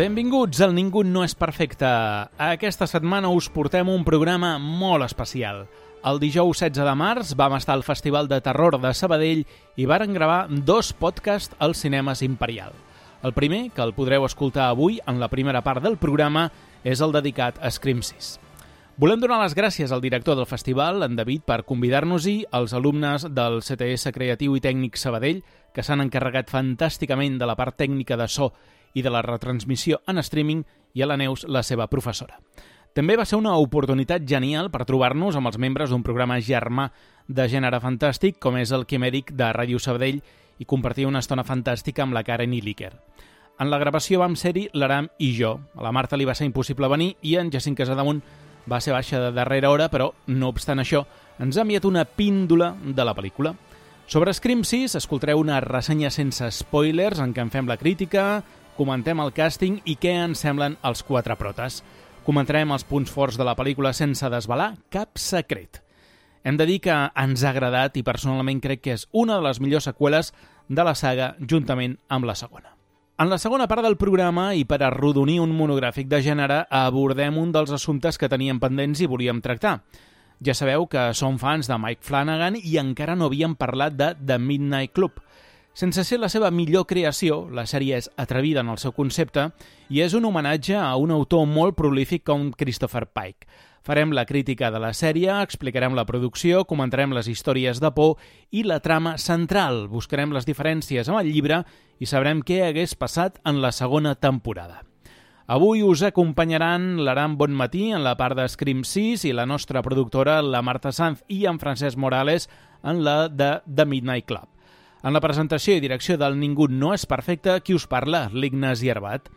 Benvinguts al Ningú no és perfecte. Aquesta setmana us portem un programa molt especial. El dijous 16 de març vam estar al Festival de Terror de Sabadell i varen gravar dos podcasts als cinemes Imperial. El primer, que el podreu escoltar avui en la primera part del programa, és el dedicat a Scream 6. Volem donar les gràcies al director del festival, en David, per convidar-nos-hi, als alumnes del CTS Creatiu i Tècnic Sabadell, que s'han encarregat fantàsticament de la part tècnica de so i de la retransmissió en streaming i a la Neus, la seva professora. També va ser una oportunitat genial per trobar-nos amb els membres d'un programa germà de gènere fantàstic com és el Quimèric de Ràdio Sabadell i compartir una estona fantàstica amb la Karen Iliker. En la gravació vam ser-hi l'Aram i jo. A la Marta li va ser impossible venir i en Jacint Casademunt va ser baixa de darrera hora, però, no obstant això, ens ha enviat una píndola de la pel·lícula. Sobre Scream 6 escoltareu una ressenya sense spoilers en què en fem la crítica, comentem el càsting i què ens semblen els quatre protes. Comentarem els punts forts de la pel·lícula sense desvelar cap secret. Hem de dir que ens ha agradat i personalment crec que és una de les millors seqüeles de la saga juntament amb la segona. En la segona part del programa, i per arrodonir un monogràfic de gènere, abordem un dels assumptes que teníem pendents i volíem tractar. Ja sabeu que som fans de Mike Flanagan i encara no havíem parlat de The Midnight Club – sense ser la seva millor creació, la sèrie és atrevida en el seu concepte i és un homenatge a un autor molt prolífic com Christopher Pike. Farem la crítica de la sèrie, explicarem la producció, comentarem les històries de por i la trama central, buscarem les diferències amb el llibre i sabrem què hagués passat en la segona temporada. Avui us acompanyaran l'Aram Bonmatí en la part de Scream 6 i la nostra productora, la Marta Sanz i en Francesc Morales en la de The Midnight Club. En la presentació i direcció del Ningú no és perfecte, qui us parla? L'Ignasi Herbat.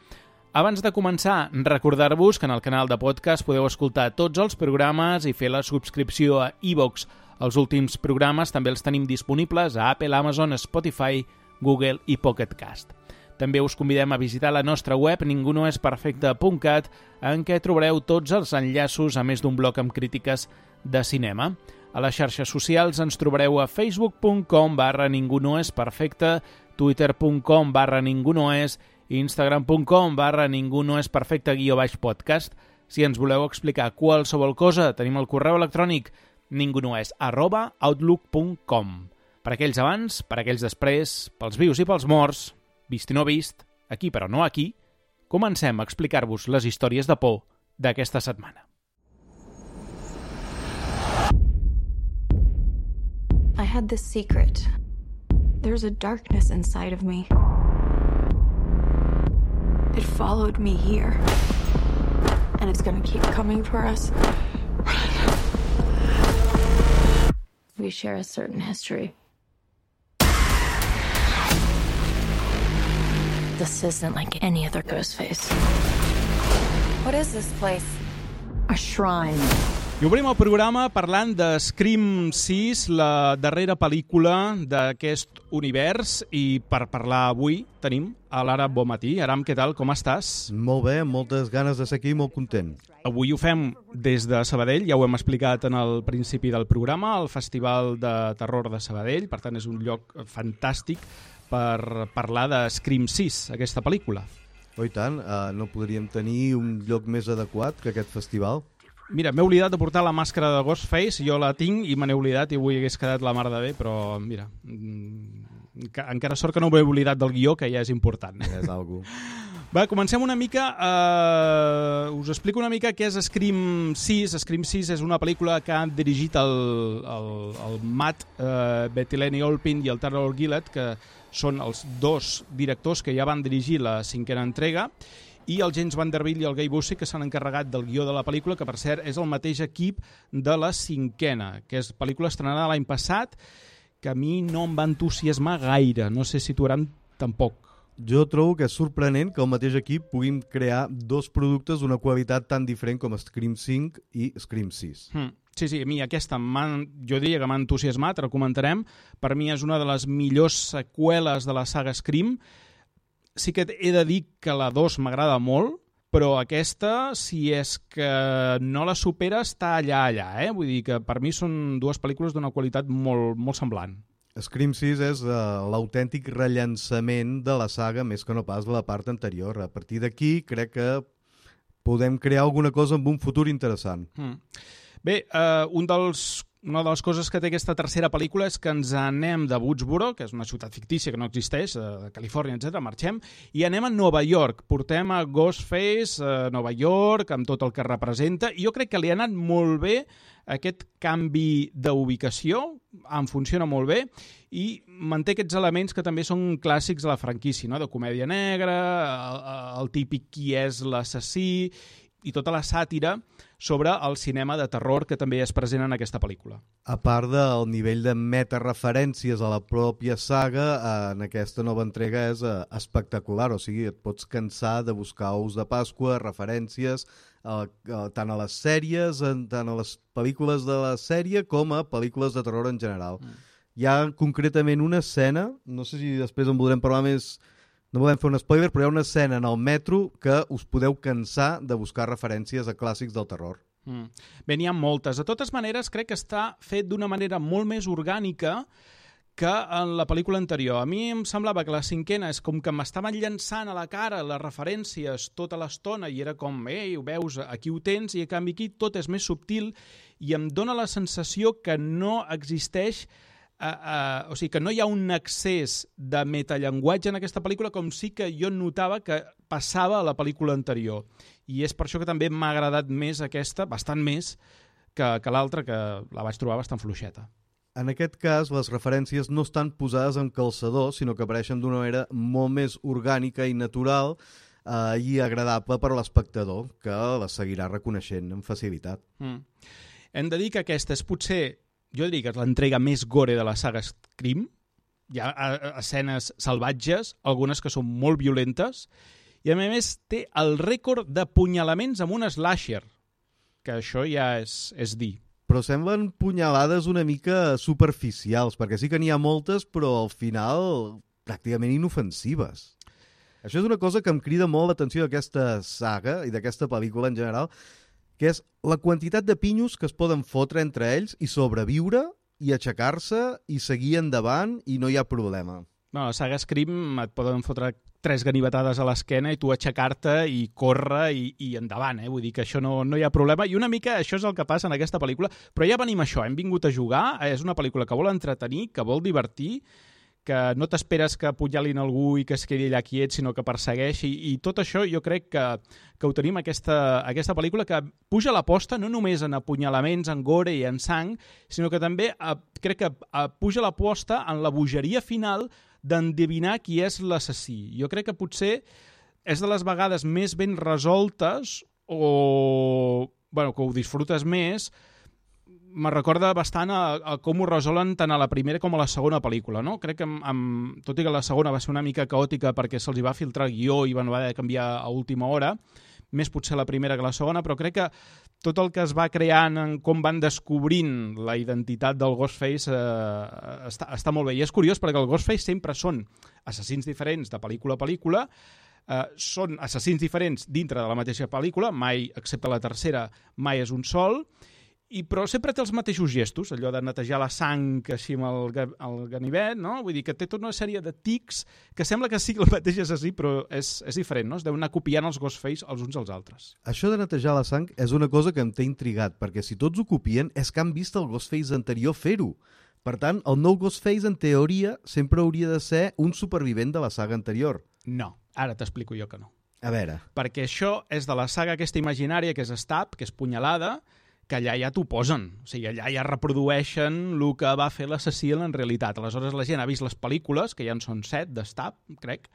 Abans de començar, recordar-vos que en el canal de podcast podeu escoltar tots els programes i fer la subscripció a iVox. E els últims programes també els tenim disponibles a Apple, Amazon, Spotify, Google i Pocket Cast. També us convidem a visitar la nostra web ningunoesperfecte.cat en què trobareu tots els enllaços a més d'un bloc amb crítiques de cinema. A les xarxes socials ens trobareu a facebook.com barra ningú no és perfecte, twitter.com barra ningú no és, instagram.com barra ningú no és perfecte guió baix podcast. Si ens voleu explicar qualsevol cosa, tenim el correu electrònic ningunoes arroba outlook.com. Per aquells abans, per aquells després, pels vius i pels morts, vist i no vist, aquí però no aquí, comencem a explicar-vos les històries de por d'aquesta setmana. Had this secret. There's a darkness inside of me. It followed me here. And it's gonna keep coming for us. We share a certain history. This isn't like any other ghost face. What is this place? A shrine. I obrim el programa parlant de Scream 6, la darrera pel·lícula d'aquest univers, i per parlar avui tenim a l'Ara Bomatí. Aram, què tal? Com estàs? Molt bé, moltes ganes de ser aquí, molt content. Avui ho fem des de Sabadell, ja ho hem explicat en el principi del programa, el Festival de Terror de Sabadell, per tant és un lloc fantàstic per parlar de Scream 6, aquesta pel·lícula. Oh, tant, uh, no podríem tenir un lloc més adequat que aquest festival. Mira, m'he oblidat de portar la màscara de Ghostface, jo la tinc i me n'he oblidat i avui hagués quedat la mar de bé, però mira, mm, encara sort que no m'he oblidat del guió, que ja és important. Ja és algú. Va, comencem una mica... Uh, us explico una mica què és Scream 6. Scream 6 és una pel·lícula que han dirigit el, el, el Matt uh, Bettileni Olpin i el Terror Gillett, que són els dos directors que ja van dirigir la cinquena entrega, i el James Vanderbilt i el Guy Busey, que s'han encarregat del guió de la pel·lícula, que per cert és el mateix equip de la cinquena, que és pel·lícula estrenada l'any passat, que a mi no em va entusiasmar gaire, no sé si tu Aram tampoc. Jo trobo que és sorprenent que el mateix equip puguin crear dos productes d'una qualitat tan diferent com Scream 5 i Scream 6. Hmm. Sí, sí, a mi aquesta, jo diria que m'ha entusiasmat, ara comentarem. Per mi és una de les millors seqüeles de la saga Scream, sí que he de dir que la 2 m'agrada molt, però aquesta, si és que no la supera, està allà, allà. Eh? Vull dir que per mi són dues pel·lícules d'una qualitat molt, molt semblant. Scream 6 és uh, l'autèntic rellançament de la saga més que no pas de la part anterior. A partir d'aquí crec que podem crear alguna cosa amb un futur interessant. Mm. Bé, uh, un dels una de les coses que té aquesta tercera pel·lícula és que ens anem de Woodsboro, que és una ciutat fictícia que no existeix, eh, de Califòrnia, etc. marxem, i anem a Nova York. Portem a Ghostface a Nova York, amb tot el que representa, i jo crec que li ha anat molt bé aquest canvi d'ubicació, em funciona molt bé, i manté aquests elements que també són clàssics de la franquícia, no? de comèdia negra, el, el típic qui és l'assassí, i tota la sàtira sobre el cinema de terror que també és present en aquesta pel·lícula. A part del nivell de metareferències a la pròpia saga, en aquesta nova entrega és eh, espectacular, o sigui, et pots cansar de buscar ous de Pasqua, referències, eh, eh, tant a les sèries, tant a les pel·lícules de la sèrie com a pel·lícules de terror en general. Mm. Hi ha concretament una escena, no sé si després en voldrem parlar més no volem fer un spoiler, però hi ha una escena en el metro que us podeu cansar de buscar referències a clàssics del terror. Mm. Bé, n'hi ha moltes. De totes maneres, crec que està fet d'una manera molt més orgànica que en la pel·lícula anterior. A mi em semblava que la cinquena és com que m'estaven llançant a la cara les referències tota l'estona i era com, ei, ho veus, aquí ho tens, i a canvi aquí tot és més subtil i em dóna la sensació que no existeix Uh, uh, o sigui, que no hi ha un excés de metallenguatge en aquesta pel·lícula com sí que jo notava que passava a la pel·lícula anterior. I és per això que també m'ha agradat més aquesta, bastant més, que, que l'altra, que la vaig trobar bastant fluixeta. En aquest cas, les referències no estan posades en calçador, sinó que apareixen d'una manera molt més orgànica i natural eh, i agradable per a l'espectador, que la seguirà reconeixent amb facilitat. Mm. Hem de dir que aquesta és potser jo diria que és l'entrega més gore de la saga Scream. Hi ha escenes salvatges, algunes que són molt violentes, i a més té el rècord de punyalaments amb un slasher, que això ja és, és dir. Però semblen punyalades una mica superficials, perquè sí que n'hi ha moltes, però al final pràcticament inofensives. Això és una cosa que em crida molt l'atenció d'aquesta saga i d'aquesta pel·lícula en general, que és la quantitat de pinyos que es poden fotre entre ells i sobreviure i aixecar-se i seguir endavant i no hi ha problema. No, a saga Scream et poden fotre tres ganivetades a l'esquena i tu aixecar-te i córrer i, i endavant, eh? Vull dir que això no, no hi ha problema. I una mica això és el que passa en aquesta pel·lícula. Però ja venim a això, hem vingut a jugar, és una pel·lícula que vol entretenir, que vol divertir, que no t'esperes que apunyalin algú i que es quedi allà quiet, sinó que persegueixi, i tot això jo crec que, que ho tenim aquesta, aquesta pel·lícula que puja l'aposta no només en apunyalaments, en gore i en sang, sinó que també a, crec que a, puja l'aposta en la bogeria final d'endevinar qui és l'assassí. Jo crec que potser és de les vegades més ben resoltes o bueno, que ho disfrutes més me recorda bastant a, a com ho resolen tant a la primera com a la segona pel·lícula, no? Crec que, amb, amb, tot i que la segona va ser una mica caòtica perquè se'ls va filtrar el guió i van haver de canviar a última hora, més potser la primera que la segona, però crec que tot el que es va creant en com van descobrint la identitat del Ghostface eh, està, està molt bé. I és curiós perquè el Ghostface sempre són assassins diferents de pel·lícula a pel·lícula, eh, són assassins diferents dintre de la mateixa pel·lícula, mai, excepte la tercera, mai és un sol, però sempre té els mateixos gestos, allò de netejar la sang així amb el, el ganivet, no? Vull dir que té tota una sèrie de tics que sembla que sigui el mateix assassí, però és, és diferent, no? Es deuen anar copiant els Ghostface els uns als altres. Això de netejar la sang és una cosa que em té intrigat, perquè si tots ho copien és que han vist el Ghostface anterior fer-ho. Per tant, el nou Ghostface, en teoria, sempre hauria de ser un supervivent de la saga anterior. No, ara t'explico jo que no. A veure. Perquè això és de la saga aquesta imaginària, que és Stab, que és punyalada, que allà ja t'ho posen. O sigui, allà ja reprodueixen el que va fer l'assassí en realitat. Aleshores la gent ha vist les pel·lícules, que ja en són set d'estab, crec,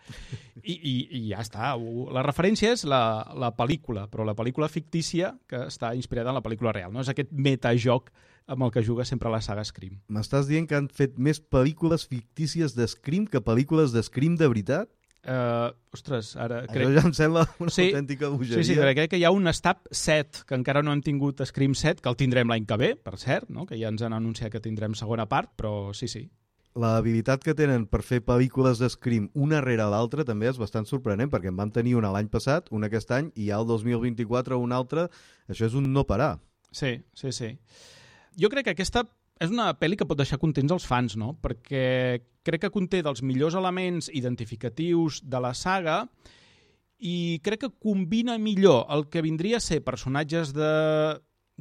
i, i, i ja està. La referència és la, la pel·lícula, però la pel·lícula fictícia que està inspirada en la pel·lícula real. No és aquest metajoc amb el que juga sempre la saga Scream. M'estàs dient que han fet més pel·lícules fictícies de Scream que pel·lícules de Scream de veritat? Uh, ostres, ara... Crec... Això ja em sembla una sí, autèntica bogeria. Sí, sí, crec que hi ha un Stab 7, que encara no hem tingut Scream 7, que el tindrem l'any que ve, per cert, no? que ja ens han anunciat que tindrem segona part, però sí, sí. La habilitat que tenen per fer pel·lícules de Scream una rere l'altra també és bastant sorprenent, perquè en vam tenir una l'any passat, una aquest any, i ja el 2024 una altra. Això és un no parar. Sí, sí, sí. Jo crec que aquesta és una pel·li que pot deixar contents els fans, no? Perquè crec que conté dels millors elements identificatius de la saga i crec que combina millor el que vindria a ser personatges de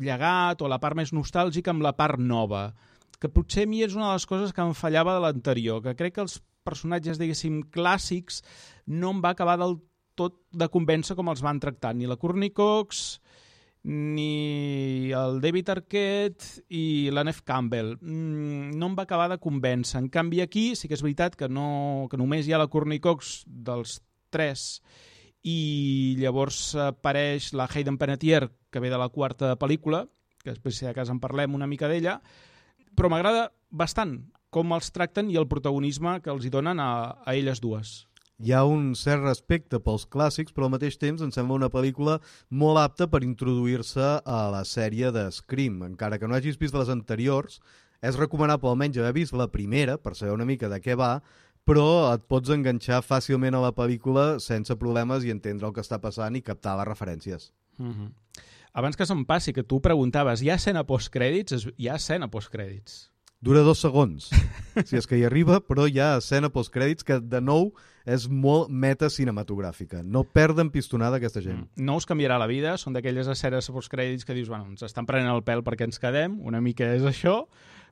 llegat o la part més nostàlgica amb la part nova, que potser a mi és una de les coses que em fallava de l'anterior, que crec que els personatges, diguéssim, clàssics no em va acabar del tot de convèncer com els van tractar, ni la Courtney Cox, ni el David Arquette i la Neve Campbell. Mm, no em va acabar de convèncer. En canvi, aquí sí que és veritat que, no, que només hi ha la Courtney Cox dels tres i llavors apareix la Hayden Panettiere, que ve de la quarta pel·lícula, que després, si de cas, en parlem una mica d'ella, però m'agrada bastant com els tracten i el protagonisme que els hi donen a, a elles dues hi ha un cert respecte pels clàssics, però al mateix temps em sembla una pel·lícula molt apta per introduir-se a la sèrie de Scream. Encara que no hagis vist les anteriors, és recomanable almenys haver vist la primera, per saber una mica de què va, però et pots enganxar fàcilment a la pel·lícula sense problemes i entendre el que està passant i captar les referències. Mm -hmm. Abans que se'm passi, que tu preguntaves, hi ha escena postcrèdits? Hi ha escena postcrèdits. Dura dos segons, si és que hi arriba, però hi ha escena postcrèdits que, de nou, és molt meta cinematogràfica. No perden pistonada aquesta gent. Mm. No us canviarà la vida, són d'aquelles escenes postcrèdits que dius, bueno, ens estan prenent el pèl perquè ens quedem, una mica és això,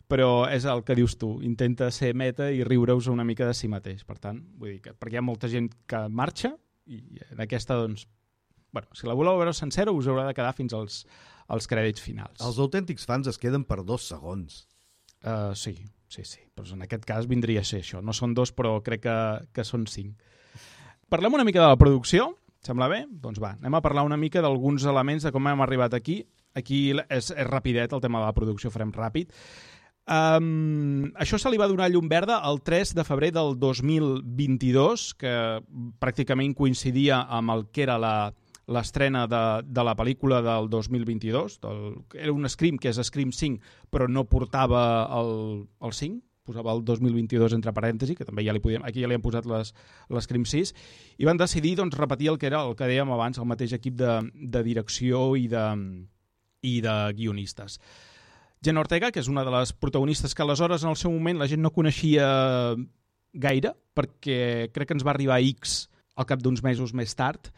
però és el que dius tu, intenta ser meta i riure-us una mica de si mateix. Per tant, vull dir que perquè hi ha molta gent que marxa i en aquesta, doncs, bueno, si la voleu veure sencera us haurà de quedar fins als, als crèdits finals. Els autèntics fans es queden per dos segons. Uh, sí, sí, sí. Però en aquest cas vindria a ser això. No són dos, però crec que, que són cinc. Parlem una mica de la producció, sembla bé? Doncs va, anem a parlar una mica d'alguns elements de com hem arribat aquí. Aquí és, és rapidet el tema de la producció, farem ràpid. Um, això se li va donar llum verda el 3 de febrer del 2022, que pràcticament coincidia amb el que era la, l'estrena de, de la pel·lícula del 2022. Del, era un Scream, que és Scream 5, però no portava el, el 5, posava el 2022 entre parèntesi, que també ja li podíem, aquí ja li han posat les, les Scream 6, i van decidir doncs, repetir el que era el que dèiem abans, el mateix equip de, de direcció i de, i de guionistes. Jen Ortega, que és una de les protagonistes que aleshores en el seu moment la gent no coneixia gaire, perquè crec que ens va arribar a X al cap d'uns mesos més tard,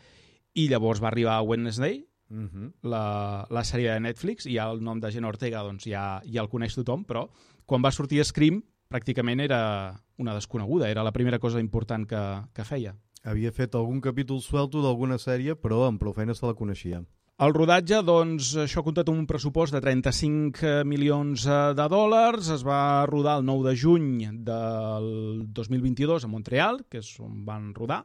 i llavors va arribar Wednesday, uh mhm. -huh. la, la sèrie de Netflix, i ja el nom de Jenna Ortega doncs, ja, ja el coneix tothom, però quan va sortir Scream pràcticament era una desconeguda, era la primera cosa important que, que feia. Havia fet algun capítol suelto d'alguna sèrie, però amb prou feina se la coneixia. El rodatge, doncs, això ha comptat un pressupost de 35 milions eh, de dòlars, es va rodar el 9 de juny del 2022 a Montreal, que és on van rodar,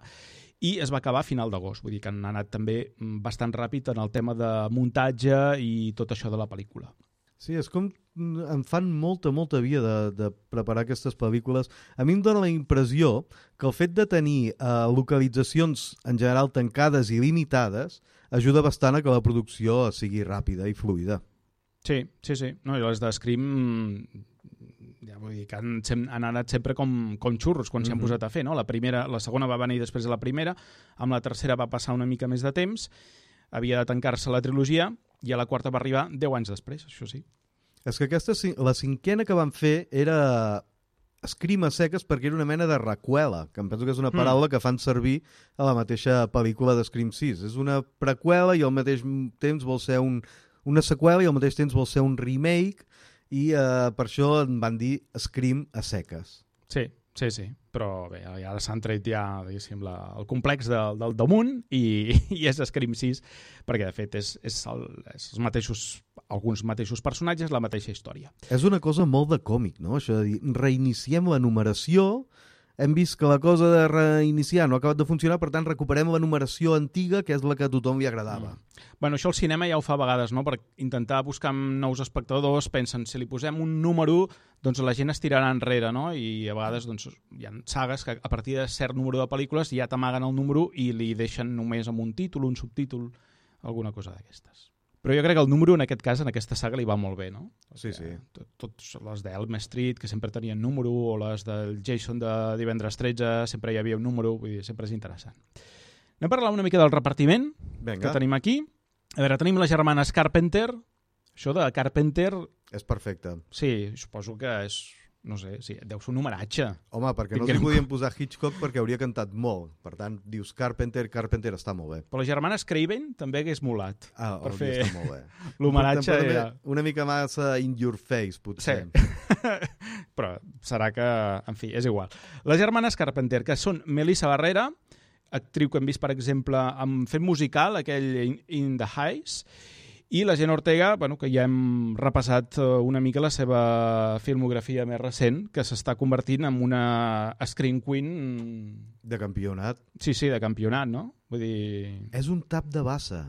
i es va acabar a final d'agost, vull dir que han anat també mm, bastant ràpid en el tema de muntatge i tot això de la pel·lícula. Sí, és com mm, em fan molta, molta via de, de preparar aquestes pel·lícules. A mi em dóna la impressió que el fet de tenir eh, localitzacions en general tancades i limitades ajuda bastant a que la producció sigui ràpida i fluida. Sí, sí, sí. No, I les de Scream ja vull dir que han, han anat sempre com, com xurros quan mm -hmm. posat a fer, no? La, primera, la segona va venir després de la primera, amb la tercera va passar una mica més de temps, havia de tancar-se la trilogia, i a la quarta va arribar 10 anys després, això sí. És que aquesta, la cinquena que van fer era escrima seques perquè era una mena de recuela, que em penso que és una mm. paraula mm. que fan servir a la mateixa pel·lícula de Scream 6. És una prequela i al mateix temps vol ser un, una seqüela i al mateix temps vol ser un remake i eh, per això en van dir Scream a seques. Sí, sí, sí, però bé, ara s'han tret ja diguéssim, la, el complex de, del damunt i, i és Scream 6 perquè de fet és, és, el, és els mateixos alguns mateixos personatges, la mateixa història. És una cosa molt de còmic, no? Això de dir, reiniciem la numeració hem vist que la cosa de reiniciar no ha acabat de funcionar, per tant recuperem la numeració antiga, que és la que a tothom li agradava. Mm. Bueno, això el cinema ja ho fa a vegades, no? Per intentar buscar nous espectadors, pensen, si li posem un número, doncs la gent es tirarà enrere, no? I a vegades doncs, hi ha sagues que a partir de cert número de pel·lícules ja t'amaguen el número i li deixen només amb un títol, un subtítol, alguna cosa d'aquestes. Però jo crec que el número, en aquest cas, en aquesta saga, li va molt bé, no? Sí, sí. Tot, tots les d'Elm Street, que sempre tenien número, o les del Jason de divendres 13, sempre hi havia un número, vull dir, sempre és interessant. Anem a parlar una mica del repartiment Venga. que tenim aquí. A veure, tenim les germanes Carpenter, Això de Carpenter, És perfecte. sí, suposo que és, no sé, sí, deu ser un homenatge. Home, perquè no Tinguem- li podien posar Hitchcock perquè hauria cantat molt. Per tant, dius Carpenter, Carpenter està molt bé. Però les germanes Craven també hagués molat. Ah, Per fer estat molt bé. L'homenatge era... Una mica massa in your face, potser. Però serà que, en fi, és igual. Les germanes Carpenter, que són Melissa Barrera, actriu que hem vist, per exemple, amb fent musical, aquell In, In the Highs, i la Jenna Ortega, bueno, que ja hem repassat eh, una mica la seva filmografia més recent, que s'està convertint en una screen queen, De campionat. sí, sí, de campionat, no? Vull dir, És un tap de bassa.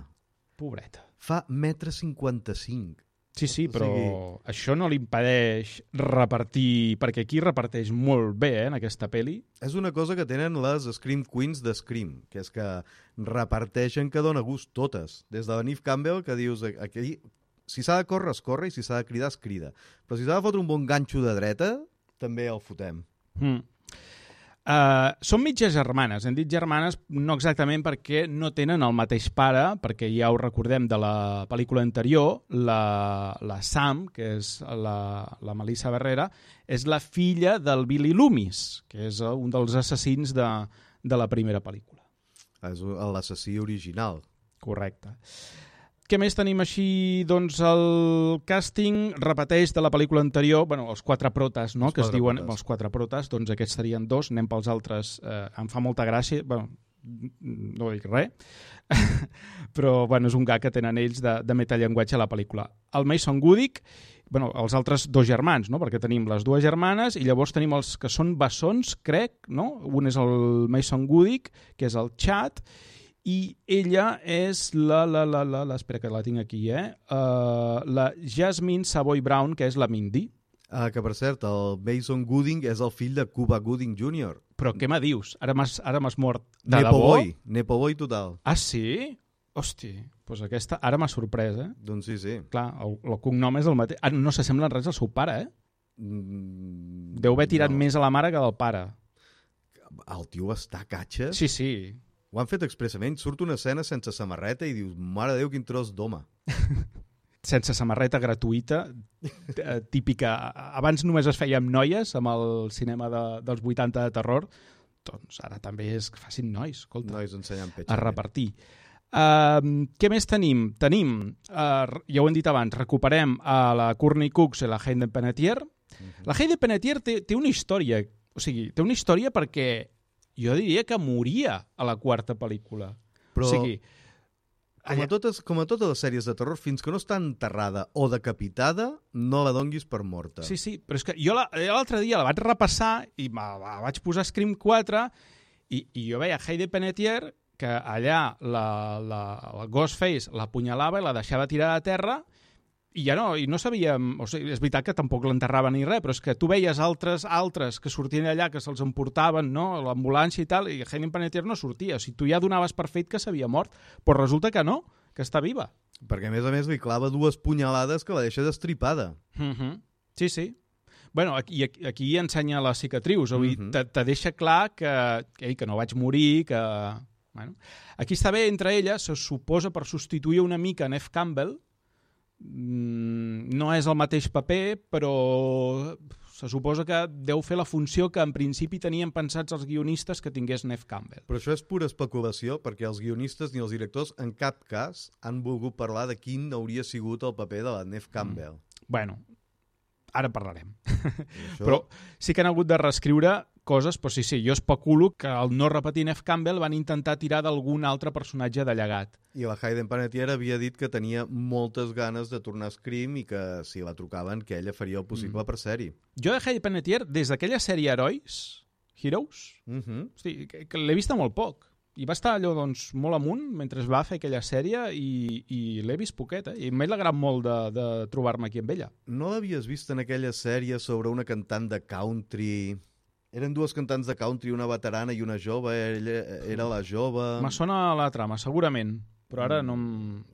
pobreta. Fa metre 55. Sí, sí, O però sigui- això no li impedeix repartir, perquè aquí reparteix molt bé, eh, en aquesta peli. És una cosa que tenen les Scream Queens de Scream, que és que reparteixen que dona gust totes. Des de la Neve Campbell, que dius aquí, si s'ha de córrer, es corre, i si s'ha de cridar, es crida. Però si s'ha de fotre un bon ganxo de dreta, també el fotem. Mm. Uh, són mitges germanes. Hem dit germanes no exactament perquè no tenen el mateix pare, perquè ja ho recordem de la pel·lícula anterior, la, la Sam, que és la, la Melissa Barrera, és la filla del Billy Loomis, que és eh, un dels assassins de, de la primera pel·lícula. És l'assassí original. Correcte. Què més tenim així? Doncs el càsting repeteix de la pel·lícula anterior, bueno, els quatre protes, no?, Els que es diuen protes. els quatre protes, doncs aquests serien dos, anem pels altres, eh, em fa molta gràcia, bueno, no dic res, però bueno, és un gag que tenen ells de, de metallenguatge a la pel·lícula. El Mason Goodick, bueno, els altres dos germans, no? perquè tenim les dues germanes i llavors tenim els que són bessons, crec, no? un és el Mason Goodick, que és el Chad, i ella és la, la, la, la, la espera que la tinc aquí, eh? Uh, la Jasmine Savoy Brown, que és la Mindy. Ah, que, per cert, el Mason Gooding és el fill de Cuba Gooding Jr. Però què me dius? Ara m'has mort. De Nepo debò? boy, Nepo boy total. Ah, sí? Hosti, doncs aquesta ara m'ha sorprès, eh? Doncs sí, sí. Clar, el, el cognom és el mateix. Ah, no s'assemblen res al seu pare, eh? Mm, Deu haver tirat no. més a la mare que del pare. El tio està catxa. Sí, sí. Ho han fet expressament. Surt una escena sense samarreta i dius, mare de Déu, quin tros d'home. Sense samarreta gratuïta, eh, típica. Abans només es feia amb noies, amb el cinema de, dels 80 de terror. Doncs ara també és que facin nois, escolta. Nois ensenyant a petxa. repartir. Uh, què més tenim? Tenim, uh, ja ho hem dit abans, recuperem a la Courtney Cooks i la Hayden Panettiere. Mhm. La Hayden Panettiere té, té una història, o sigui, té una història perquè jo diria que moria a la quarta pel·lícula. Però O sigui, com, a totes, com a totes les sèries de terror, fins que no està enterrada o decapitada, no la donguis per morta. Sí, sí, però és que jo la- jo l'altre dia la vaig repassar i me la vaig posar Scream 4 i, i jo veia Heidi Panettiere que allà la, la, la Ghostface l'apunyalava i la deixava tirar a terra i ja no, i no sabíem... O sigui, és veritat que tampoc l'enterrava ni res, però és que tu veies altres altres que sortien allà, que se'ls emportaven, no?, l'ambulància i tal, i Heidi Panettiere no sortia. O sigui, tu ja donaves per fet que s'havia mort, però resulta que no, que està viva. Perquè, a més a més, li clava dues punyalades que la deixa destripada. Mm -hmm. Sí, sí. Bueno, aquí, aquí, ensenya les cicatrius, o sigui, Mhm. te, te deixa clar que, que, ei, que no vaig morir, que... Bueno. Aquí està bé, entre elles, se suposa per substituir una mica Neve Campbell, mm, no és el mateix paper, però se suposa que deu fer la funció que en principi tenien pensats els guionistes que tingués Neve Campbell. Però això és pura especulació, perquè els guionistes ni els directors en cap cas han volgut parlar de quin hauria sigut el paper de la Neve Campbell. Bueno, ara parlarem. Això... Però sí que han hagut de reescriure coses, però sí, sí, jo especulo que al no repetir Neve Campbell van intentar tirar d'algun altre personatge de llegat. I la Hayden Panettiere havia dit que tenia moltes ganes de tornar a Scream i que si la trucaven que ella faria el possible Mm. per ser-hi. Jo de Heidi Panettiere, des d'aquella sèrie Herois, Heroes, Uh -huh. hosti, que, que l'he vista molt poc. I va estar allò doncs, molt amunt mentre es va fer aquella sèrie i, i l'he vist poquet, eh? I m'he alegrat molt de, de trobar-me aquí amb ella. No l'havies vist en aquella sèrie sobre una cantant de country... Eren dues cantants de country, una veterana i una jove. Ella era la jove... Me sona la trama, segurament, però ara no...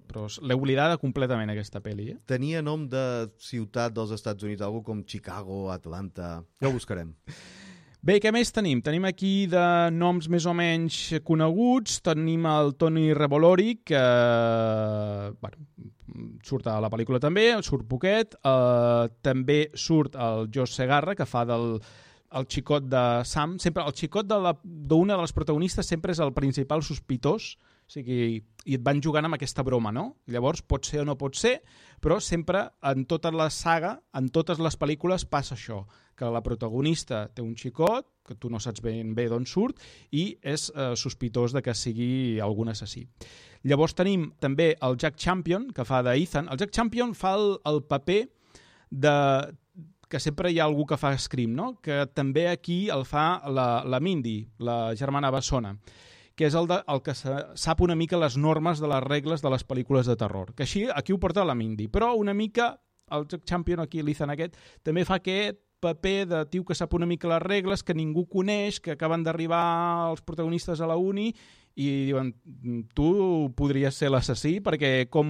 Però l'he oblidada completament, aquesta pel·li, eh? Tenia nom de ciutat dels Estats Units, algo com Chicago, Atlanta... Ja ho buscarem. Bé, què més tenim? Tenim aquí de noms més o menys coneguts. Tenim el Tony Revolori, que bueno, surt a la pel·lícula també, surt poquet, eh, també surt el Josh Segarra, que fa del el xicot de Sam, sempre el xicot d'una de, de les protagonistes sempre és el principal sospitós, o sigui, i et van jugant amb aquesta broma, no? Llavors, pot ser o no pot ser, però sempre en tota la saga, en totes les pel·lícules passa això, que la protagonista té un xicot, que tu no saps ben bé d'on surt, i és eh, sospitós de que sigui algun assassí. Llavors tenim també el Jack Champion, que fa d'Ethan. El Jack Champion fa el, el paper de que sempre hi ha algú que fa Scream, no? que també aquí el fa la, la Mindy, la germana Bessona que és el, de, el que sap una mica les normes de les regles de les pel·lícules de terror. Que així, aquí ho porta la Mindy. Però una mica, el Champion aquí, l'Ethan aquest, també fa aquest paper de tio que sap una mica les regles, que ningú coneix, que acaben d'arribar els protagonistes a la uni i diuen, tu podries ser l'assassí perquè com,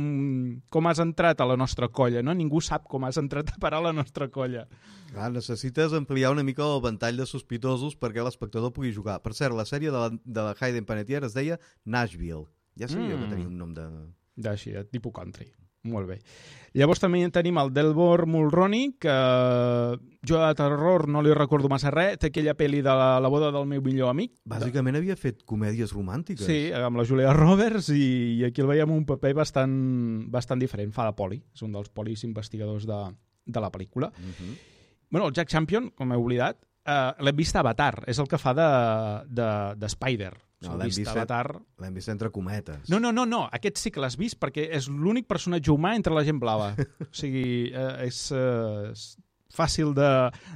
com has entrat a la nostra colla, no? Ningú sap com has entrat a parar a la nostra colla. Ah, necessites ampliar una mica el ventall de sospitosos perquè l'espectador pugui jugar. Per cert, la sèrie de la, de la Hayden Panettiere es deia Nashville. Ja sabia mm. que tenia un nom de... D'així, de tipus country. Molt bé. Llavors també tenim el Delbor Mulroney, que jo de terror no li recordo massa res, té aquella pel·li de la, la boda del meu millor amic. Bàsicament havia fet comèdies romàntiques. Sí, amb la Julia Roberts, i, i aquí el veiem un paper bastant, bastant diferent. Fa de poli, és un dels polis investigadors de, de la pel·lícula. Uh mhm. -huh. bueno, el Jack Champion, com he oblidat, eh, l'hem vist a Avatar, és el que fa de, de, de Spider. No, l'hem vist, Avatar... vist entre cometes. No, no, no, no. aquest sí que l'has vist perquè és l'únic personatge humà entre la gent blava. o sigui, eh, és, eh, és fàcil de,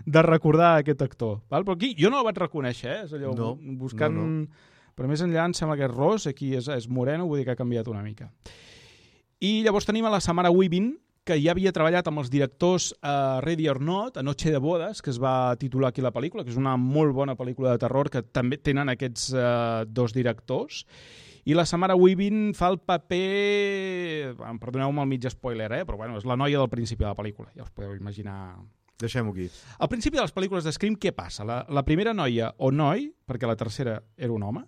de recordar aquest actor. Val? Però aquí jo no el vaig reconèixer, eh? És allò, no, buscant... No, no. Però més enllà em sembla que és ros, aquí és, és moreno, vull dir que ha canviat una mica. I llavors tenim a la Samara Weaving, que ja havia treballat amb els directors a Ready or Not, a Noche de Bodes, que es va titular aquí la pel·lícula, que és una molt bona pel·lícula de terror que també tenen aquests eh, dos directors. I la Samara Weaving fa el paper... Perdoneu-me el mig spoiler, eh? però bueno, és la noia del principi de la pel·lícula. Ja us podeu imaginar... Deixem-ho aquí. Al principi de les pel·lícules de Scream, què passa? La, la primera noia o noi, perquè la tercera era un home,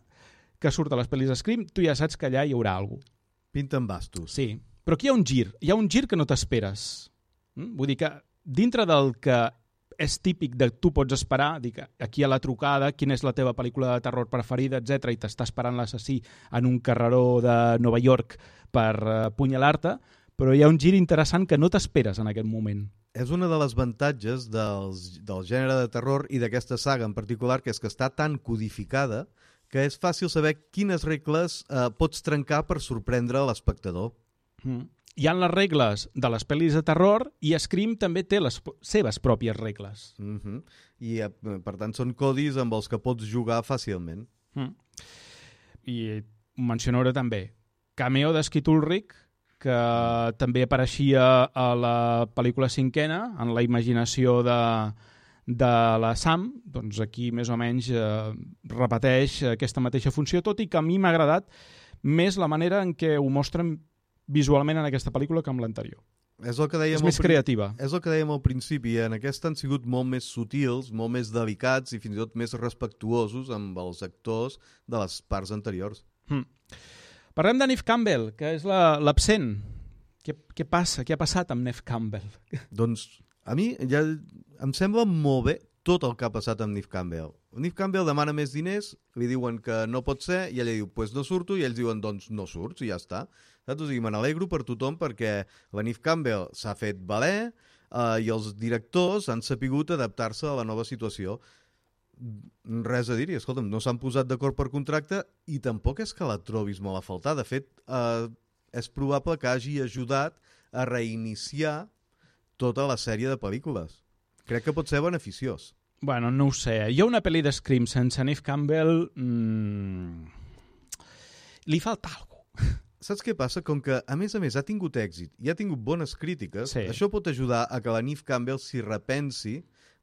que surt a les pel·lis de Scream, tu ja saps que allà hi haurà alguna cosa. Pinten bastos. Sí, però aquí hi ha un gir, hi ha un gir que no t'esperes. Mm? Vull dir que dintre del que és típic de tu pots esperar, que aquí a la trucada, quina és la teva pel·lícula de terror preferida, etc i t'està esperant l'assassí en un carreró de Nova York per uh, punyalar-te, però hi ha un gir interessant que no t'esperes en aquest moment. És una de les avantatges dels, del gènere de terror i d'aquesta saga en particular, que és que està tan codificada que és fàcil saber quines regles eh, pots trencar per sorprendre l'espectador. Mm. Hi han les regles de les pel·lis de terror i Scream també té les seves pròpies regles. Mm -hmm. I, eh, per tant, són codis amb els que pots jugar fàcilment. Mm. I mencionaré també cameo d'Esquit Ulrich, que també apareixia a la pel·lícula cinquena, en la imaginació de, de la Sam, doncs aquí més o menys eh, repeteix aquesta mateixa funció, tot i que a mi m'ha agradat més la manera en què ho mostren visualment en aquesta pel·lícula que amb l'anterior. És el que dèiem és més creativa. És el que dèiem al principi, en aquesta han sigut molt més sutils, molt més delicats i fins i tot més respectuosos amb els actors de les parts anteriors. Hmm. Parlem de Neve Campbell, que és l'absent. La, què, què passa? Què ha passat amb Neve Campbell? Doncs a mi ja em sembla molt bé tot el que ha passat amb Neve Campbell. Neve Campbell demana més diners, li diuen que no pot ser, i ella diu, pues no surto, i ells diuen, doncs no surts, i ja està. Saps? O sigui, me n'alegro per tothom perquè la Neve Campbell s'ha fet valer eh, i els directors han sapigut adaptar-se a la nova situació. Res a dir-hi, escolta'm, no s'han posat d'acord per contracte i tampoc és que la trobis molt a faltar. De fet, eh, és probable que hagi ajudat a reiniciar tota la sèrie de pel·lícules. Crec que pot ser beneficiós. Bueno, no ho sé. Hi ha una pel·li de Scream sense Neve Campbell... Mmm... Li falta alguna Saps què passa? Com que, a més a més, ha tingut èxit i ha tingut bones crítiques, sí. això pot ajudar a que la Neve Campbell s'hi repensi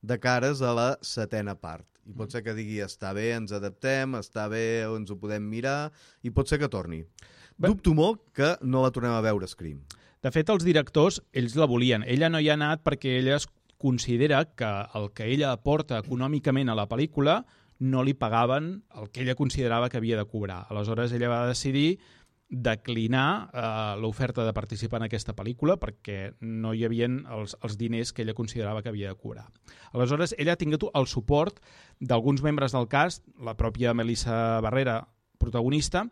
de cares a la setena part. I pot mm. ser que digui, està bé, ens adaptem, està bé, ens ho podem mirar, i pot ser que torni. Bé... Dubto molt que no la tornem a veure, Scream. De fet, els directors, ells la volien. Ella no hi ha anat perquè ella es considera que el que ella aporta econòmicament a la pel·lícula no li pagaven el que ella considerava que havia de cobrar. Aleshores, ella va decidir declinar eh, l'oferta de participar en aquesta pel·lícula perquè no hi havia els, els diners que ella considerava que havia de cobrar. Aleshores, ella ha tingut el suport d'alguns membres del cast, la pròpia Melissa Barrera, protagonista,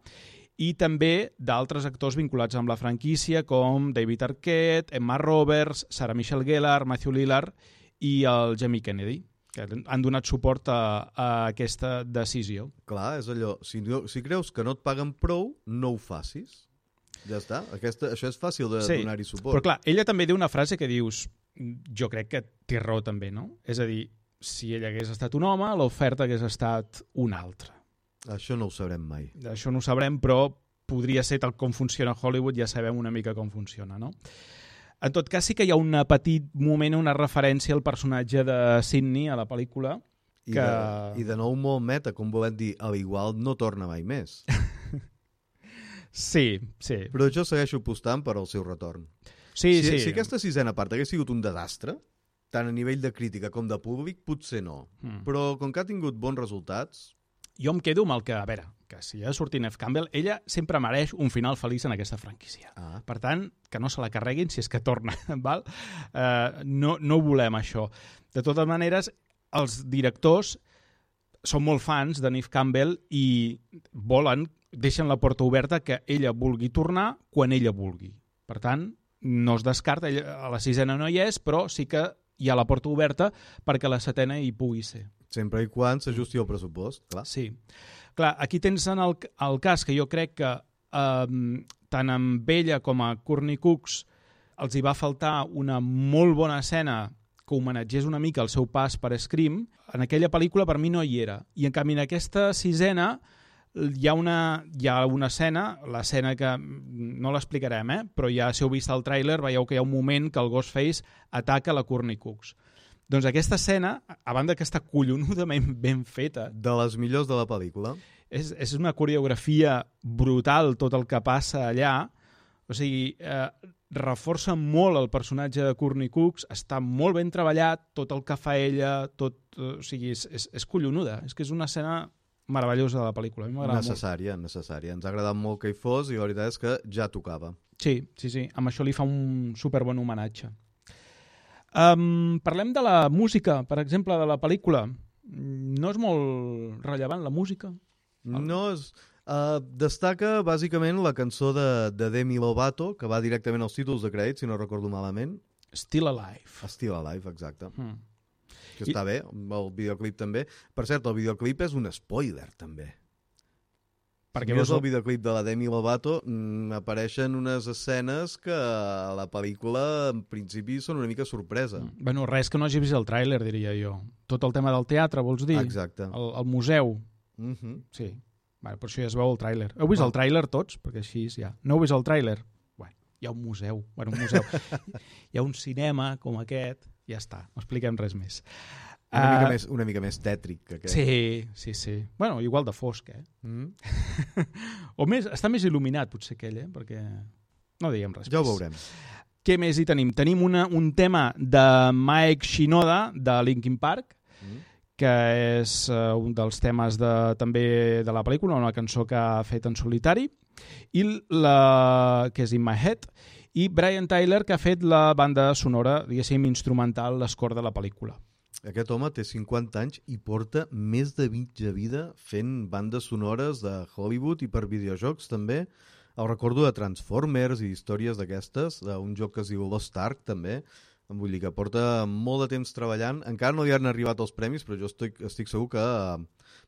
i també d'altres actors vinculats amb la franquícia com David Arquette, Emma Roberts, Sarah Michelle Gellar, Matthew Lillard i el Jamie Kennedy que han donat suport a, a aquesta decisió. Clar, és allò, si, si creus que no et paguen prou, no ho facis. Ja està, Aquesta, això és fàcil de sí, donar-hi suport. Però clar, ella també diu una frase que dius, jo crec que té raó també, no? És a dir, si ella hagués estat un home, l'oferta hagués estat una altra. Això no ho sabrem mai. Això no ho sabrem, però podria ser tal com funciona Hollywood, ja sabem una mica com funciona, no? En tot cas, sí que hi ha un petit moment, una referència al personatge de Sidney a la pel·lícula. I, que... de, I de nou molt meta, com volem dir, a l'igual no torna mai més. sí, sí. Però jo segueixo apostant per al seu retorn. Sí, si, sí. Si aquesta sisena part hagués sigut un desastre, tant a nivell de crítica com de públic, potser no. Mm. Però com que ha tingut bons resultats, jo em quedo amb el que, a veure, que si ha sortit Neve Campbell, ella sempre mereix un final feliç en aquesta franquícia. Ah. Per tant, que no se la carreguin si és que torna, val? Uh, no, no volem això. De totes maneres, els directors són molt fans de Neve Campbell i volen, deixen la porta oberta que ella vulgui tornar quan ella vulgui. Per tant, no es descarta, ella, a la sisena no hi és, però sí que hi ha la porta oberta perquè la setena hi pugui ser. Sempre i quan s'ajusti el pressupost, clar. Sí. Clar, aquí tens en el, el cas que jo crec que eh, tant amb ella com a Courtney Cooks els hi va faltar una molt bona escena que homenatgés una mica el seu pas per Scream. En aquella pel·lícula per mi no hi era. I en canvi en aquesta sisena hi ha una, hi ha una escena, l'escena que no l'explicarem, eh? però ja si heu vist el tràiler veieu que hi ha un moment que el Ghostface ataca la Courtney Cooks. Doncs aquesta escena, a banda que està collonudament ben feta... De les millors de la pel·lícula. És, és una coreografia brutal tot el que passa allà. O sigui, eh, reforça molt el personatge de Courtney Cooks, està molt ben treballat, tot el que fa ella, tot, eh, o sigui, és, és, és collonuda. És que és una escena meravellosa de la pel·lícula. A mi necessària, molt. necessària. Ens ha agradat molt que hi fos i la veritat és que ja tocava. Sí, sí, sí. Amb això li fa un superbon homenatge. Um, parlem de la música, per exemple, de la pel·lícula. No és molt rellevant, la música? No, és... Uh, destaca bàsicament la cançó de, de Demi Lovato, que va directament als títols de crèdit, si no recordo malament. Still Alive. Still Alive, exacte. Mm. Que està I... bé, el videoclip també. Per cert, el videoclip és un spoiler, també. Perquè si veus el videoclip de la Demi Lovato, mm, apareixen unes escenes que a la pel·lícula en principi són una mica sorpresa. Mm. Bueno, res que no hagi vist el tràiler, diria jo. Tot el tema del teatre, vols dir? Exacte. El, el museu. Mm -hmm. Sí. Bueno, per això ja es veu el tràiler. Heu vist oh. el tràiler tots? Perquè així ja... No heu vist el tràiler? Bueno, hi ha un museu. Bueno, un museu. hi ha un cinema com aquest. Ja està, no expliquem res més. Una, uh, mica més, una mica més tètric que aquest. Sí, sí, sí. Bueno, igual de fosc, eh? Mm. o més, està més il·luminat, potser, aquell, eh? Perquè no diguem res Ja ho veurem. Què més hi tenim? Tenim una, un tema de Mike Shinoda, de Linkin Park, mm. que és uh, un dels temes de, també de la pel·lícula, una cançó que ha fet en solitari, i la, que és In My Head, i Brian Tyler, que ha fet la banda sonora, diguéssim, instrumental, l'escor de la pel·lícula. Aquest home té 50 anys i porta més de 20 de vida fent bandes sonores de Hollywood i per videojocs també. El recordo de Transformers i històries d'aquestes, d'un joc que es diu Lost Ark també. Vull dir que porta molt de temps treballant. Encara no li han arribat els premis, però jo estic, estic segur que...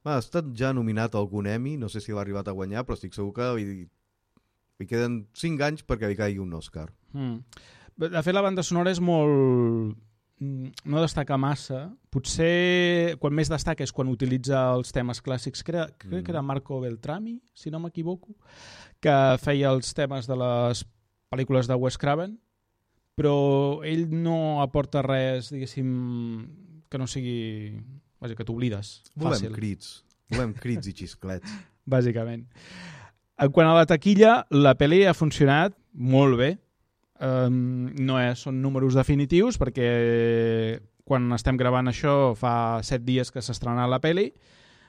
ha estat ja nominat a algun Emmy, no sé si l'ha arribat a guanyar, però estic segur que li, li queden 5 anys perquè li caigui un Oscar. Mm. De fet, la banda sonora és molt no destaca massa. Potser quan més destaca és quan utilitza els temes clàssics. Crec, crec que era mm. Marco Beltrami, si no m'equivoco, que feia els temes de les pel·lícules de Wes Craven, però ell no aporta res, diguéssim, que no sigui... Vaja, que t'oblides. Volem crits. Volem crits i xisclets. Bàsicament. En quant a la taquilla, la pel·li ha funcionat molt bé Um, no és, són números definitius perquè quan estem gravant això fa set dies que s'ha estrenat la peli,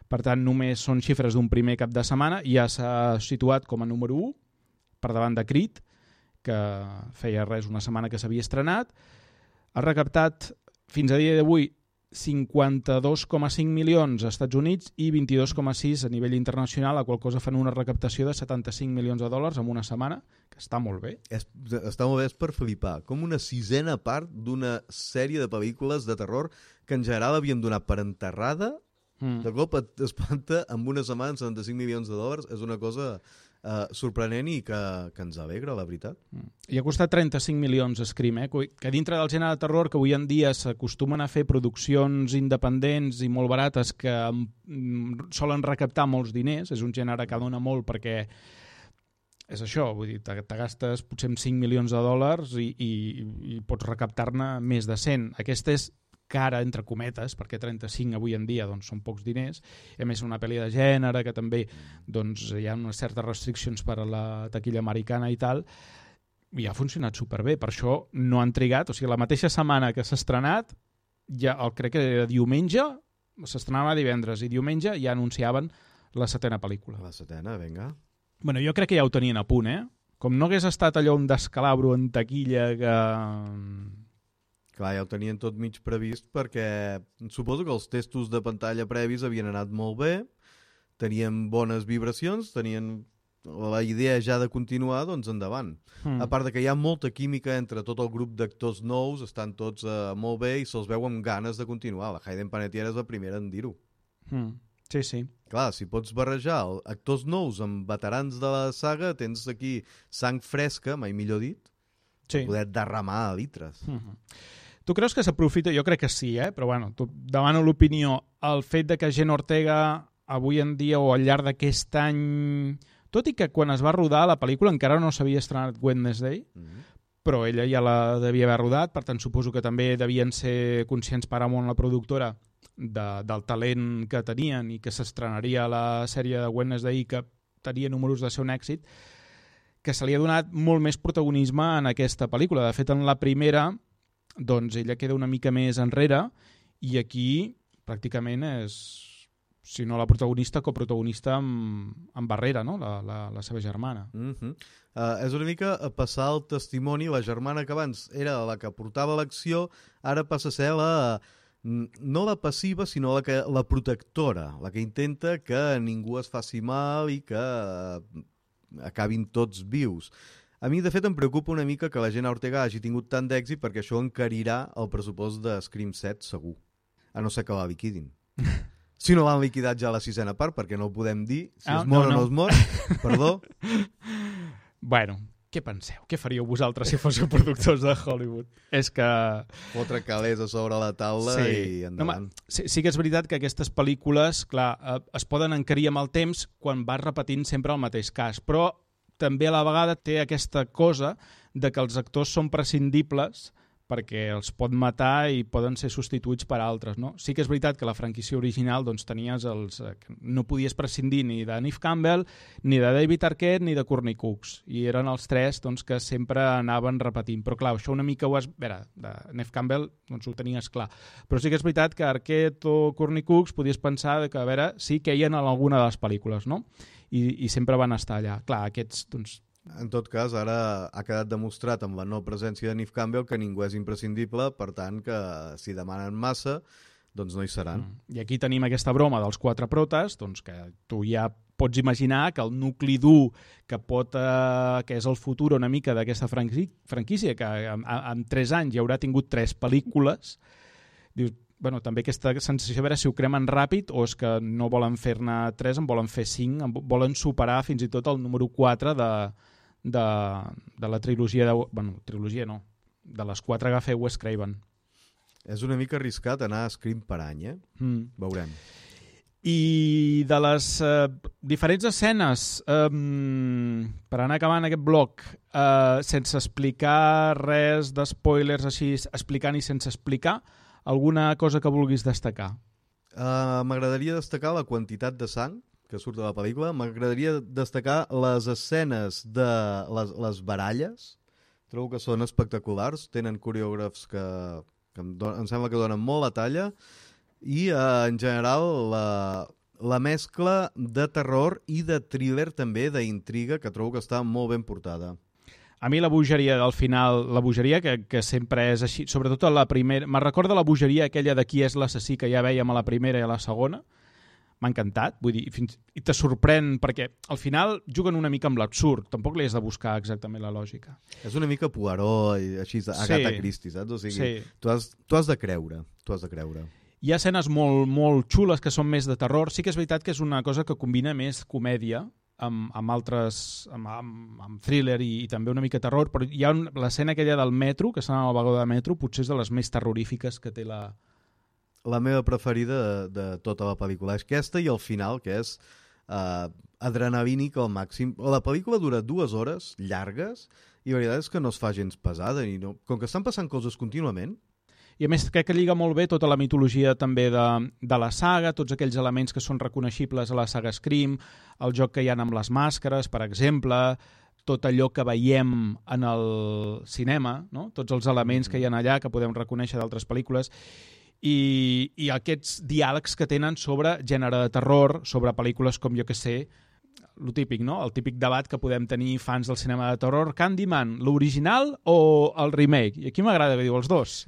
per tant només són xifres d'un primer cap de setmana i ja s'ha situat com a número 1 per davant de Creed, que feia res una setmana que s'havia estrenat. Ha recaptat fins a dia d'avui 52,5 milions als Estats Units i 22,6 a nivell internacional, a qual cosa fan una recaptació de 75 milions de dòlars en una setmana, que està molt bé. És, està molt bé, és per flipar. Com una sisena part d'una sèrie de pel·lícules de terror que en general havíem donat per enterrada, mm. de cop et espanta amb una setmana 75 milions de dòlars, és una cosa eh, sorprenent i que, que ens alegra, la veritat. Mm. I ha costat 35 milions Scream, eh? que dintre del gènere de terror que avui en dia s'acostumen a fer produccions independents i molt barates que mm, solen recaptar molts diners, és un gènere que dona molt perquè és això, vull dir, te, te gastes potser 5 milions de dòlars i, i, i pots recaptar-ne més de 100. Aquesta és cara, entre cometes, perquè 35 avui en dia doncs, són pocs diners, a més una pel·li de gènere que també doncs, hi ha unes certes restriccions per a la taquilla americana i tal, i ha funcionat superbé, per això no han trigat, o sigui, la mateixa setmana que s'ha estrenat, ja el crec que era diumenge, s'estrenava divendres, i diumenge ja anunciaven la setena pel·lícula. La setena, vinga. Bueno, jo crec que ja ho tenien a punt, eh? Com no hagués estat allò un descalabro en taquilla que Clar, ja ho tenien tot mig previst perquè suposo que els testos de pantalla previs havien anat molt bé, tenien bones vibracions, tenien la idea ja de continuar, doncs endavant. Mm. A part de que hi ha molta química entre tot el grup d'actors nous, estan tots uh, molt bé i se'ls veu amb ganes de continuar. La Hayden Panettiere és la primera en dir-ho. Mm. Sí, sí. Clar, si pots barrejar actors nous amb veterans de la saga, tens aquí sang fresca, mai millor dit, sí. poder derramar a litres. Mm -hmm. Tu creus que s'aprofita? Jo crec que sí, eh? però bueno, tu demano l'opinió. El fet de que Gen Ortega avui en dia o al llarg d'aquest any... Tot i que quan es va rodar la pel·lícula encara no s'havia estrenat Wednesday, mm -hmm. però ella ja la devia haver rodat, per tant suposo que també devien ser conscients Paramount, la productora, de, del talent que tenien i que s'estrenaria la sèrie de Wednesday i que tenia números de ser un èxit, que se li ha donat molt més protagonisme en aquesta pel·lícula. De fet, en la primera doncs ella queda una mica més enrere i aquí pràcticament és, si no la protagonista, coprotagonista amb, amb Barrera, no? la, la, la seva germana. Mm -hmm. uh, és una mica passar el testimoni, la germana que abans era la que portava l'acció, ara passa a ser la no la passiva, sinó la, que, la protectora, la que intenta que ningú es faci mal i que acabin tots vius. A mi, de fet, em preocupa una mica que la gent a Ortega hagi tingut tant d'èxit perquè això encarirà el pressupost de Scream 7, segur. A no ser que la liquidin. si no l'han liquidat ja a la sisena part, perquè no ho podem dir, si ah, es mor no, no. o no es mor, perdó. bueno, què penseu? Què faríeu vosaltres si fóssiu productors de Hollywood? És que... Fotre calés a sobre la taula sí. i endavant. No, sí, sí que és veritat que aquestes pel·lícules, clar, eh, es poden encarir amb el temps quan vas repetint sempre el mateix cas, però també a la vegada té aquesta cosa de que els actors són prescindibles perquè els pot matar i poden ser substituïts per altres. No? Sí que és veritat que la franquícia original doncs, tenies els, eh, no podies prescindir ni de Neve Campbell, ni de David Arquette, ni de Courtney Cooks. I eren els tres doncs, que sempre anaven repetint. Però clar, això una mica ho has... A veure, de Neve Campbell doncs, ho tenies clar. Però sí que és veritat que Arquette o Courtney Cooks podies pensar que, a veure, sí que hi en alguna de les pel·lícules, no? I, i sempre van estar allà. Clar, aquests, doncs... En tot cas, ara ha quedat demostrat amb la no presència de Nif Campbell que ningú és imprescindible, per tant, que si demanen massa, doncs no hi seran. Mm. I aquí tenim aquesta broma dels quatre protes, doncs que tu ja pots imaginar que el nucli dur que pot eh, que és el futur una mica d'aquesta franquícia, que en, en tres anys hi haurà tingut tres pel·lícules, dius, bueno, també aquesta sensació de veure si ho cremen ràpid o és que no volen fer-ne 3, en volen fer 5, en volen superar fins i tot el número 4 de, de, de la trilogia de... Bueno, trilogia no, de les 4 que feu Wes Craven. És una mica arriscat anar a Scream per any, eh? Mm. Veurem. I de les uh, diferents escenes, um, per anar acabant aquest bloc, uh, sense explicar res de spoilers així, explicant i sense explicar, alguna cosa que vulguis destacar? Uh, M'agradaria destacar la quantitat de sang que surt de la pel·lícula. M'agradaria destacar les escenes de les, les baralles. Trobo que són espectaculars. Tenen coreògrafs que, que em, don, em sembla que donen molt la talla. I, uh, en general, la, la mescla de terror i de thriller també, d'intriga, que trobo que està molt ben portada. A mi la bogeria del final, la bogeria que, que sempre és així, sobretot a la primera... Me recorda la bogeria aquella de qui és l'assassí que ja veiem a la primera i a la segona. M'ha encantat, vull dir, fins, i te sorprèn, perquè al final juguen una mica amb l'absurd, tampoc li has de buscar exactament la lògica. És una mica Poirot i així, Agatha Sí. Christie, saps? O sigui, Sí. tu, has, tu has de creure, tu has de creure. Hi ha escenes molt, molt xules que són més de terror. Sí que és veritat que és una cosa que combina més comèdia amb, amb altres... amb, amb, amb thriller i, i també una mica terror, però hi ha l'escena aquella del metro, que estan al vagó de metro, potser és de les més terrorífiques que té la... La meva preferida de, de tota la pel·lícula és aquesta i el final, que és uh, adrenalínic al màxim. La pel·lícula dura dues hores llargues i la veritat és que no es fa gens pesada. I no... Com que estan passant coses contínuament, I a més crec que lliga molt bé tota la mitologia també de, de la saga, tots aquells elements que són reconeixibles a la saga Scream, el joc que hi ha amb les màscares, per exemple, tot allò que veiem en el cinema, no? tots els elements que hi ha allà que podem reconèixer d'altres pel·lícules, i, i aquests diàlegs que tenen sobre gènere de terror, sobre pel·lícules com jo que sé, el típic, no? El típic debat que podem tenir fans del cinema de terror, Candyman, l'original o el remake? I aquí m'agrada que diu els dos.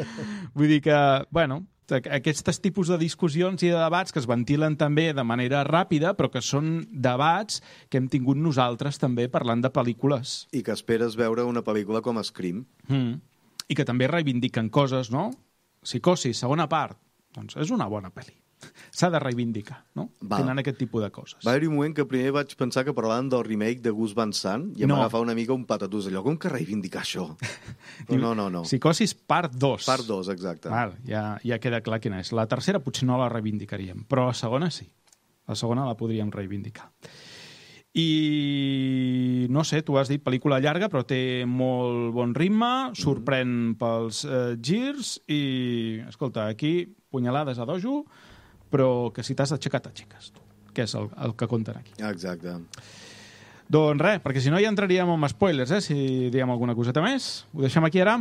Vull dir que, bueno, aquests tipus de discussions i de debats que es ventilen també de manera ràpida, però que són debats que hem tingut nosaltres també parlant de pel·lícules. i que esperes veure una pel·lícula com Scream. Mm. I que també reivindiquen coses, no? Psicosi, segona part. Doncs és una bona pel·li. S'ha de reivindicar, no? Val. Tenen aquest tipus de coses. Va haver-hi un moment que primer vaig pensar que parlàvem del remake de Gus Van Sant i em No. va agafar una mica un patatús allò. Com que reivindicar això? Però no, no, no. Psicosis part 2. Part 2, exacte. Val, ja, ja queda clar quina és. La tercera potser no la reivindicaríem, però la segona sí. La segona la podríem reivindicar. I no sé, tu has dit pel·lícula llarga, però té molt bon ritme, sorprèn pels eh, girs i, escolta, aquí punyalades a dojo, però que si t'has aixecat, t'aixeques, tu, que és el, el que compten aquí. Exacte. Doncs res, perquè si no ja entraríem amb spoilers, eh, si diem alguna coseta més. Ho deixem aquí ara?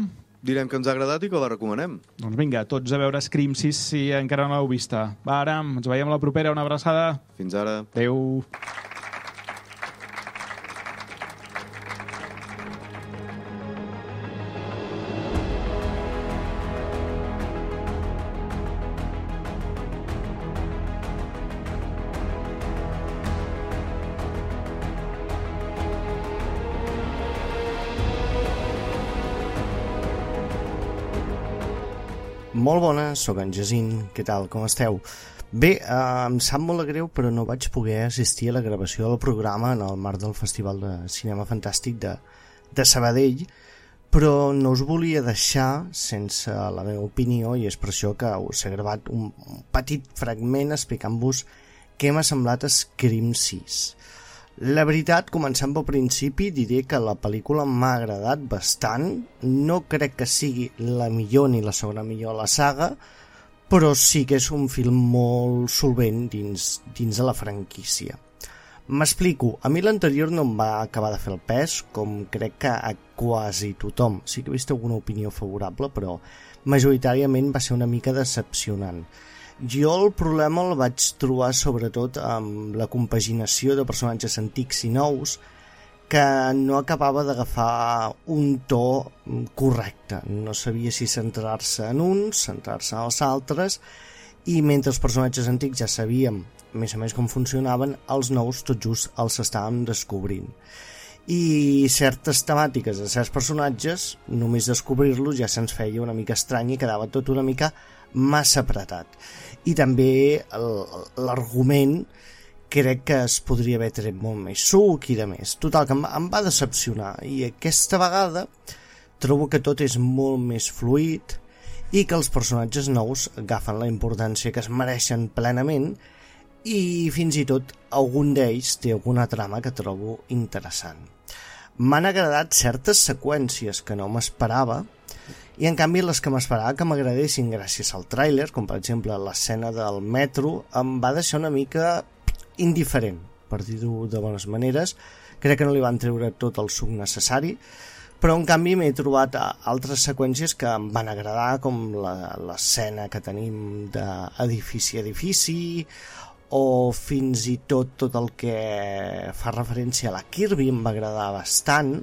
Direm que ens ha agradat i que la recomanem. Doncs vinga, tots a veure Scream 6 si encara no l'heu vista. Va, ara, ens veiem a la propera. Una abraçada. Fins ara. Adéu. Molt bones, sóc en Jacint, què tal, com esteu? Bé, eh, em sap molt greu, però no vaig poder assistir a la gravació del programa en el marc del Festival de Cinema Fantàstic de, de Sabadell, però no us volia deixar sense la meva opinió i és per això que us he gravat un petit fragment explicant-vos què m'ha semblat Scream 6. La veritat, començant pel principi, diré que la pel·lícula m'ha agradat bastant. No crec que sigui la millor ni la segona millor de la saga, però sí que és un film molt solvent dins, dins de la franquícia. M'explico, a mi l'anterior no em va acabar de fer el pes, com crec que a quasi tothom. Sí que he vist alguna opinió favorable, però majoritàriament va ser una mica decepcionant. Jo el problema el vaig trobar sobretot amb la compaginació de personatges antics i nous que no acabava d'agafar un to correcte. No sabia si centrar-se en uns, centrar-se en els altres, i mentre els personatges antics ja sabíem més a més com funcionaven, els nous tot just els estàvem descobrint. I certes temàtiques de certs personatges, només descobrir-los ja se'ns feia una mica estrany i quedava tot una mica massa apretat. I també l'argument crec que es podria haver tret molt més suc i de més. Total, que em, em va decepcionar i aquesta vegada trobo que tot és molt més fluid i que els personatges nous agafen la importància que es mereixen plenament i fins i tot algun d'ells té alguna trama que trobo interessant. M'han agradat certes seqüències que no m'esperava i en canvi les que m'esperava que m'agradessin gràcies al tràiler, com per exemple l'escena del metro, em va deixar una mica indiferent, per dir-ho de bones maneres. Crec que no li van treure tot el suc necessari, però en canvi m'he trobat a altres seqüències que em van agradar, com l'escena que tenim d'edifici a edifici, o fins i tot tot el que fa referència a la Kirby em va agradar bastant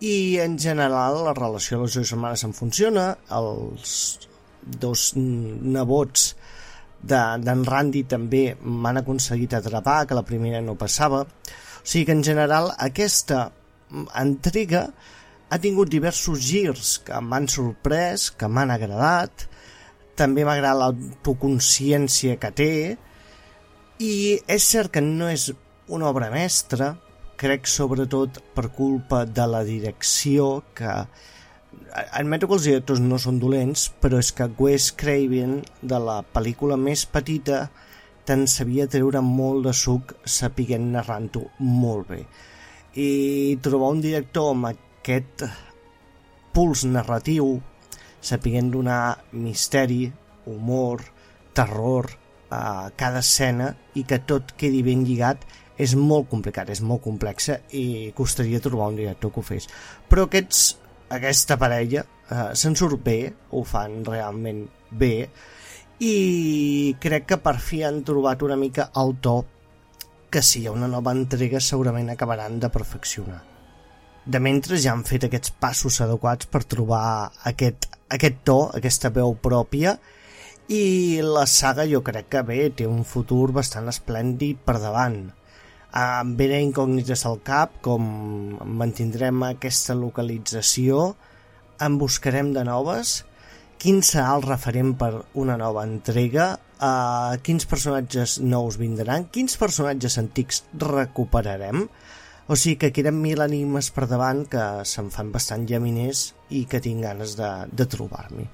i en general la relació de les dues germanes em funciona. Els dos nebots d'en de, Randy també m'han aconseguit atrapar que la primera no passava. O sigui que en general aquesta entrega ha tingut diversos girs que m'han sorprès, que m'han agradat. També m'agrada l'autoconsciència que té. I és cert que no és una obra mestra crec sobretot per culpa de la direcció que admeto que els directors no són dolents però és que Wes Craven de la pel·lícula més petita te'n sabia treure molt de suc sapiguent narrant-ho molt bé. I trobar un director amb aquest puls narratiu sapiguent donar misteri, humor, terror a cada escena i que tot quedi ben lligat és molt complicat, és molt complexa i costaria trobar un director que ho fes. Però aquests, aquesta parella eh, se'n surt bé, ho fan realment bé i crec que per fi han trobat una mica el to que si hi ha una nova entrega segurament acabaran de perfeccionar. De mentre ja han fet aquests passos adequats per trobar aquest, aquest to, aquesta veu pròpia i la saga jo crec que bé, té un futur bastant esplèndid per davant. Amb ben incògnites al cap, com mantindrem aquesta localització, en buscarem de noves, quin serà el referent per una nova entrega, uh, quins personatges nous vindran, quins personatges antics recuperarem, o sigui que queden mil ànimes per davant que se'n fan bastant llaminers i que tinc ganes de, de trobar-m'hi.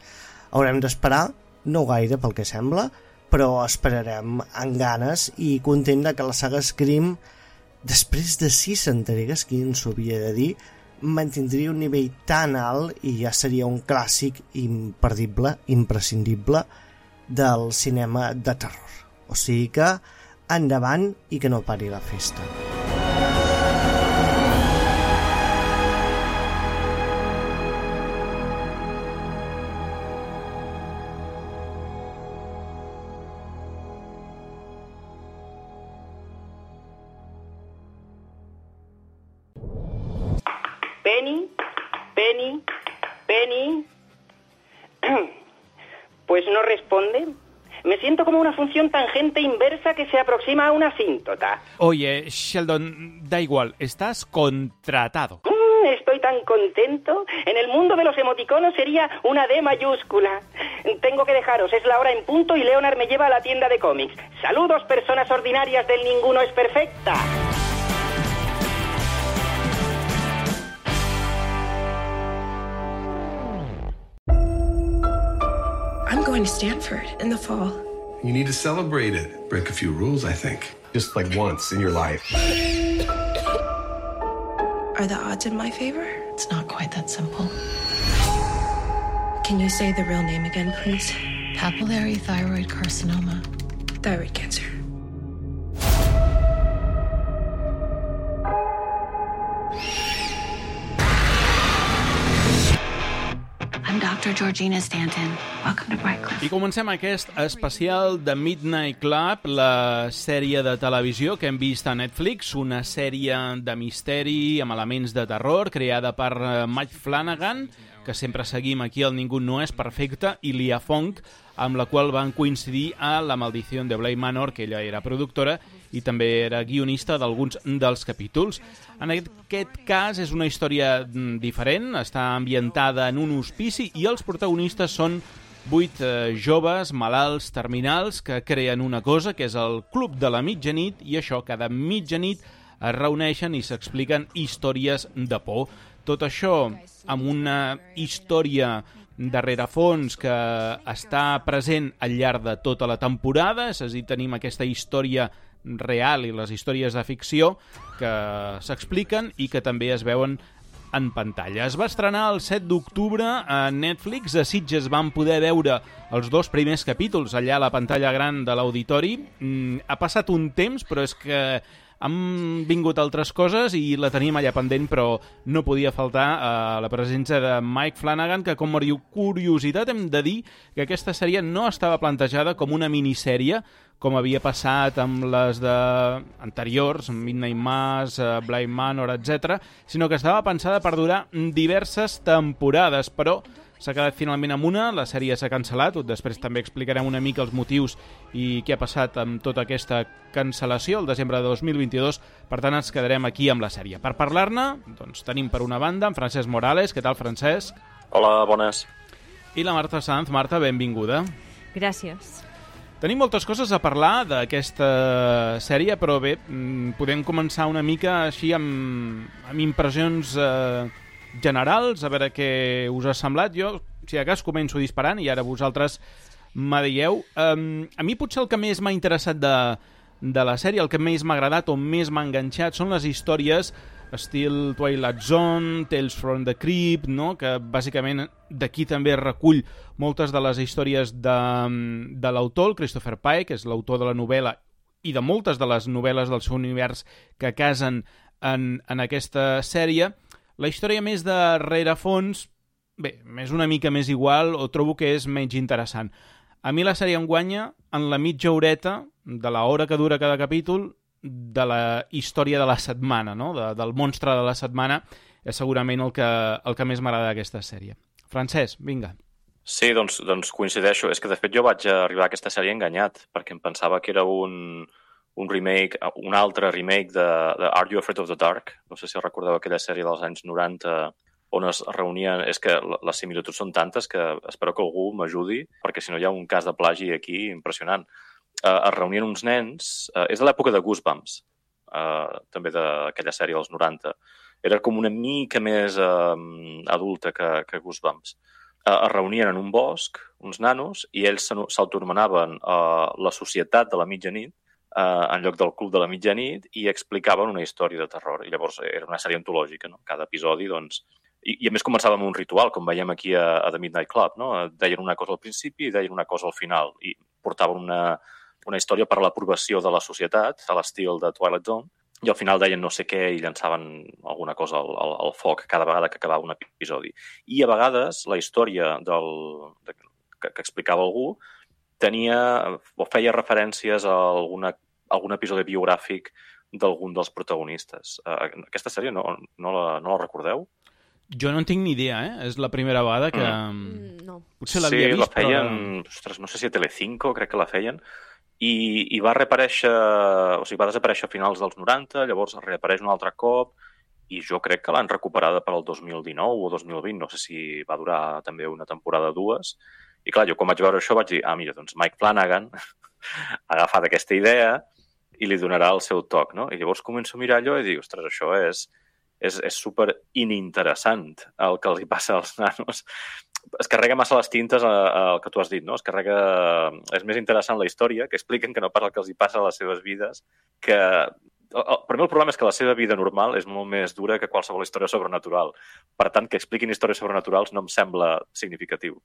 Haurem d'esperar, no gaire pel que sembla, però esperarem amb ganes i content de que la saga Scream, després de sis entregues, qui ens ho havia de dir, mantindria un nivell tan alt i ja seria un clàssic imperdible, imprescindible del cinema de terror. O sigui que endavant i que no pari la festa. Penny, Penny, Penny. Pues no responde. Me siento como una función tangente inversa que se aproxima a una asíntota. Oye, Sheldon, da igual, estás contratado. Mm, estoy tan contento. En el mundo de los emoticonos sería una D mayúscula. Tengo que dejaros, es la hora en punto y Leonard me lleva a la tienda de cómics. Saludos, personas ordinarias del Ninguno es Perfecta. I'm going to Stanford in the fall. You need to celebrate it. Break a few rules, I think. Just like once in your life. Are the odds in my favor? It's not quite that simple. Can you say the real name again, please? Papillary thyroid carcinoma. Thyroid cancer. I'm Dr. Georgina Stanton. Welcome to Brightcliff. I comencem aquest especial de Midnight Club, la sèrie de televisió que hem vist a Netflix, una sèrie de misteri amb elements de terror creada per eh, Mike Flanagan, que sempre seguim aquí al Ningú no és perfecte, i Lia Fong, amb la qual van coincidir a La maldició de Bly Manor, que ella era productora i també era guionista d'alguns dels capítols. En aquest cas és una història mm, diferent, està ambientada en un hospici i els protagonistes són vuit eh, joves malalts terminals que creen una cosa que és el Club de la Mitjanit i això cada mitjanit es reuneixen i s'expliquen històries de por. Tot això amb una història de rerefons que està present al llarg de tota la temporada, és a dir, tenim aquesta història real i les històries de ficció que s'expliquen i que també es veuen en pantalla. Es va estrenar el 7 d'octubre a Netflix. A Sitges van poder veure els dos primers capítols allà a la pantalla gran de l'auditori. Mm, ha passat un temps, però és que han vingut altres coses i la teníem allà pendent, però no podia faltar eh, la presència de Mike Flanagan, que com a curiositat hem de dir que aquesta sèrie no estava plantejada com una minissèrie, com havia passat amb les de anteriors, Midnight Mass, eh, Blind Manor, etc, sinó que estava pensada per durar diverses temporades, però s'ha quedat finalment amb una, la sèrie s'ha cancel·lat, després també explicarem una mica els motius i què ha passat amb tota aquesta cancel·lació el desembre de 2022, per tant ens quedarem aquí amb la sèrie. Per parlar-ne, doncs tenim per una banda en Francesc Morales, què tal Francesc? Hola, bones. I la Marta Sanz. Marta, benvinguda. Gràcies. Tenim moltes coses a parlar d'aquesta sèrie, però bé, mm, podem començar una mica així amb, amb impressions eh, generals, a veure què us ha semblat. Jo, si de cas, començo disparant i ara vosaltres m'adieu. Um, a mi potser el que més m'ha interessat de, de la sèrie, el que més m'ha agradat o més m'ha enganxat són les històries estil Twilight Zone, Tales from the Crypt, no? que bàsicament d'aquí també recull moltes de les històries de, de l'autor, Christopher Pike, que és l'autor de la novel·la i de moltes de les novel·les del seu univers que casen en, en aquesta sèrie. La història més de rerefons, bé, és una mica més igual o trobo que és menys interessant. A mi la sèrie em guanya en la mitja horeta de la hora que dura cada capítol de la història de la setmana, no? de, del monstre de la setmana, és segurament el que, el que més m'agrada d'aquesta sèrie. Francesc, vinga. Sí, doncs, doncs coincideixo. És que, de fet, jo vaig arribar a aquesta sèrie enganyat, perquè em pensava que era un, un remake, un altre remake de, de Are You Afraid of the Dark? No sé si recordeu aquella sèrie dels anys 90 on es reunien... És que les similituds són tantes que espero que algú m'ajudi, perquè si no hi ha un cas de plagi aquí impressionant. Uh, es reunien uns nens... Uh, és de l'època de Goosebumps, uh, també d'aquella sèrie dels 90. Era com una mica més uh, adulta que, que Goosebumps. Uh, es reunien en un bosc, uns nanos, i ells s'autoanomenaven uh, la Societat de la Mitjanit, eh, en lloc del Club de la Mitjanit i explicaven una història de terror. I llavors era una sèrie antològica, no? Cada episodi, doncs... I, i a més començava amb un ritual, com veiem aquí a, a The Midnight Club, no? Deien una cosa al principi i deien una cosa al final. I portaven una, una història per a l'aprovació de la societat, a l'estil de Twilight Zone, i al final deien no sé què i llançaven alguna cosa al, al, al foc cada vegada que acabava un episodi. I a vegades la història del, de, que, que explicava algú tenia o feia referències a alguna algun episodi biogràfic d'algun dels protagonistes. Uh, aquesta sèrie no, no, la, no la recordeu? Jo no en tinc ni idea, eh? És la primera vegada que... Mm. mm no. Potser l'havia sí, vist, la feien, però... Ostres, no sé si a Telecinco, crec que la feien, i, i va reaparèixer, o sigui, va desaparèixer a finals dels 90, llavors reapareix un altre cop, i jo crec que l'han recuperada per al 2019 o 2020, no sé si va durar també una temporada o dues, i clar, jo quan vaig veure això vaig dir, ah, mira, doncs Mike Flanagan ha agafat aquesta idea i li donarà el seu toc, no? I llavors començo a mirar allò i dic, ostres, això és, és, és super ininteressant el que hi passa als nanos. Es carrega massa les tintes al que tu has dit, no? Es carrega... És més interessant la història, que expliquen que no pas el que els hi passa a les seves vides, que per mi el problema és que la seva vida normal és molt més dura que qualsevol història sobrenatural. Per tant, que expliquin històries sobrenaturals no em sembla significatiu.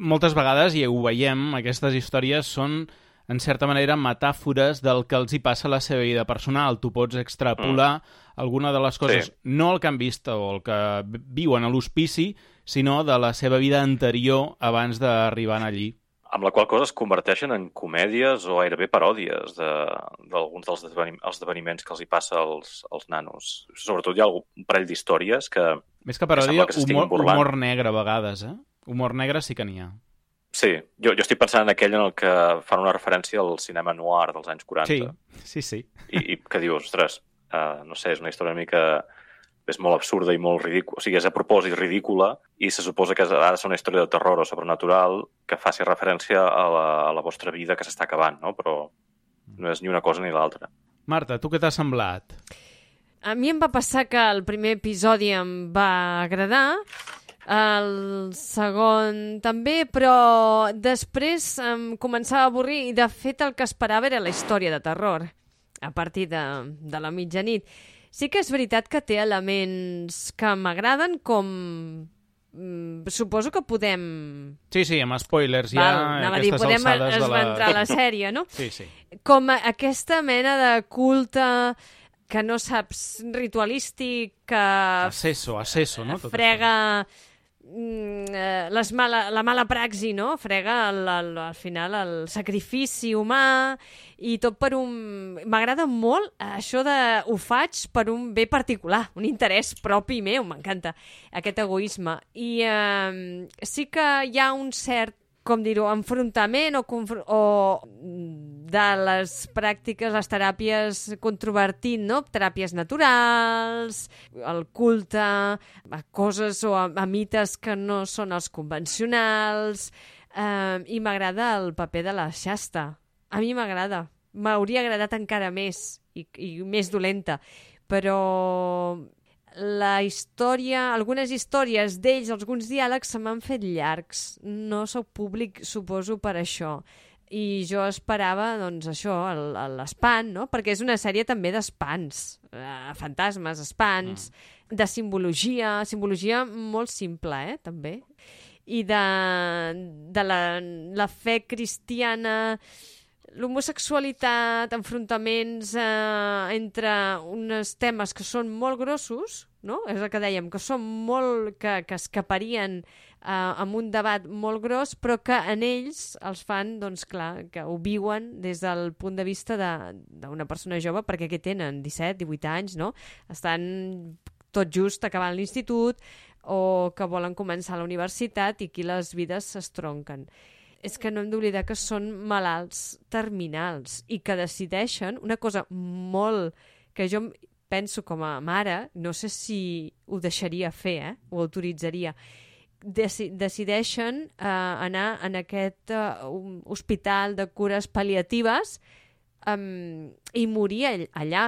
Moltes vegades, i ho veiem, aquestes històries són en certa manera, metàfores del que els hi passa a la seva vida personal. Tu pots extrapolar mm. alguna de les coses, sí. no el que han vist o el que viuen a l'hospici, sinó de la seva vida anterior abans d'arribar allí. Amb la qual cosa es converteixen en comèdies o gairebé paròdies d'alguns de, dels esdevenim esdeveniments que els hi passa als, als nanos. Sobretot hi ha un parell d'històries que... Més que paròdia, que humor, humor negre a vegades, eh? Humor negre sí que n'hi ha. Sí, jo, jo estic pensant en aquell en el que fan una referència al cinema noir dels anys 40. Sí, sí, sí. I, i que dius, ostres, uh, no sé, és una història una mica... és molt absurda i molt ridícula, o sigui, és a propòsit ridícula i se suposa que ha de ser una història de terror o sobrenatural que faci referència a la, a la vostra vida que s'està acabant, no? Però no és ni una cosa ni l'altra. Marta, tu què t'ha semblat? A mi em va passar que el primer episodi em va agradar el segon també, però després em començava a avorrir i de fet el que esperava era la història de terror a partir de, de la mitjanit. Sí que és veritat que té elements que m'agraden com mm, suposo que podem... Sí, sí, amb spoilers ja Val, a aquestes dir, podem alçades de la... a la sèrie, no? Sí, sí. Com aquesta mena de culte que no saps ritualístic, que Acesso, acesso, no? Tot frega eh, les mala, la mala praxi, no? Frega el, el, al final el sacrifici humà i tot per un... M'agrada molt això de ho faig per un bé particular, un interès propi meu, m'encanta aquest egoisme. I eh, sí que hi ha un cert com dir-ho, enfrontament o, o de les pràctiques, les teràpies controvertint, no? Teràpies naturals, el culte, a coses o a, a mites que no són els convencionals, eh, i m'agrada el paper de la Shasta. A mi m'agrada. M'hauria agradat encara més, i, i més dolenta, però la història, algunes històries d'ells, alguns diàlegs se m'han fet llargs. No sóc públic, suposo, per això. I jo esperava, doncs, això, l'espant, no? Perquè és una sèrie també d'espans, eh, fantasmes, espans, mm. de simbologia, simbologia molt simple, eh, també. I de, de la, la fe cristiana l'homosexualitat, enfrontaments eh, entre uns temes que són molt grossos, no? és el que dèiem, que són molt... que, que escaparien eh, amb un debat molt gros, però que en ells els fan, doncs clar, que ho viuen des del punt de vista d'una persona jove, perquè què tenen? 17, 18 anys, no? Estan tot just acabant l'institut o que volen començar la universitat i aquí les vides s'estronquen és que no hem d'oblidar que són malalts terminals i que decideixen una cosa molt que jo penso com a mare, no sé si ho deixaria fer, eh? ho autoritzaria, Deci decideixen eh, anar en aquest eh, hospital de cures pal·liatives um, i morir allà,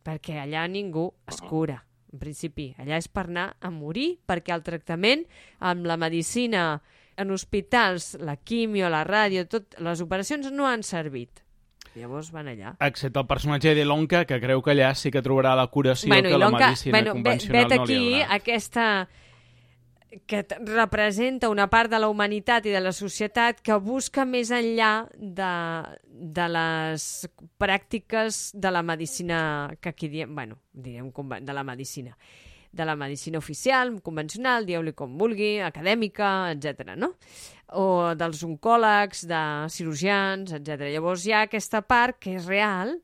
perquè allà ningú es cura, en principi. Allà és per anar a morir, perquè el tractament amb la medicina en hospitals, la quimio, la ràdio, tot, les operacions no han servit. Llavors van allà. Excepte el personatge de Lonca, que creu que allà sí que trobarà la curació bueno, que la Lonca, medicina bueno, convencional vet no aquí li ha donat. aquesta que representa una part de la humanitat i de la societat que busca més enllà de, de les pràctiques de la medicina que aquí diem, bueno, direm de la medicina de la medicina oficial, convencional, dieu-li com vulgui, acadèmica, etc. no? O dels oncòlegs, de cirurgians, etc. Llavors hi ha aquesta part que és real,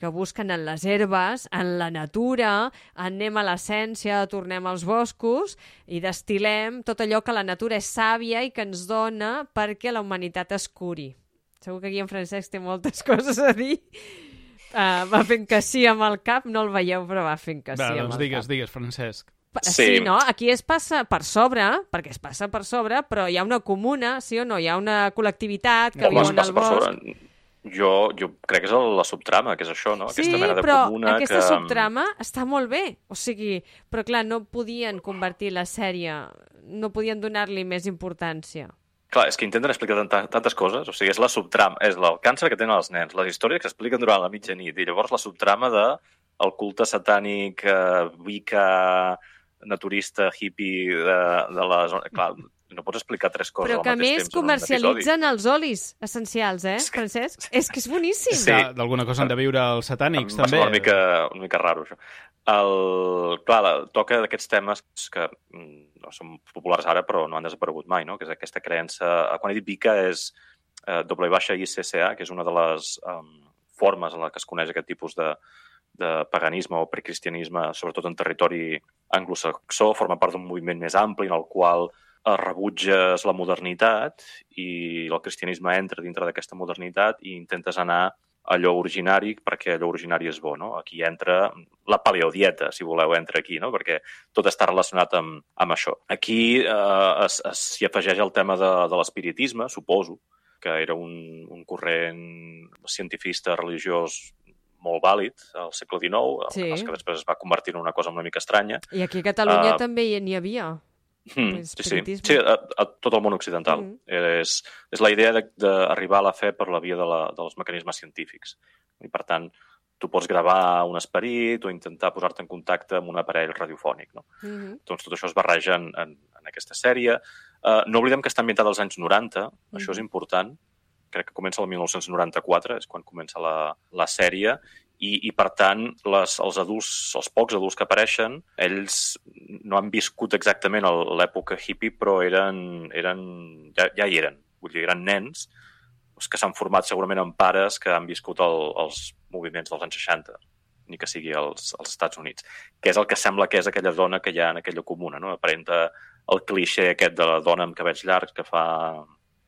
que busquen en les herbes, en la natura, anem a l'essència, tornem als boscos i destilem tot allò que la natura és sàvia i que ens dona perquè la humanitat es curi. Segur que aquí en Francesc té moltes coses a dir. Uh, va fent que sí amb el cap, no el veieu, però va fent que sí Va, amb doncs el digues, cap. digues, Francesc. Sí. Sí. no? Aquí es passa per sobre, perquè es passa per sobre, però hi ha una comuna, sí o no? Hi ha una col·lectivitat que viu en el bosc. sobre. Jo, jo crec que és el- la subtrama, que és això, no? Sí, Aquesta mena de però comuna aquesta que... subtrama està molt bé. O sigui, però clar, no podien convertir la sèrie, no podien donar-li més importància. Clar, és que intenten explicar tanta, tantes coses. O sigui, és la subtrama, és el càncer que tenen els nens, les històries que expliquen durant la mitjanit, i llavors la subtrama de el culte satànic, eh, wicca, naturista, hippie de, de la zona... Clar, no pots explicar tres coses Però al que a més comercialitzen els olis essencials, eh, Francesc? És que és boníssim. Sí. De- D'alguna cosa han de viure els satànics, Em va també. semblar Una mica, una mica raro, això. El, clar, la, toca d'aquests temes que mm, no són populars ara, però no han desaparegut mai, no? que és aquesta creença... Quan he dit Wicca és eh, W baixa ICCA, que és una de les um, formes en la que es coneix aquest tipus de, de paganisme o precristianisme, sobretot en territori anglosaxó, forma part d'un moviment més ampli en el qual eh, rebutges la modernitat i el cristianisme entra dintre d'aquesta modernitat i intentes anar allò originari perquè allò originari és bo, no? Aquí entra la paleodieta, si voleu, entra aquí, no? Perquè tot està relacionat amb, amb això. Aquí eh, s'hi afegeix el tema de, de l'espiritisme, suposo, que era un, un corrent cientifista religiós molt vàlid al segle XIX, Sí. que després es va convertir en una cosa una mica estranya. I aquí a Catalunya Ah. també hi n'hi havia. Mm, sí, sí. Sí a, a tot el món occidental. Mm. És, és la idea de- d'arribar a la fe per la via de la, dels mecanismes científics. I, per tant, tu pots gravar un esperit o intentar posar-te en contacte amb un aparell radiofònic. No? Mhm. Doncs tot això es barreja en, en, en aquesta sèrie. Uh, no oblidem que està ambientada als anys 90, això és important. Crec que comença el 1994, és quan comença la, la sèrie, i, i per tant, les, els adults, els pocs adults que apareixen, ells no han viscut exactament l'època hippie, però eren, eren, ja, ja hi eren. Vull dir, eren nens doncs, que s'han format segurament amb pares que han viscut el, els moviments dels anys 60 ni que sigui als, als Estats Units, que és el que sembla que és aquella dona que hi ha en aquella comuna, no? Aparenta el cliché aquest de la dona amb cabells llargs que fa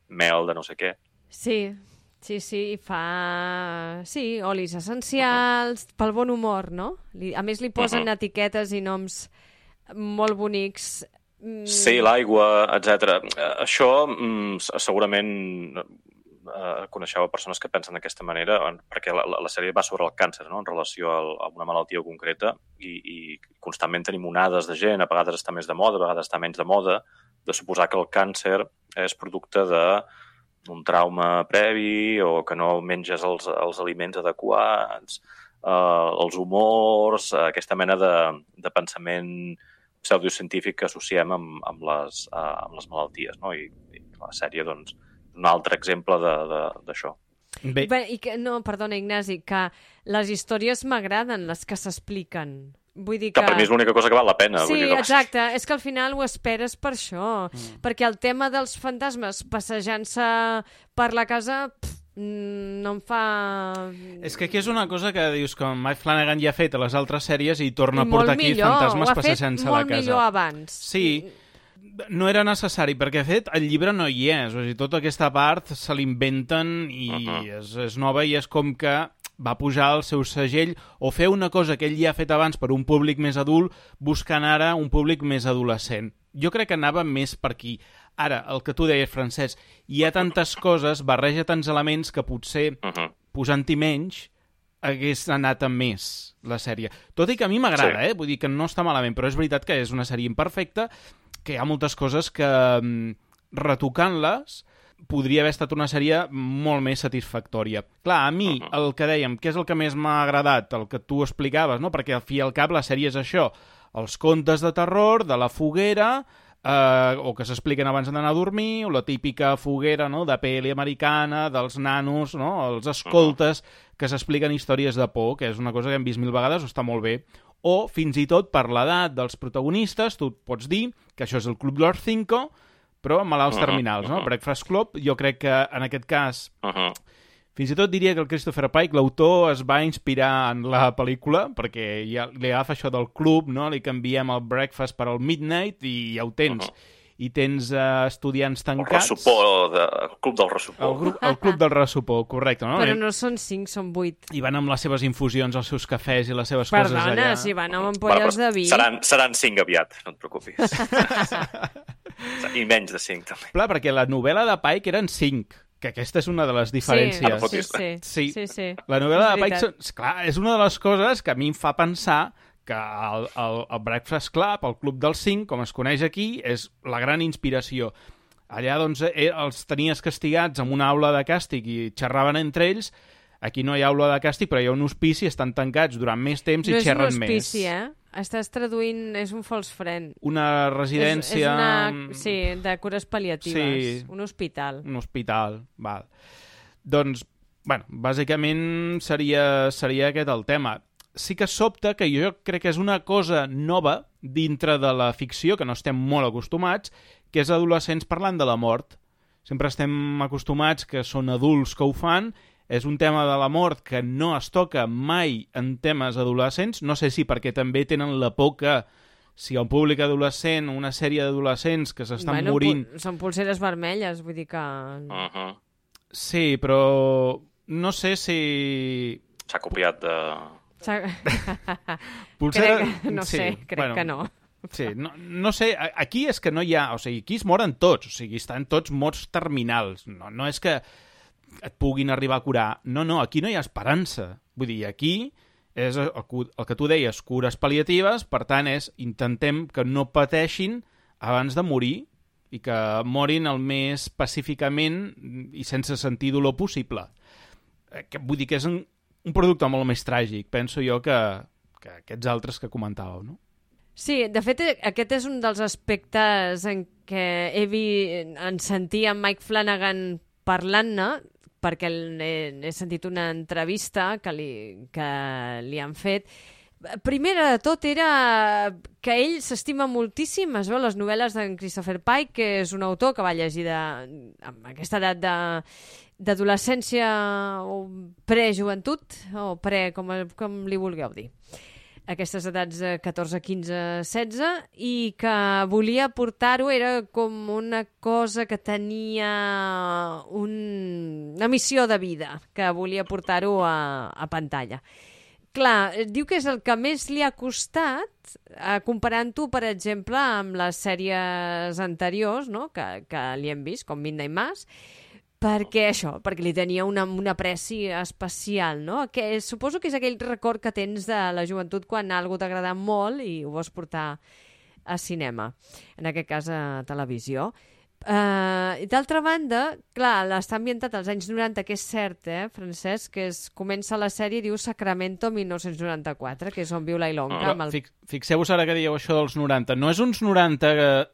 mel de no sé què. Sí, sí, sí, fa... Sí, olis essencials, pel bon humor, no? Li... A més, li posen Mhm. etiquetes i noms molt bonics. Mm, Sí, l'aigua, etc. Això mm, segurament eh, coneixeu persones que pensen d'aquesta manera, perquè la, la, la sèrie va sobre el càncer, no?, en relació al, a una malaltia concreta, i, i constantment tenim onades de gent, a vegades està més de moda, a vegades està menys de moda, de suposar que el càncer és producte de un trauma previ o que no menges els, els aliments adequats, eh, els humors, eh, aquesta mena de, de pensament pseudocientífic que associem amb, amb, les, eh, amb les malalties. No? I, I la sèrie, doncs, un altre exemple de- de- d'això. Bé, Bé, i que, no, perdona, Ignasi, que les històries m'agraden, les que s'expliquen. Vull dir Que que... per mi és l'única cosa que val la pena. Sí, vull dir, que- exacte. És que al final ho esperes per això. Mm. Perquè el tema dels fantasmes passejant-se per la casa pff, no em fa... és que aquí és una cosa que dius que Mike Flanagan ja ha fet a les altres sèries i torna I a portar molt aquí millor. fantasmes ho ha fet passejant-se a la molt casa. millor abans. Sí, no era necessari, perquè de fet el llibre no hi és, o sigui, tota aquesta part se l'inventen i uh -huh. és, és nova i és com que va pujar el seu segell o fer una cosa que ell ja ha fet abans per un públic més adult, buscant ara un públic més adolescent. Jo crec que anava més per aquí. Ara, el que tu deies, Francesc, hi ha tantes coses, barreja tants elements que potser Uh -huh. posant-hi menys hagués anat amb més la sèrie. Tot i que a mi m'agrada, Sí. eh? Vull dir que no està malament, però és veritat que és una sèrie imperfecta, que hi ha moltes coses que, mm, retocant-les, podria haver estat una sèrie molt més satisfactòria. Clar, a mi, el que dèiem, què és el que més m'ha agradat? El que tu explicaves, no? Perquè al fi i al cap la sèrie és això, els contes de terror, de la foguera, eh, o que s'expliquen abans d'anar a dormir, o la típica foguera no? de peli americana, dels nanos, no? els escoltes que s'expliquen històries de por, que és una cosa que hem vist mil vegades, està molt bé. O, fins i tot, per l'edat dels protagonistes, tu pots dir que això és el Club dels Cinco, però amb malalts Mhm, terminals, no? mhm. Breakfast Club, jo crec que en aquest cas Uh -huh. fins i tot diria que el Christopher Pike, l'autor, es va inspirar en la pel·lícula, perquè ja li agafa això del club, no? li canviem el breakfast per al midnight i ja ho tens. Uh -huh. I tens uh, estudiants El tancats... ressupó, de, el club del ressupó. El, grup, el club del ressupó, correcte. No? Però I- no són cinc, són vuit. I van amb les seves infusions, els seus cafès i les seves coses allà. Perdona, si van amb ampolles però de vi... Seran, seran cinc aviat, no et preocupis. I menys de cinc, també. Clar, perquè la novel·la de Pike eren cinc, que aquesta és una de les Sí, diferències. Sí, dir. sí, Sí. sí, sí. La novel·la de Pike, clar, és una de les coses que a mi em fa pensar que el, el, el Breakfast Club, el Club dels Cinc, com es coneix aquí, és la gran inspiració. Allà, doncs, eh, els tenies castigats amb una aula de càstig i xerraven entre ells. Aquí no hi ha aula de càstig, però hi ha un hospici, estan tancats durant més temps No i és un xerren hospici, més. eh? Estàs traduint... És un false friend. Una És, és residència... una... Sí, de cures pal·liatives. Sí. Un hospital. un hospital, val. Doncs, bueno, bàsicament seria, seria aquest el tema. Sí que sobta que jo crec que és una cosa nova dintre de la ficció, que no estem molt acostumats, que és adolescents parlant de la mort. Sempre estem acostumats que són adults que ho fan, és un tema de la mort que no es toca mai en temes adolescents, no sé si perquè també tenen la por que si hi ha un públic adolescent, una sèrie d'adolescents que s'estan bueno, morint... Són pulseres vermelles, vull dir que... Uh -huh. Sí, però no sé si... S'ha copiat de... Pulsera... Crec, que- no sé, crec que no. Sí, no, no sé, aquí és que no hi ha... O sigui, aquí es moren tots, o sigui, estan tots morts terminals. No, no és que et puguin arribar a curar. No, no, aquí no hi ha esperança. Vull dir, aquí és el, el que tu deies, cures pal·liatives, per tant, és intentem que no pateixin abans de morir i que morin el més pacíficament i sense sentir dolor possible. Eh, Que, vull dir que és un, un producte molt més tràgic, penso jo, que, que aquests altres que comentàveu, no? Sí, de fet, aquest és un dels aspectes en què he vist, en sentir en Mike Flanagan parlant-ne, perquè he, he sentit una entrevista que li, que li han fet Primera de tot era que ell s'estima moltíssim, es veu les novel·les d'en Christopher Pike, que és un autor que va llegir de, amb aquesta edat de d'adolescència o pre-joventut, o pre, com, com li vulgueu dir aquestes edats de 14, 15, 16 i que volia portar-ho era com una cosa que tenia un... una missió de vida, que volia portar-ho a, a pantalla. Clar, diu que és el que més li ha costat, eh, comparant-ho, per exemple, amb les sèries anteriors no? que, que li hem vist, com Midnight Mass, perquè això, perquè li tenia una, una preci especial, no? Que suposo que és aquell record que tens de la joventut quan algú t'agrada molt i ho vols portar a cinema, en aquest cas a televisió. Uh, D'altra banda, clar, està ambientat als anys 90, que és cert, eh, Francesc, que es comença la sèrie, diu Sacramento 1994, que és on viu la Ilonga. Amb el... Fixeu-vos ara que dieu això dels 90. No és uns 90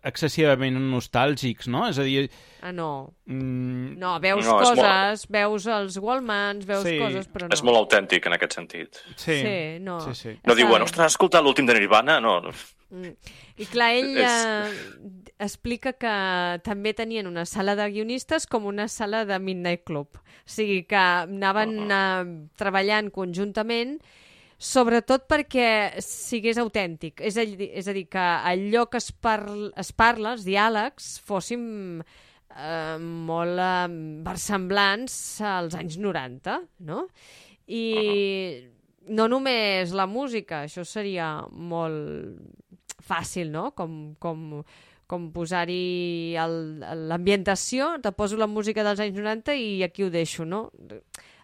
excessivament nostàlgics, no? És a dir... Ah, no. Mm... No, veus No, coses, veus els Wallmans, veus Sí. coses, però no. És molt autèntic en aquest sentit. Sí, Sí, no. sí, sí. No diuen, ostres, has escoltat l'últim de Nirvana? No. Mm. I clar, ell eh, explica que també tenien una sala de guionistes com una sala de Midnight Club. O sigui que anaven Ah. uh, treballant conjuntament sobretot perquè sigués autèntic. És a, dir- és a dir, que allò que es, parl, es parla, els diàlegs, fossin eh, molt eh, versemblants als anys 90, no? I no només la música, això seria molt fàcil, no? Com, com, com posar-hi l'ambientació, te poso la música dels anys 90 i aquí ho deixo, no?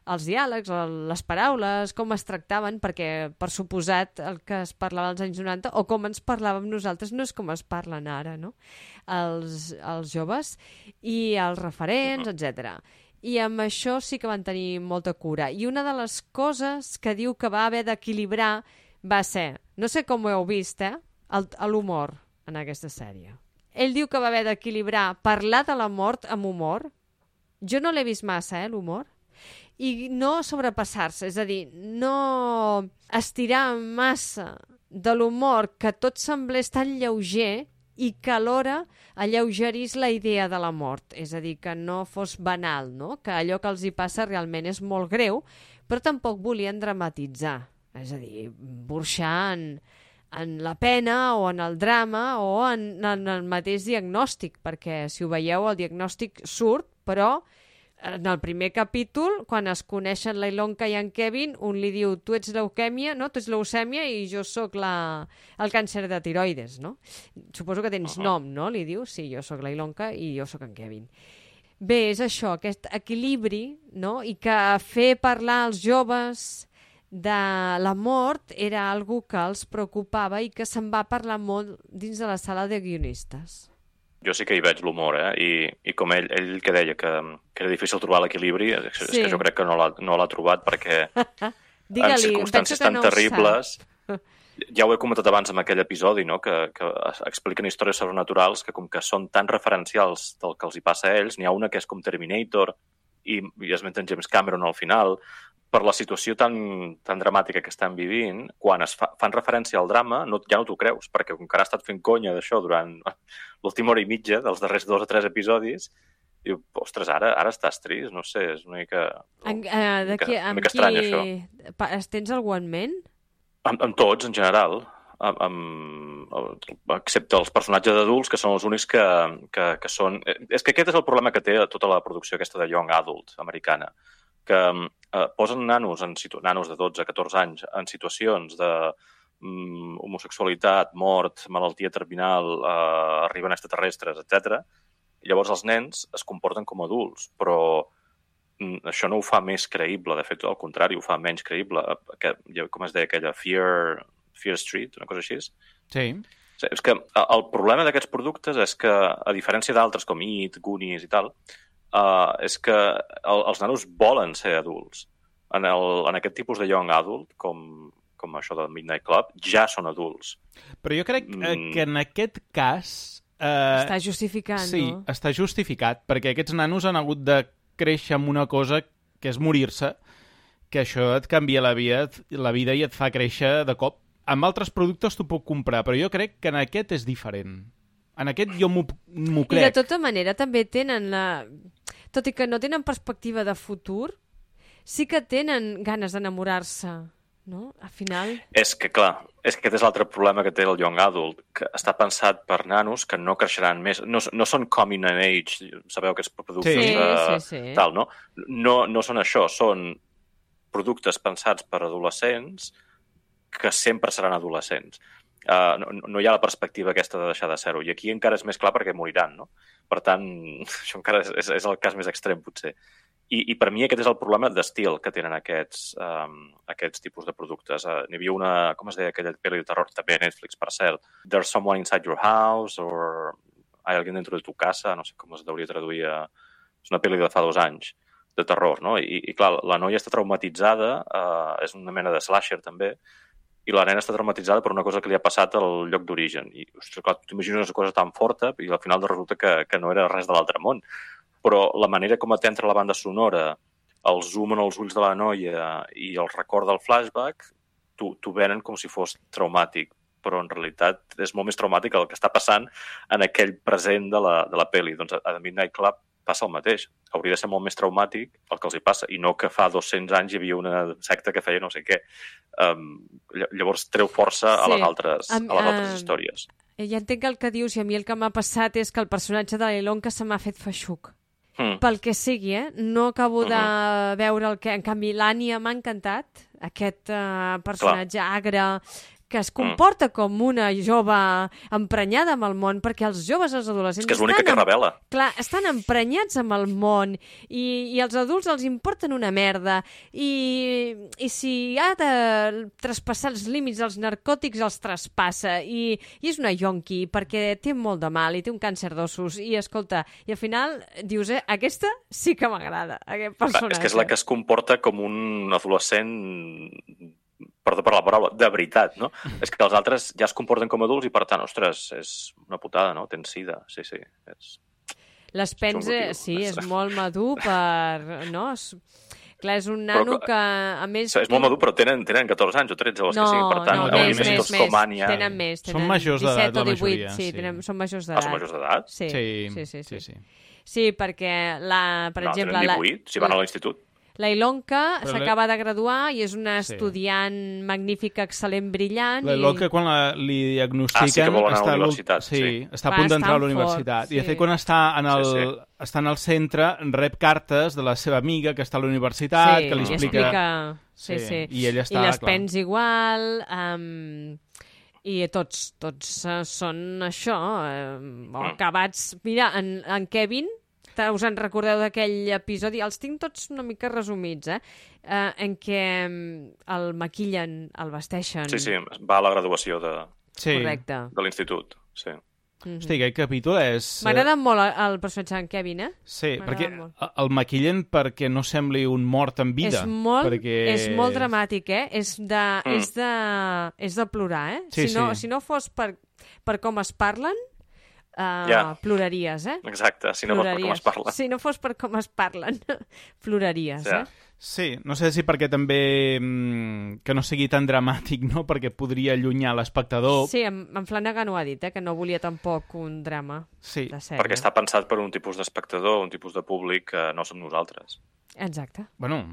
Els diàlegs, les paraules, com es tractaven, perquè, per suposat, el que es parlava als anys 90, o com ens parlàvem nosaltres, no és com es parlen ara, no? Els, els joves i els referents, etc. I amb això sí que van tenir molta cura. I una de les coses que diu que va haver d'equilibrar va ser, no sé com ho heu vist, eh? L'humor en aquesta sèrie. Ell diu que va haver d'equilibrar parlar de la mort amb humor. Jo no l'he vist massa, eh, l'humor. I no sobrepassar-se, és a dir, no estirar massa de l'humor que tot semblés tan lleuger i que alhora alleugerís la idea de la mort, és a dir, que no fos banal, no? que allò que els hi passa realment és molt greu, però tampoc volien dramatitzar, és a dir, burxar en, la pena o en el drama o en, en el mateix diagnòstic, perquè si ho veieu el diagnòstic surt, però en el primer capítol, quan es coneixen la Ilonka i en Kevin, un li diu tu ets leuquèmia, no? tu ets leucèmia i jo sóc la... el càncer de tiroides, no? Suposo que tens nom, no? Li diu, sí, jo sóc la Ilonka i jo sóc en Kevin. Bé, és això, aquest equilibri, no? I que fer parlar als joves de la mort era algo que els preocupava i que se'n va parlar molt dins de la sala de guionistes. Jo sí que hi veig l'humor, eh? I, I com ell, ell que deia que, que era difícil trobar l'equilibri, és, és Sí. que jo crec que no l'ha no trobat perquè en circumstàncies tan no terribles... Ja ho he comentat abans amb aquell episodi, no? que, que expliquen històries sobrenaturals que com que són tan referencials del que els hi passa a ells, n'hi ha una que és com Terminator i, i esmenten James Cameron al final, per la situació tan, tan dramàtica que estan vivint, quan es fa, fan referència al drama, no, ja no t'ho creus, perquè com que ara ha estat fent conya d'això durant l'última hora i mitja dels darrers dos o tres episodis, diu, ostres, ara, ara estàs trist, no sé, és una mica... En, uh, una de mica, qui, una amb mica qui... estrany, això. Pa, tens algú en ment? Amb, amb tots, en general, amb, amb, excepte els personatges adults, que són els únics que, que, que són... eh, És que aquest és el problema que té tota la producció aquesta de Young Adult americana, que eh, posen nanos, en situ... nanos de 12 a 14 anys en situacions de mm, homosexualitat, mort, malaltia terminal, eh, arriben extraterrestres, etc. Llavors els nens es comporten com adults, però mm, això no ho fa més creïble, de fet, al contrari, ho fa menys creïble. Que, com es deia aquella? Fear, Fear Street, una cosa així? Sí. Sí, és que eh, el problema d'aquests productes és que, a diferència d'altres com It, Goonies i tal, uh, és que el, els nanos volen ser adults. En, el, en aquest tipus de young adult, com, com això del Midnight Club, ja són adults. Però jo crec eh, Mm. que en aquest cas... Eh, Està justificant, sí, no? està justificat, perquè aquests nanos han hagut de créixer amb una cosa que és morir-se, que això et canvia la vida, la vida i et fa créixer de cop. Amb altres productes t'ho puc comprar, però jo crec que en aquest és diferent. En aquest jo m'ho m'ho I de crec. tota manera també tenen la... Tot i que no tenen perspectiva de futur, sí que tenen ganes d'enamorar-se, no? Al final... És que, clar, és que aquest és l'altre problema que té el Young Adult, que està pensat per nanos que no creixeran més. No, no són coming in age, sabeu aquests productes Sí, de... sí, sí. Tal, no? no? No són això, són productes pensats per adolescents que sempre seran adolescents. Uh, no, no hi ha la perspectiva aquesta de deixar de ser-ho. I aquí encara és més clar perquè moriran, no? Per tant, això encara és, és, és el cas més extrem, potser. I, I per mi aquest és el problema d'estil que tenen aquests, um, aquests tipus de productes. Uh, N'hi havia una, com es deia aquella pel·li de terror, també a Netflix, per cert, There's Someone Inside Your House, o Hay alguien dentro de tu casa, no sé com es hauria traduir a... És una pel·li de fa dos anys, de terror, no? I, i clar, la noia està traumatitzada, uh, és una mena de slasher també, i la nena està traumatitzada per una cosa que li ha passat al lloc d'origen. I, ostres, clar, t'imagines una cosa tan forta i al final resulta que, que no era res de l'altre món. Però la manera com t'entra la banda sonora, el zoom en els ulls de la noia i el record del flashback, t'ho venen com si fos traumàtic però en realitat és molt més traumàtic el que està passant en aquell present de la, de la pel·li. Doncs a The Midnight Club passa el mateix. Hauria de ser molt més traumàtic el que els hi passa, i no que fa 200 anys hi havia una secta que feia no sé què. Um, llavors treu força sí. a les altres, Am- a les altres ah, històries. Ja entenc el que dius i a mi el que m'ha passat és que el personatge de l'Elonca se m'ha fet feixuc. Mm. Pel que sigui, eh? No acabo de Mhm. veure el que... En canvi, l'Ània m'ha encantat, aquest uh, personatge agre que Mm. es comporta com una jove emprenyada amb el món, perquè els joves, els adolescents... És que és l'única que revela. Clar, estan emprenyats amb el món i, i els adults els importen una merda i, i si ha de traspassar els límits dels narcòtics els traspassa i, i és una yonqui perquè té molt de mal i té un càncer d'ossos i escolta, i al final dius, eh, aquesta sí que m'agrada, aquest Clar, personatge. és que és la que es comporta com un adolescent perdó per la paraula, de veritat, no? És que els altres ja es comporten com adults i, per tant, ostres, és una putada, no? Tens sida, sí, sí. És... L'Spence, motiu. sí, és molt madur per... No? És... Clar, és un Però nano que- que, a més... És molt madur, però tenen, tenen 14 anys o 13 o els No, que siguin, per tant, no, més, més, més. Ània. Tenen més. Són Tenen majors d'edat, 17 o la 18, majoria, sí, sí. Tenen, són majors Ah, d'edat. són majors d'edat? Sí, Sí, sí, sí. sí, sí, sí. Sí, perquè, la, per no, exemple, tenen la, 18, si van a l'institut. La Ilonka s'acaba de graduar i és una Sí. estudiant magnífica, excel·lent, brillant. La i... Loca, quan la, li diagnostiquen... Ah, sí que vol anar a la està universitat, Sí, sí. està a punt d'entrar a la universitat. I, de sí. fet, quan està en el, Sí, està en el centre, rep cartes de la seva amiga que està a la universitat, sí, que li i explica... explica... Sí, Sí, sí. i ella està, I les clar. pens igual... Um, i tots, tots uh, són això, uh, acabats... Mira, en, en Kevin, us en recordeu d'aquell episodi? Els tinc tots una mica resumits, eh? Uh, en què um, el maquillen, el vesteixen... Sí, sí, va a la graduació de, Sí. Correcte. de l'institut, sí. Mhm. Hosti, aquest capítol és... M'agrada molt el, el personatge d'en Kevin, eh? Sí, perquè molt. el maquillen perquè no sembli un mort en vida. És molt, perquè... és molt dramàtic, eh? És de, Mm. és de, és de plorar, eh? Sí, si, no, sí. si no fos per, per com es parlen, uh, Ja. ploraries, eh? Exacte, si no fos per com es parla. Si no fos per com es parlen, ploraries, Ja. eh? Sí, no sé si perquè també mm, que no sigui tan dramàtic, no? Perquè podria allunyar l'espectador. Sí, en, en Flanagan ho ha dit, eh? Que no volia tampoc un drama Sí. de sèrie. Perquè està pensat per un tipus d'espectador, un tipus de públic que no som nosaltres. Exacte, Bueno,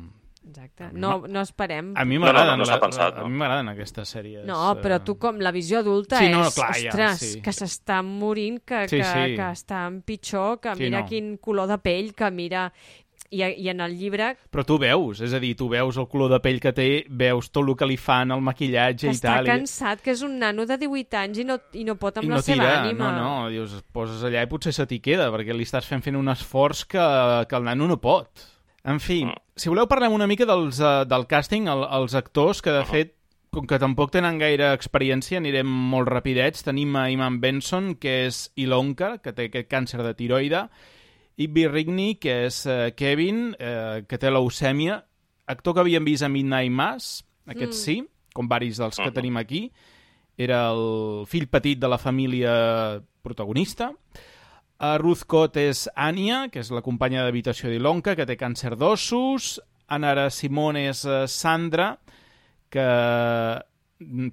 exacte. No, no esperem... a mi No, no, no, m'agraden no està la- pensat, la- no. a mi m'agraden aquestes sèries. No, però eh, tu com la visió adulta Sí, no, és, clar, ja, ostres, sí. que s'està morint, que, Sí, que, sí. que està en pitjor, que Sí, mira no. quin color de pell, que mira... I, I en el llibre Però tu veus, és a dir, tu veus el color de pell que té, veus tot el que li fan, el maquillatge que i està tal. i- cansat, que és un nano de 18 anys i no, i no pot amb I la no seva tira, ànima. no, no, dius, poses allà i potser se t'hi queda, perquè li estàs fent fent un esforç que, que el nano no pot. En fi, Mm. si voleu parlem una mica dels, uh, del càsting, el, els actors, que de fet, com que tampoc tenen gaire experiència, anirem molt rapidets. Tenim a Iman Benson, que és Ilonka, que té aquest càncer de tiroide, Ibby Rigney, que és uh, Kevin, uh, que té leucèmia, actor que havíem vist a Midnight Mass, aquest Mm. sí, com varis dels que Mhm. tenim aquí, era el fill petit de la família protagonista. A Ruth Cott és Anya, que és la companya d'habitació d'Ilonka, que té càncer d'ossos. Anara Simone és eh, Sandra, que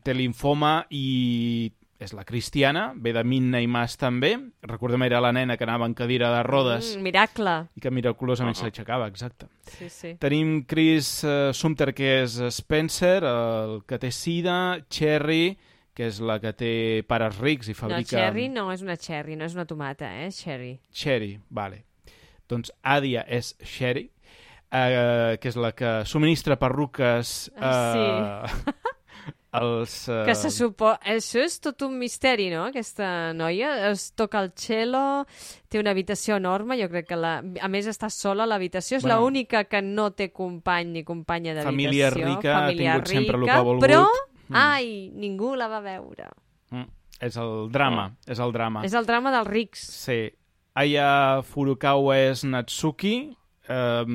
té linfoma i és la cristiana, ve de Minna i Mas també. Recordem, era la nena que anava en cadira de rodes Mm, miracle. i que miraculosament Uh-huh. s'aixecava, exacte. Sí, sí. Tenim Chris uh, Sumter, que és Spencer, el que té sida, Cherry, que és la que té pares rics i No, fabrica... cherry no és una cherry, no és una tomata, eh? Cherry. Cherry, vale. Doncs Adia és Sherry, eh, que és la que subministra perruques eh, Ah, als... Eh, Que se supo... Això és tot un misteri, no?, aquesta noia. Es toca el cello, té una habitació enorme, jo crec que la... A més està sola a l'habitació, és Bueno. l'única que no té company ni companya d'habitació. Família rica, ha família tingut sempre el que rica, ha volgut. Però, Mm. ai, ningú la va veure. mm, és el drama, és el drama. És el drama dels rics. Sí. Aya Furukawa és Natsuki, eh,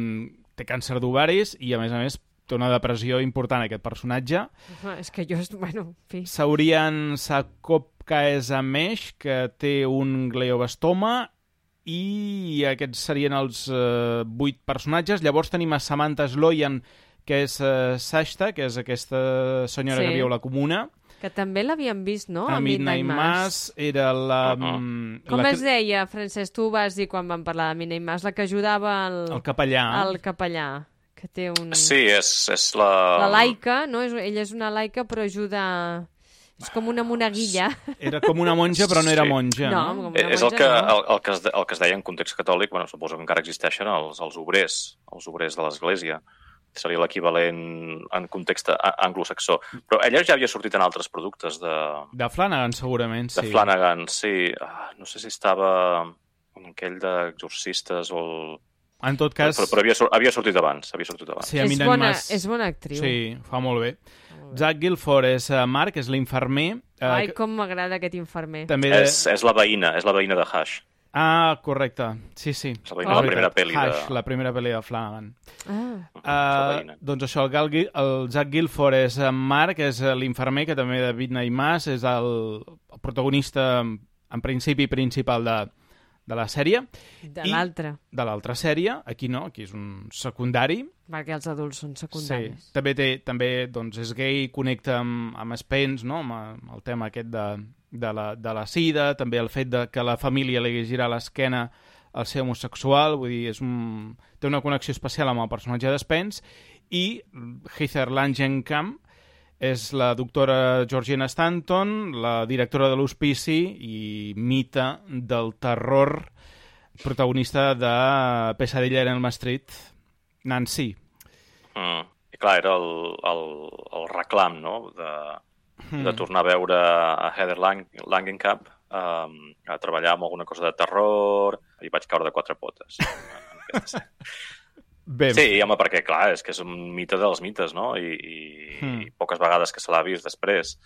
té càncer d'ovaris i, a més a més, té una depressió important, aquest personatge. Ah, És que jo... Bueno, en fi. Saurian Sakopka és Amesh, que té un glioblastoma, i aquests serien els eh, vuit personatges. Llavors tenim a Samantha Sloyan, que és eh, Sashta, que és aquesta senyora Sí. que viu a la comuna. Que també l'havíem vist, no? a Midnight Mass era la... Uh-huh. mm, Com la es deia, Francesc? Tu vas dir quan vam parlar de Midnight Mass, la que ajudava el, El capellà. el capellà, que té un... Sí, és, és la... La laica, no? És, ella és una laica, però ajuda... És com una monaguilla. Era com una monja, però no era Sí. monja, No, no? com una Eh, És el que, no. el, el, que es, de- el que es deia en context catòlic, bueno, suposo que encara existeixen els, els obrers, els obrers de l'Església. Seria l'equivalent en context anglosaxó. Però ella ja havia sortit en altres productes de, De Flanagan, segurament, de sí. Flanagan, sí. Ah, no sé si estava en aquell d'exorcistes o el... En tot cas, Però, però havia, havia sortit abans, havia sortit abans. sí, a és, bona, Mass... és bona actriu. Sí, fa molt bé. Zach Gilford és uh, Mark, és l'infermer. eh, Ai, que- com m'agrada aquest infermer. També... És, és la veïna, és la veïna de Hash. Ah, correcte. Sí, sí. És la primera pel·li de- Hash, la primera pel·li de Flanagan. Ah, Uh, doncs això, el, Gal, Gil- el Zach Gilford és en Mark, és eh, l'infermer, que també de Midnight Mass, és el, el protagonista, en principi, principal de, de la sèrie. de l'altra, De l'altra sèrie, aquí no, aquí és un secundari. perquè els adults són Sí, secundaris. també, té, també doncs, és gay, connecta amb, amb Spence, no? amb, amb el tema aquest de, de, la, de la sida, també el fet de que la família li girar l'esquena al ser homosexual, vull dir, és un, té una connexió especial amb el personatge de Spence, i Heather Langenkamp és la doctora Georgina Stanton, la directora de l'hospici i mita del terror protagonista de Pesadilla en Elm Street, Nancy. Mm. I clar, era el, el, el reclam, no?, de, Hmm. de tornar a veure a Heather Lang Langenkamp um, a treballar amb alguna cosa de terror i vaig caure de quatre potes. en. Bé, Sí, home, perquè, clar, és que és un mite dels mites, no? I, i, Hmm. i poques vegades que se l'ha vist després.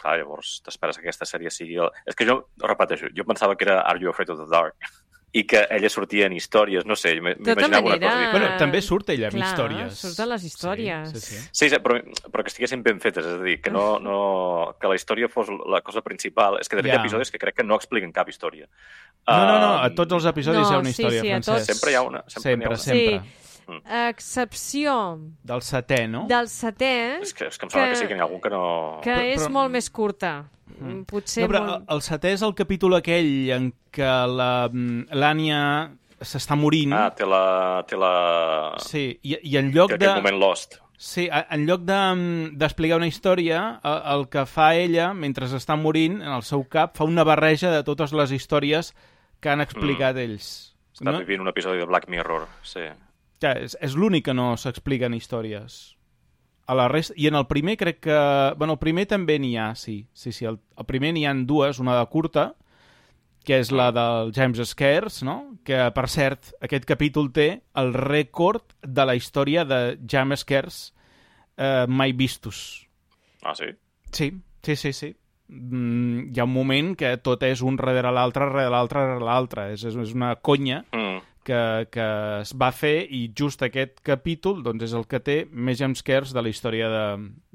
Clar, llavors t'esperes que aquesta sèrie sigui... El... És que jo, repeteixo, jo pensava que era Are You Afraid of the Dark? I que ella sortia en històries, no sé, m'imaginava una cosa diferent. Bueno, també surt ella Clar, històries. surten les històries. Sí, sí, sí. Sí, sí però, però que estiguessin ben fetes, és a dir, que, no, no, que la història fos la cosa principal. És que de fet hi Ja. ha episodis que crec que no expliquen cap història. No, no, no, a tots els episodis No, hi ha una sí, història, sí, a Francesc. tots. Sempre hi ha una, sempre n'hi ha sempre, una. sempre. Sí. Excepció Del setè, no? del setè, És que, és que em sembla que, Que- sí que n'hi ha algun que no... que Però- és però- molt més curta. Mm. Potser No, però molt... el setè és el capítol aquell en què la- l'Ània s'està morint. Ah, té la... Té la... Sí, i, i en lloc Té de... aquest moment lost. Sí, a- en lloc de- d'explicar una història, el, el que fa ella, mentre està morint, en el seu cap, fa una barreja de totes les històries que han explicat mm. ells. Està vivint un episodi de Black Mirror, sí. Ja, és, és l'únic que no s'expliquen històries. A la resta... I en el primer crec que... Bueno, el primer també n'hi ha, sí. Sí, sí, el, el primer n'hi han dues, una de curta, que és la del James Scares, no? Que, per cert, aquest capítol té el rècord de la història de James Scares eh, mai vistos. Ah, sí? Sí, sí, sí, sí. Mm, hi ha un moment que tot és un darrere l'altre, darrere l'altre, darrere l'altre. És, és és una conya Mm. Que, que es va fer i just aquest capítol doncs, és el que té més jumpscares de la història de,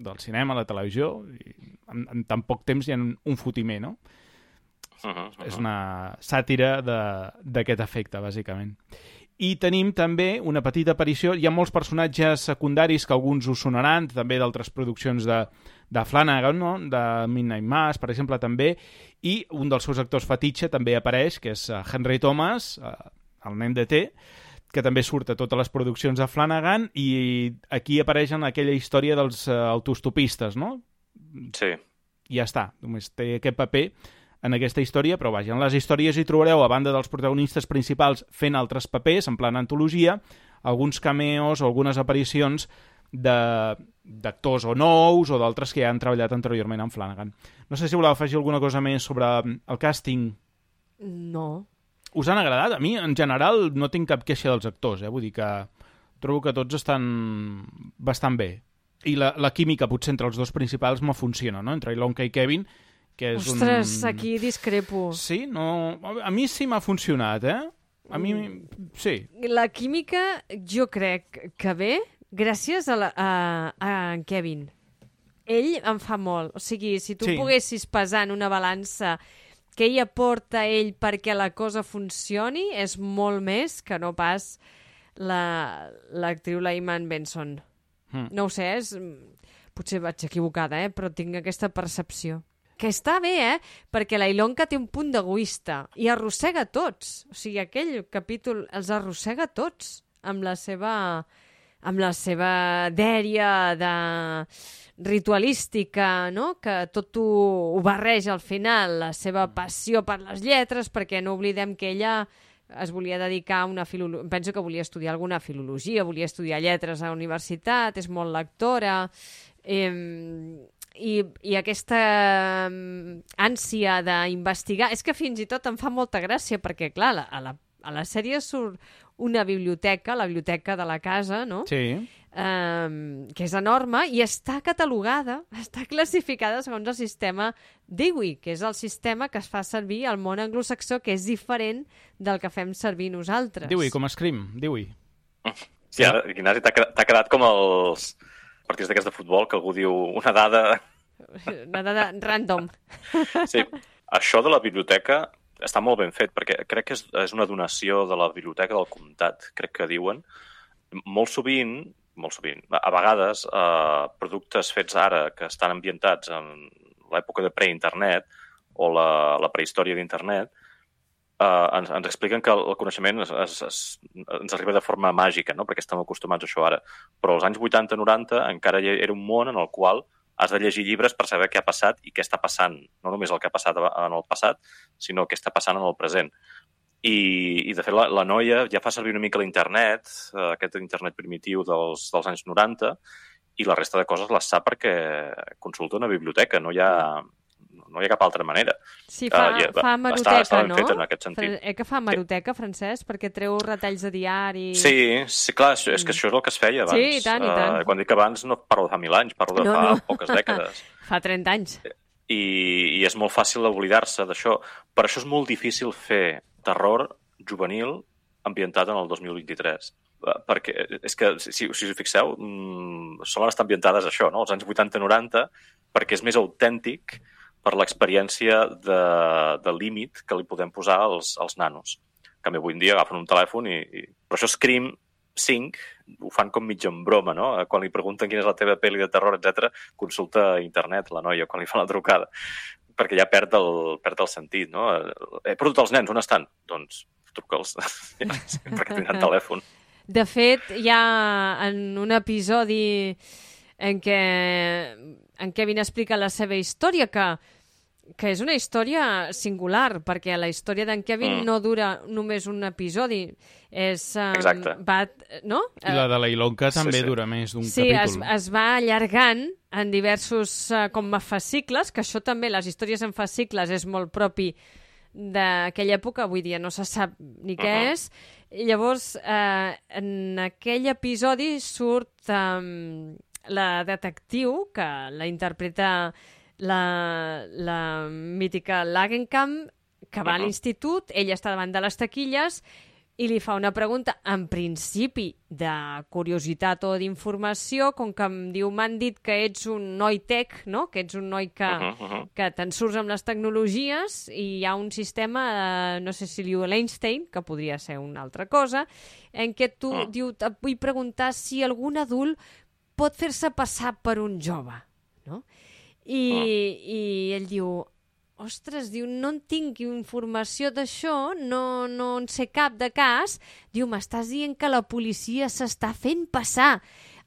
del cinema, la televisió, i en, en tan poc temps hi ha un, un fotimer, no? Uh -huh, uh -huh. És una sàtira d'aquest efecte, bàsicament. I tenim també una petita aparició, hi ha molts personatges secundaris que alguns us sonaran, també d'altres produccions de, de Flanagan, no? de Midnight Mass, per exemple, també, i un dels seus actors fetitxe també apareix, que és eh, Henry Thomas, eh, el nen de T, que també surt a totes les produccions de Flanagan, i aquí apareix en aquella història dels eh, autostopistes, no? Sí. i ja està, només té aquest paper en aquesta història, però vaja, en les històries hi trobareu, a banda dels protagonistes principals fent altres papers, en plan antologia, alguns cameos o algunes aparicions de- d'actors o nous o d'altres que ja han treballat anteriorment amb Flanagan. No sé si voleu afegir alguna cosa més sobre mm, el càsting. No. Us han agradat? A mi, en general, no tinc cap queixa dels actors, eh? Vull dir que trobo que tots estan bastant bé. I la, la química, potser, entre els dos principals no funciona, no? Entre Ilonka i Kevin, que és Ostres, un... aquí discrepo. Sí? No... A mi sí m'ha funcionat, eh? A mi... Sí. La química, jo crec que ve gràcies a, la, a, a en Kevin. Ell em fa molt. O sigui, si tu sí. poguessis pesar en una balança que ell aporta ell perquè la cosa funcioni, és molt més que no pas la- l'actriu la, Iman Benson. Mm. No ho sé, és... potser vaig equivocada, eh? però tinc aquesta percepció. Que està bé, eh? Perquè la Ilonka té un punt d'egoista i arrossega tots. O sigui, aquell capítol els arrossega tots amb la seva amb la seva dèria de ritualística, no? que tot ho, ho barreja al final, la seva passió per les lletres, perquè no oblidem que ella es volia dedicar a una filologia, penso que volia estudiar alguna filologia, volia estudiar lletres a la universitat, és molt lectora, eh, i, i aquesta ànsia d'investigar, és que fins i tot em fa molta gràcia, perquè clar, a la, a la, a la sèrie surt una biblioteca, la biblioteca de la casa, no? Sí. um, que és enorme i està catalogada, està classificada segons el sistema Dewey, que és el sistema que es fa servir al món anglosaxó, que és diferent del que fem servir nosaltres. Diui, com Scream, diui. Sí, ara, Ignasi, t'ha quedat com els partits d'aquests de futbol, que algú diu una dada... Una dada random. Sí, això de la biblioteca està molt ben fet, perquè crec que és, és una donació de la biblioteca del comtat, crec que diuen. Molt sovint, molt sovint, a vegades, eh, productes fets ara que estan ambientats en l'època de pre-internet o la, la prehistòria d'internet, eh, ens, ens expliquen que el coneixement es, es, es, ens arriba de forma màgica, no? perquè estem acostumats a això ara. Però als anys 80-90 encara era un món en el qual has de llegir llibres per saber què ha passat i què està passant. No només el que ha passat en el passat, sinó què està passant en el present. I, i de fet, la, la noia ja fa servir una mica l'internet, eh, aquest internet primitiu dels, dels anys 90, i la resta de coses les sap perquè consulta una biblioteca, no hi ha, no hi ha cap altra manera. Sí, fa, Eh, fa està- maroteca, està no? fet en aquest sentit. Eh que fa maroteca, francès, perquè treu retalls de diari... Sí, sí, clar, això, és que això és el que es feia abans. Sí, i tant, i tant. Eh, quan dic abans no parlo de fa mil anys, parlo de No, fa no. poques dècades. Fa 30 anys. I, i és molt fàcil oblidar-se d'això. Per això és molt difícil fer terror juvenil ambientat en el 2023. Eh, Perquè és que, si, si us fixeu, mm, solen estar ambientades a això, no? als anys 80-90, perquè és més autèntic per l'experiència de, de límit que li podem posar als, als nanos. Canvi, avui en dia agafen un telèfon i... i... Però això Scream 5 ho fan com mig en broma, no? Quan li pregunten quina és la teva pel·li de terror, etc, consulta a internet la noia quan li fa la trucada perquè ja perd el, perd el sentit, no? He perdut els nens, on estan? Doncs truca'ls, perquè tindran telèfon. De fet, ha en un episodi en què en Kevin explica la seva història, que, que és una història singular, perquè la història d'en Kevin Mm. no dura només un episodi. És, um, Exacte. Va, no? I la de la Ilonka Sí, també sí. dura més d'un Sí, es, capítol. es va allargant en diversos uh, com a fascicles, que això també, les històries en fascicles és molt propi d'aquella època, avui dia no se sap ni què Uh -huh. és. I llavors, eh, en aquell episodi surt um, la detectiu, que la interpreta la, la mítica Lagenkamp, que va a Uh-huh. l'institut, ella està davant de les taquilles, i li fa una pregunta, en principi, de curiositat o d'informació, com que em diu, m'han dit que ets un noi tech, no? que ets un noi que, uh -huh, uh -huh. que te'n surts amb les tecnologies i hi ha un sistema, eh, no sé si li diu l'Einstein, que podria ser una altra cosa, en què tu uh -huh. diu, et vull preguntar si algun adult pot fer-se passar per un jove. No? I, -huh. I ell diu, ostres, diu, no en tinc informació d'això, no, no en sé cap de cas. Diu, m'estàs dient que la policia s'està fent passar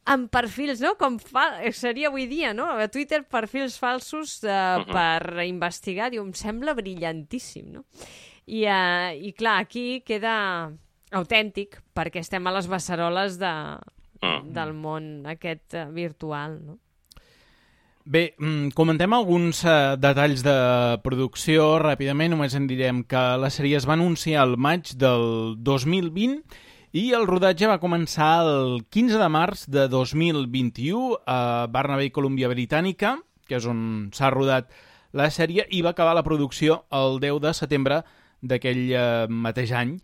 amb perfils, no? Com fa, seria avui dia, no? A Twitter, perfils falsos uh, uh -huh. per investigar. Diu, em sembla brillantíssim, no? I, uh, I clar, aquí queda autèntic, perquè estem a les beceroles de, uh -huh. del món aquest uh, virtual, no? Bé, mm, comentem alguns eh, detalls de producció ràpidament. Només en direm que la sèrie es va anunciar el maig del 2020 i el rodatge va començar el 15 de març de 2021 a Barnabé, Colúmbia Britànica, que és on s'ha rodat la sèrie, i va acabar la producció el 10 de setembre d'aquell eh, mateix any.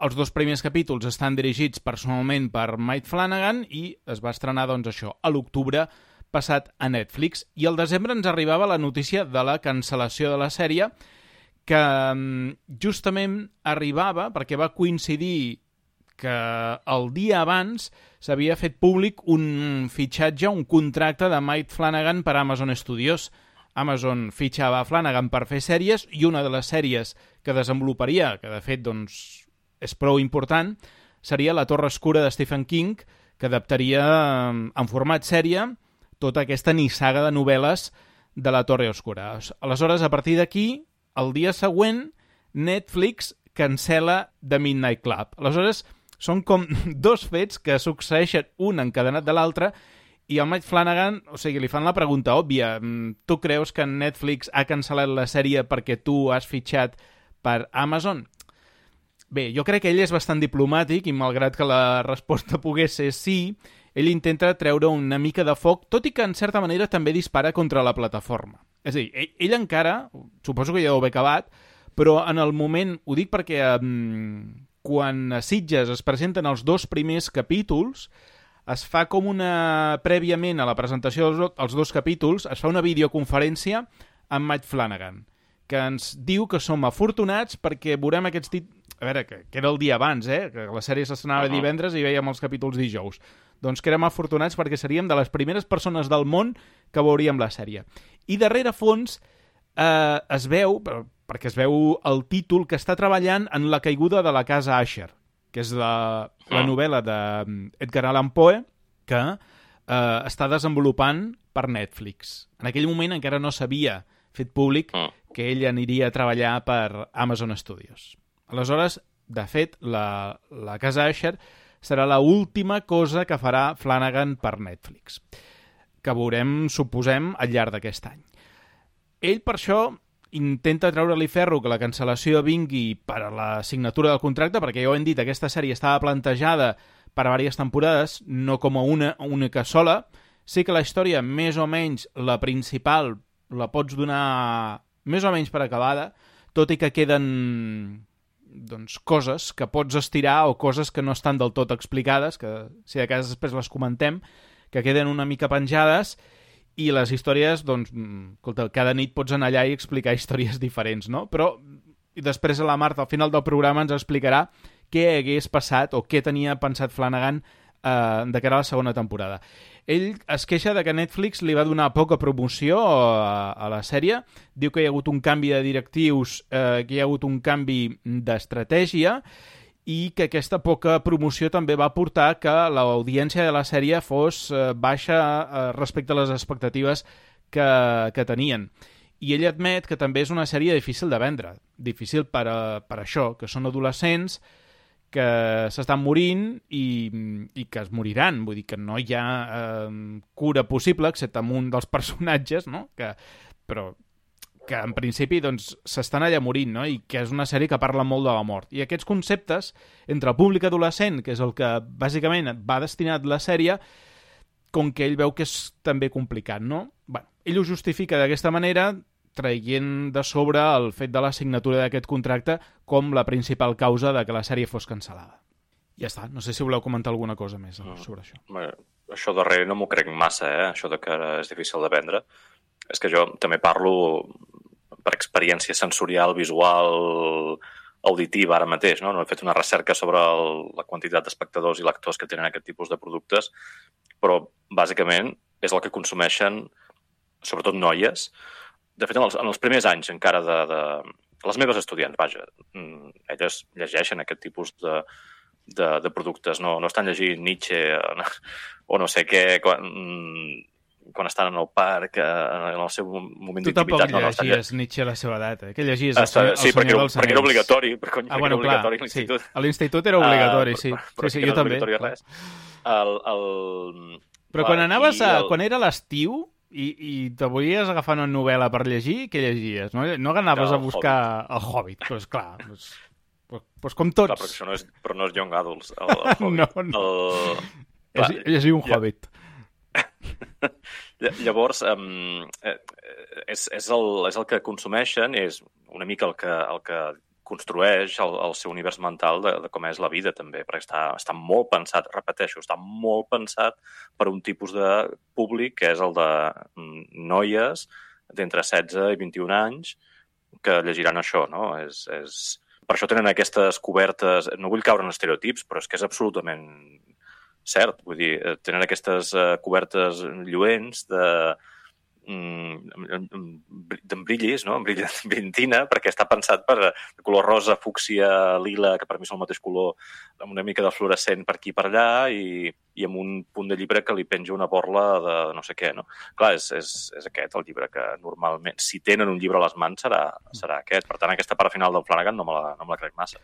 Els dos primers capítols estan dirigits personalment per Mike Flanagan i es va estrenar, doncs, això, a l'octubre passat a Netflix. I al desembre ens arribava la notícia de la cancel·lació de la sèrie, que mm, justament arribava perquè va coincidir que el dia abans s'havia fet públic un fitxatge, un contracte de Mike Flanagan per Amazon Studios. Amazon fitxava Flanagan per fer sèries i una de les sèries que desenvoluparia, que de fet doncs, és prou important, seria La Torre Escura de Stephen King, que adaptaria mm, en format sèrie tota aquesta nissaga de novel·les de la Torre Oscura. Aleshores, a partir d'aquí, el dia següent, Netflix cancela The Midnight Club. Aleshores, són com dos fets que succeeixen un encadenat de l'altre i el Mike Flanagan, o sigui, li fan la pregunta òbvia. Mm, tu creus que Netflix ha cancel·lat la sèrie perquè tu has fitxat per Amazon? Bé, jo crec que ell és bastant diplomàtic i malgrat que la resposta pogués ser sí, ell intenta treure una mica de foc, tot i que en certa manera també dispara contra la plataforma. És a dir, ell, ell encara, suposo que ja ho ve acabat, però en el moment, ho dic perquè um, quan a Sitges es presenten els dos primers capítols, es fa com una... prèviament a la presentació dels, dels dos capítols, es fa una videoconferència amb Mike Flanagan, que ens diu que som afortunats perquè veurem aquests títols... A veure, que, que era el dia abans, eh? Que la sèrie s'estrenava uh -huh. divendres i veiem els capítols dijous doncs que érem afortunats perquè seríem de les primeres persones del món que veuríem la sèrie. I darrere fons eh, es veu, perquè es veu el títol, que està treballant en la caiguda de la casa Asher, que és la, la ah. novel·la d'Edgar Allan Poe, que eh, està desenvolupant per Netflix. En aquell moment encara no s'havia fet públic ah. que ell aniria a treballar per Amazon Studios. Aleshores, de fet, la, la casa Asher serà la última cosa que farà Flanagan per Netflix, que veurem, suposem, al llarg d'aquest any. Ell, per això, intenta treure-li ferro que la cancel·lació vingui per a la signatura del contracte, perquè ja ho hem dit, aquesta sèrie estava plantejada per a diverses temporades, no com a una única sola. Sí que la història, més o menys, la principal, la pots donar més o menys per acabada, tot i que queden doncs, coses que pots estirar o coses que no estan del tot explicades, que si de cas després les comentem, que queden una mica penjades i les històries, doncs, mm, escolta, cada nit pots anar allà i explicar històries diferents, no? Però i després a la Marta, al final del programa, ens explicarà què hagués passat o què tenia pensat Flanagan eh, de cara a la segona temporada. Ell es queixa de que Netflix li va donar poca promoció a, a la sèrie, diu que hi ha hagut un canvi de directius, eh, que hi ha hagut un canvi d'estratègia i que aquesta poca promoció també va portar que l'audiència de la sèrie fos eh, baixa eh, respecte a les expectatives que, que tenien. I ell admet que també és una sèrie difícil de vendre, difícil per, a, per això, que són adolescents, que s'estan morint i, i que es moriran. Vull dir que no hi ha eh, cura possible, excepte amb un dels personatges, no? Que, però que en principi doncs, s'estan allà morint, no? i que és una sèrie que parla molt de la mort. I aquests conceptes, entre el públic adolescent, que és el que bàsicament va destinat la sèrie, com que ell veu que és també complicat, no? Bueno, ell ho justifica d'aquesta manera, traient de sobre el fet de la signatura d'aquest contracte com la principal causa de que la sèrie fos cancel·lada. Ja està, no sé si voleu comentar alguna cosa més Mm. sobre això. Bé, això darrere no m'ho crec massa, eh? això de que és difícil de vendre. És que jo també parlo per experiència sensorial, visual, auditiva ara mateix. No, no he fet una recerca sobre el, la quantitat d'espectadors i lectors que tenen aquest tipus de productes, però bàsicament és el que consumeixen sobretot noies. De fet, en els, en els primers anys encara de, de... Les meves estudiants, vaja, mm, elles llegeixen aquest tipus de, de, de productes. No, no estan llegint Nietzsche o no sé què quan, mm, quan estan en el parc, eh, en el seu moment Tu tampoc d'intimitat. No, no, llegies Nietzsche a la seva edat, eh? Que llegies el, Està, senyor, el sí, senyor perquè, dels perquè era obligatori. Per, cony, Ah, bueno, clar, obligatori a sí. A l'institut era obligatori, Ah, sí. però- Sí, però sí, aquí jo no també. res. El, el... Però quan anaves a... aquí Quan era l'estiu i, i te volies agafar una novel·la per llegir, què llegies? No, no anaves No, a buscar el Hobbit. Doncs pues, clar, doncs, pues, pues com Clar, tots. perquè això no és, però no és Young Adults. El, el Hobbit. No, no. El, És, clar, llegir un ja- Hobbit. Ll- Llavors, um, és, és, el, és el que consumeixen, és una mica el que, el que construeix el, el seu univers mental de, de com és la vida, també, perquè està, està molt pensat, repeteixo, està molt pensat per un tipus de públic que és el de mm, noies d'entre 16 i 21 anys que llegiran això, no? És, és... Per això tenen aquestes cobertes... No vull caure en estereotips, però és que és absolutament cert. Vull dir, eh, tenen aquestes eh, cobertes lluents de mm, d'en brillis, no? Brillantina, perquè està pensat per de color rosa, fúcsia, lila, que per mi són el mateix color, amb una mica de fluorescent per aquí i per allà, i, i amb un punt de llibre que li penja una borla de no sé què, no? Clar, és, és, és aquest el llibre que normalment, si tenen un llibre a les mans, serà, serà aquest. Per tant, aquesta part final del Flanagan no me la, no me la crec massa.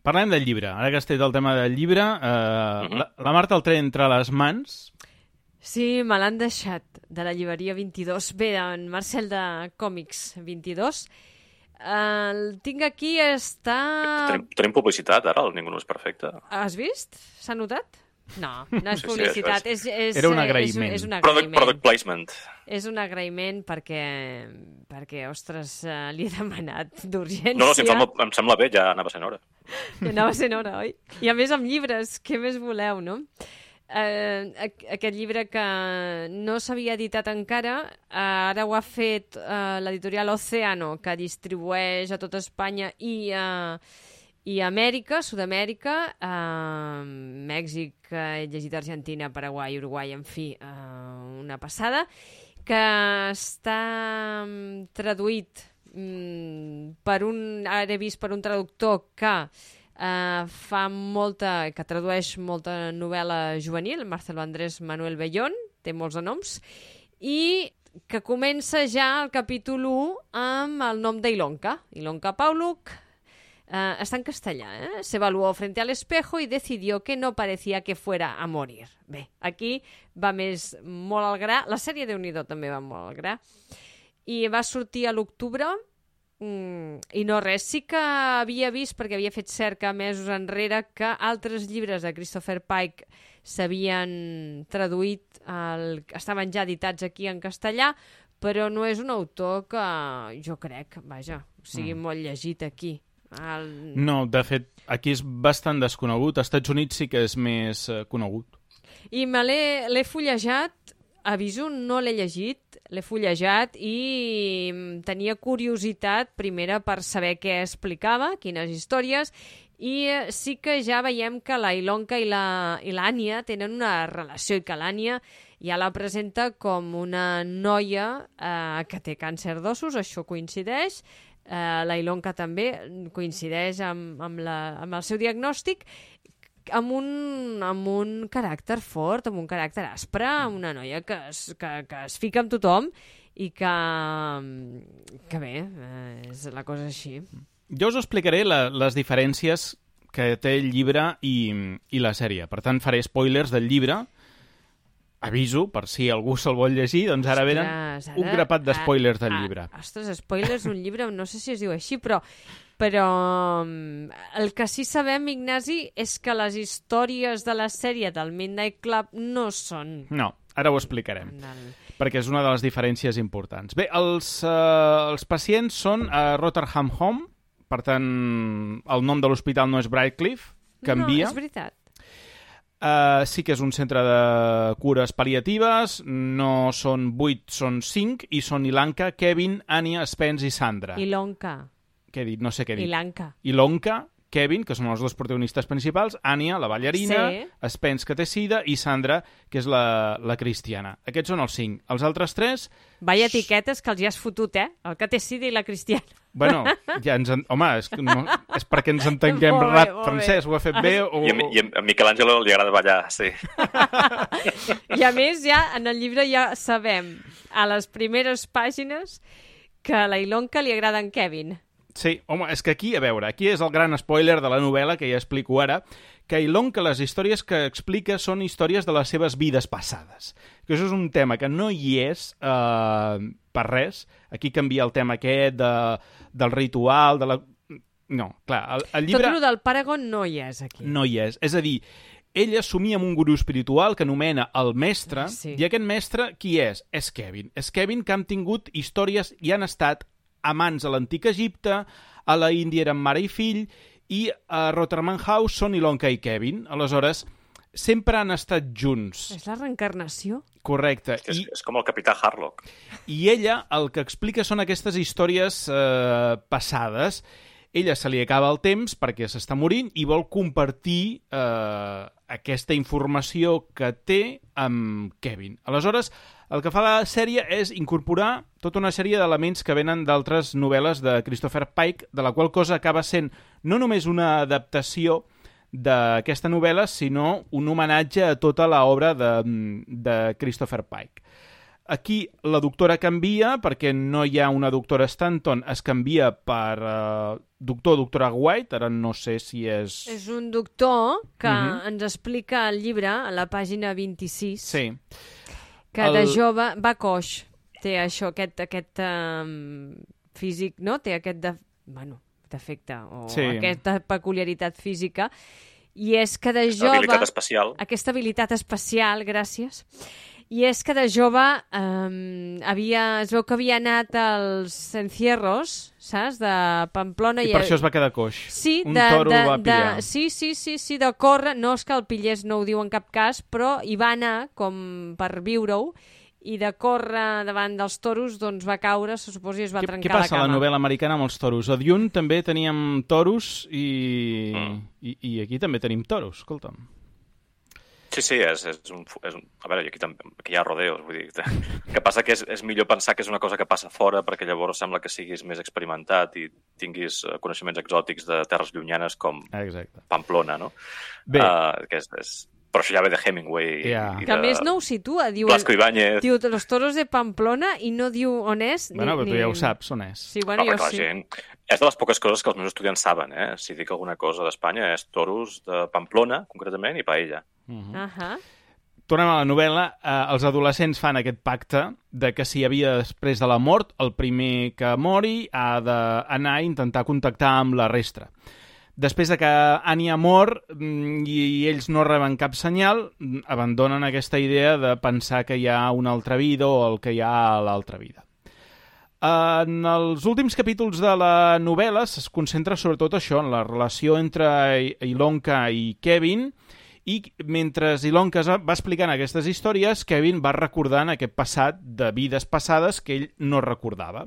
Parlem del llibre. Ara que has tret el tema del llibre, eh, Mhm. la, la Marta el té entre les mans. Sí, me l'han deixat, de la llibreria 22. Bé, en Marcel de Còmics 22. El tinc aquí, està... Tenim, tenim publicitat, ara, el Ningú no és perfecte. Has vist? S'ha notat? No, no és Sí, sí, publicitat, això és, és, Era un agraïment. És, és un Product, agraïment. product placement. És un agraïment perquè, perquè ostres, eh, li he demanat d'urgència. No, no, si em sembla, em sembla bé, ja anava sent hora. I anava sent hora, oi? I a més amb llibres, què més voleu, no? Eh, aqu- aquest llibre que no s'havia editat encara, eh, ara ho ha fet eh, l'editorial Oceano, que distribueix a tot Espanya i, eh, i Amèrica, Sud-amèrica, eh, Mèxic, eh, llegit Argentina, Paraguai, Uruguai, en fi, eh, una passada, que està mm, traduït mm, per un, ara he vist per un traductor que eh, fa molta, que tradueix molta novel·la juvenil, Marcelo Andrés Manuel Bellón, té molts de noms, i que comença ja el capítol 1 amb el nom d'Ilonka, Ilonka Pauluk, eh, està en castellà, eh? Se evaluó frente al espejo y decidió que no parecía que fuera a morir. Bé, aquí va més molt al gra, la sèrie de Unido també va molt al gra, i va sortir a l'octubre, Mm, I no res, sí que havia vist, perquè havia fet cerca mesos enrere, que altres llibres de Christopher Pike s'havien traduït, al... estaven ja editats aquí en castellà, però no és un autor que jo crec, vaja, sigui mm. molt llegit aquí. El... No, de fet, aquí és bastant desconegut. Als Estats Units sí que és més eh, conegut. I me l'he l'he fullejat, aviso, no l'he llegit, l'he fullejat i mm, tenia curiositat, primera, per saber què explicava, quines històries, i eh, sí que ja veiem que la Ilonka i l'Ània tenen una relació i que l'Ània ja la presenta com una noia eh, que té càncer d'ossos, això coincideix, eh, la Ilonka també coincideix amb, amb, la, amb el seu diagnòstic, amb un, amb un caràcter fort, amb un caràcter aspre, amb una noia que es, que, que es fica amb tothom i que, que bé, eh, és la cosa així. Jo us explicaré la, les diferències que té el llibre i, i la sèrie. Per tant, faré spoilers del llibre. Aviso, per si algú se'l vol llegir, doncs ara venen un grapat de spoilers del llibre. Ostres, spoilers d'un llibre, no sé si es diu així, però, però mm, el que sí sabem, Ignasi, és que les històries de la sèrie del Midnight Club no són No, Ara ho explicarem, Del... perquè és una de les diferències importants. Bé, els, uh, els pacients són a Rotherham Home, per tant, el nom de l'hospital no és Brightcliff, canvia. No, és veritat. Uh, sí que és un centre de cures pal·liatives, no són 8, són 5, i són Ilanka, Kevin, Anya, Spence i Sandra. I l'onca. Què he dit? No sé què he dit. Ilanka. Ilonka, Kevin, que són els dos protagonistes principals, Anya, la ballarina, Sí. Spence, que té sida, i Sandra, que és la, la cristiana. Aquests són els cinc. Els altres tres, Vaya etiquetes que els hi has fotut, eh? El que té sida i la cristiana. bueno, ja ens... En... Home, és, que no, és perquè ens entenguem Molt bé, rat. molt bé. Francesc, ho ha fet bé o... I a, i a Michelangelo li agrada ballar, sí. I a més, ja en el llibre ja sabem, a les primeres pàgines, que a la Ilonka li agrada en Kevin. Sí, home, és que aquí, a veure, aquí és el gran spoiler de la novel·la que ja explico ara, que Ilonka les històries que explica són històries de les seves vides passades. Que això és un tema que no hi és eh, per res. Aquí canvia el tema aquest de, del ritual, de la... No, clar, el, el llibre... Tot el del Paragon no hi és aquí. No hi és. És a dir, ell assumia amb un gurú espiritual que anomena el mestre, Sí. i aquest mestre qui és? És Kevin. És Kevin que han tingut històries i han estat amants a l'antic Egipte, a la Índia eren mare i fill, i a Rotterdam House són Ilonka i Kevin. Aleshores, sempre han estat junts. És la reencarnació? Correcte. És, I, és com el capità Harlock. i ella el que explica són aquestes històries eh, passades. Ella se li acaba el temps perquè s'està morint i vol compartir eh, aquesta informació que té amb Kevin. Aleshores, el que fa la sèrie és incorporar tota una sèrie d'elements que venen d'altres novel·les de Christopher Pike, de la qual cosa acaba sent no només una adaptació d'aquesta novel·la, sinó un homenatge a tota l'obra de, de Christopher Pike. Aquí la doctora canvia perquè no hi ha una doctora Stanton, es canvia per uh, doctor doctora White, ara no sé si és... És un doctor que Mhm. ens explica al llibre, a la pàgina 26, Sí, que El- de jove va coix. Té això, aquest, aquest um, físic, no? Té aquest de, bueno, defecte o Sí. aquesta peculiaritat física. I és que de jove... habilitat especial. aquesta habilitat especial, gràcies, i és que de jove um, havia, es veu que havia anat als encierros, saps, de Pamplona. i per això es va quedar coix. Sí, un de, toro de, va de, pillar. sí, sí, sí, sí, de córrer, no és que el pillés no ho diu en cap cas, però hi va anar com per viure-ho, i de córrer davant dels toros doncs va caure, se suposa, i es va Què, trencar què passa a la la cama. novel·la americana amb els toros? A Dune també teníem toros i, Mm. i, i aquí també tenim toros, escolta'm. Sí, sí, és, és, un, és un... A veure, i aquí, també, aquí hi ha rodeos, vull dir... El que passa que és, és millor pensar que és una cosa que passa fora perquè llavors sembla que siguis més experimentat i tinguis eh, coneixements exòtics de terres llunyanes com Exacte. Pamplona, no? Bé. Uh, que és, és... Però això ja ve de Hemingway Ja. i Que a de més no ho situa, diu... Blasco Ibáñez. Diu los toros de Pamplona i no diu on és. Bueno, ni, però tu ni... ja ho saps, on és. Sí, bueno, Home, jo sí. gent... És de les poques coses que els meus estudiants saben, eh? Si dic alguna cosa d'Espanya és toros de Pamplona, concretament, i paella. Mhm. Ahà. Tornem a la novel·la. Eh, els adolescents fan aquest pacte de que si hi havia després de la mort, el primer que mori ha d'anar a intentar contactar amb la resta. Després de que Anya mor mm, i ells no reben cap senyal, abandonen aquesta idea de pensar que hi ha una altra vida o el que hi ha a l'altra vida. En els últims capítols de la novel·la es concentra sobretot això, en la relació entre Ilonka i Kevin, i mentre Ilonka va explicant aquestes històries, Kevin va recordant aquest passat de vides passades que ell no recordava.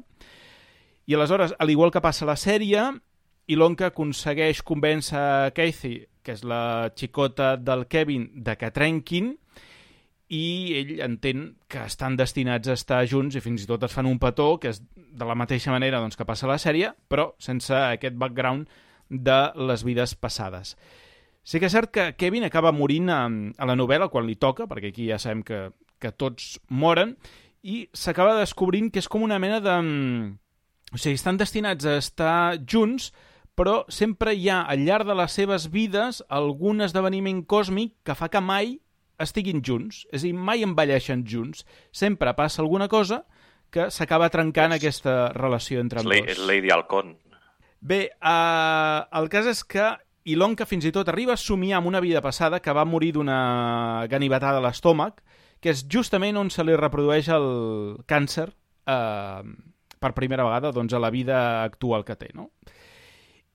I aleshores, al igual que passa a la sèrie, Ilonka aconsegueix convèncer Casey, que és la xicota del Kevin, de que trenquin, i ell entén que estan destinats a estar junts i fins i tot es fan un petó, que és de la mateixa manera doncs, que passa a la sèrie, però sense aquest background de les vides passades. Sí que és cert que Kevin acaba morint a, a la novel·la quan li toca, perquè aquí ja sabem que, que tots moren, i s'acaba descobrint que és com una mena de... O sigui, estan destinats a estar junts, però sempre hi ha, al llarg de les seves vides, algun esdeveniment còsmic que fa que mai estiguin junts. És a dir, mai envelleixen junts. Sempre passa alguna cosa que s'acaba trencant aquesta relació entre És, ambdós. és Lady Halcón. Bé, uh, el cas és que Ilonka fins i tot arriba a somiar amb una vida passada que va morir d'una ganivetada a l'estómac, que és justament on se li reprodueix el càncer eh, per primera vegada doncs, a la vida actual que té, no?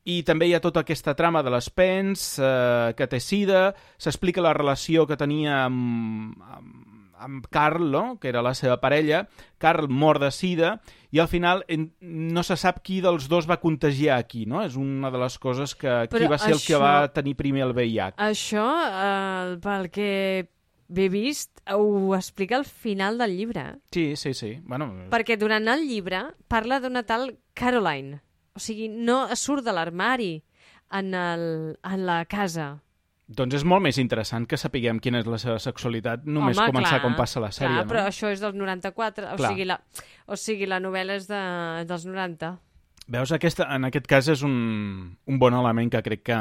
I també hi ha tota aquesta trama de les pens, eh, que té sida, s'explica la relació que tenia amb, amb, amb Carl, no? que era la seva parella, Carl mor de sida, i al final no se sap qui dels dos va contagiar a qui, no? És una de les coses que qui Però va ser el que això- va tenir primer el VIH. Això, eh, pel que he vist, ho explica al final del llibre. Sí, sí, sí. Bueno, Perquè durant el llibre parla d'una tal Caroline. O sigui, no surt de l'armari en, el, en la casa. Doncs és molt més interessant que sapiguem quina és la seva sexualitat només Home, començar clar, com passa la sèrie, clar, no? però això és dels 94, o Clar. sigui, la, o sigui, la novel·la és de, dels 90. Veus, aquesta, en aquest cas és un, un bon element que crec que,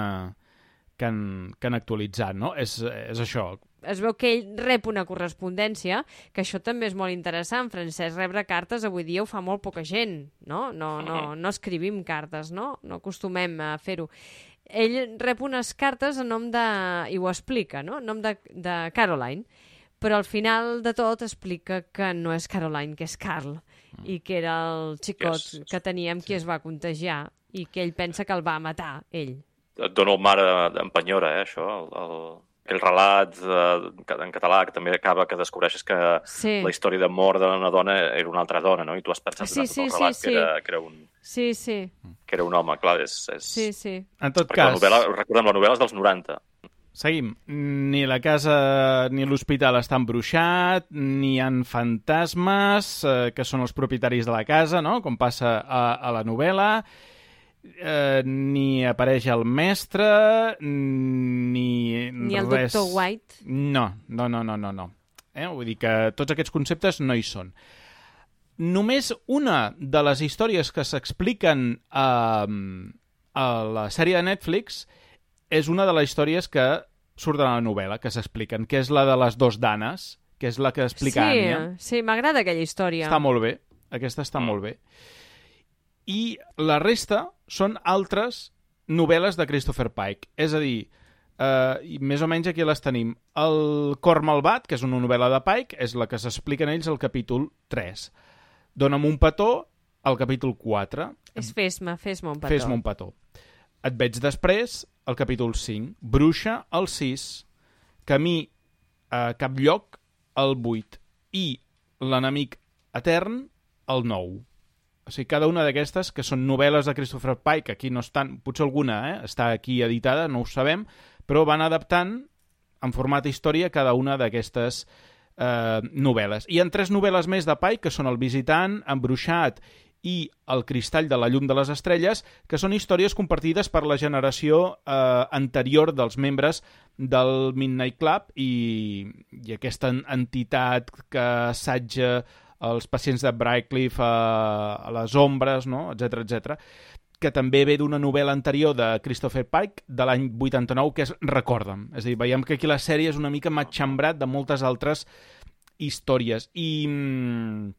que, han, que han actualitzat, no? És, és això. Es veu que ell rep una correspondència, que això també és molt interessant. Francesc, rebre cartes avui dia ho fa molt poca gent, no? No, no, no escrivim cartes, no? No acostumem a fer-ho. Ell rep unes cartes en nom de... i ho explica, no? En nom de, de Caroline, però al final de tot explica que no és Caroline, que és Carl, i que era el xicot Yes. que tenia amb qui es va contagiar i que ell pensa que el va matar, ell. Et dono el mar d'empenyora, eh, això. El, el, aquell relat eh, en català que també acaba que descobreixes que Sí. la història d'amor d'una dona era una altra dona, no? I tu has pensat Sí, sí, tot el sí, relat sí. que, era, que, era un, Sí, sí, que era un home, clar, és... és... sí, sí. En tot Perquè la cas, novel·la, recordem, la novel·la és dels 90. seguim. Ni la casa ni l'hospital està embruixat, ni hi han fantasmes, eh, que són els propietaris de la casa, no? com passa a, a la novel·la, eh, ni apareix el mestre, ni, Ni el res... doctor White. No, no, no, no, no. no. Eh? Vull dir que tots aquests conceptes no hi són. Només una de les històries que s'expliquen a, a la sèrie de Netflix és una de les històries que surt de la novel·la, que s'expliquen, que és la de les dos danes, que és la que explica sí, Ània. sí, m'agrada aquella història. Està molt bé. Aquesta està molt bé. I la resta són altres novel·les de Christopher Pike. És a dir, eh, més o menys aquí les tenim. El Cor Malvat, que és una novel·la de Pike, és la que s'expliquen ells al capítol 3. Dóna'm un petó, al capítol 4. És fes-me, fes-me un petó. Fes-me un petó. Et veig després, al capítol 5. Bruixa, al 6. Camí a cap lloc, al 8. I l'enemic etern, al 9. O sigui, cada una d'aquestes, que són novel·les de Christopher Pike, aquí no estan, potser alguna eh, està aquí editada, no ho sabem, però van adaptant en format història cada una d'aquestes eh, novel·les. Hi ha tres novel·les més de Pike, que són El visitant, Embruixat i El cristall de la llum de les estrelles, que són històries compartides per la generació eh, anterior dels membres del Midnight Club i, i aquesta en- entitat que assaja els pacients de Brightcliff a, a les ombres, no? etc etc que també ve d'una novel·la anterior de Christopher Pike, de l'any 89, que és Recorda'm. És a dir, veiem que aquí la sèrie és una mica matxembrat de moltes altres històries. I mm,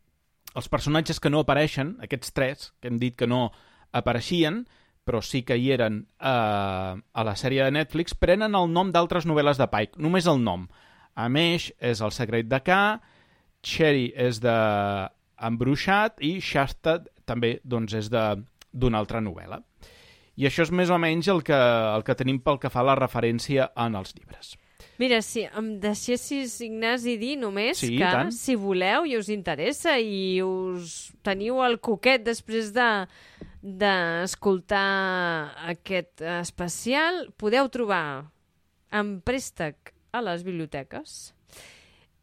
els personatges que no apareixen, aquests tres, que hem dit que no apareixien, però sí que hi eren eh, a la sèrie de Netflix, prenen el nom d'altres novel·les de Pike, només el nom. Amesh és El secret de K, Cherry és de Embruixat i Shasta també doncs, és de d'una altra novel·la. I això és més o menys el que, el que tenim pel que fa a la referència en els llibres. Mira, si em deixessis, Ignasi, dir només Sí, que, tant. si voleu i us interessa i us teniu el coquet després de d'escoltar aquest especial, podeu trobar en préstec a les biblioteques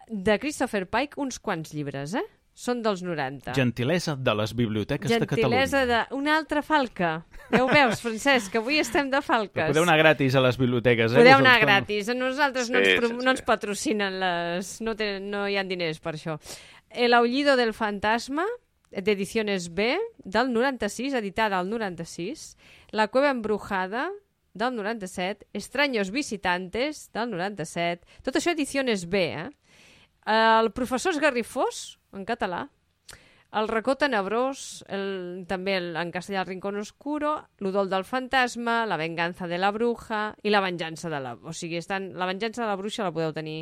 de Christopher Pike uns quants llibres, eh? Són dels 90. Gentilesa de les biblioteques de Gentilesa Catalunya. de... Una altra falca. Ja ho veus, Francesc, que avui estem de Però falques. podeu anar gratis a les biblioteques, eh? Podeu anar no. gratis. A nosaltres no, Sí, ens, pro- sí, sí. no ens patrocinen les... No, te, no hi ha diners per això. El aullido del fantasma, d'ediciones B, del 96, editada al 96. La cueva embrujada, del 97. Extraños visitantes, del 97. Tot això ediciones B, eh? El professor esgarrifós, en català. El racó tenebrós, el, també el, en castellà el rincón oscuro, l'udol del fantasma, la venganza de la bruja i la venjança de la... O sigui, estan, la venjança de la bruixa la podeu tenir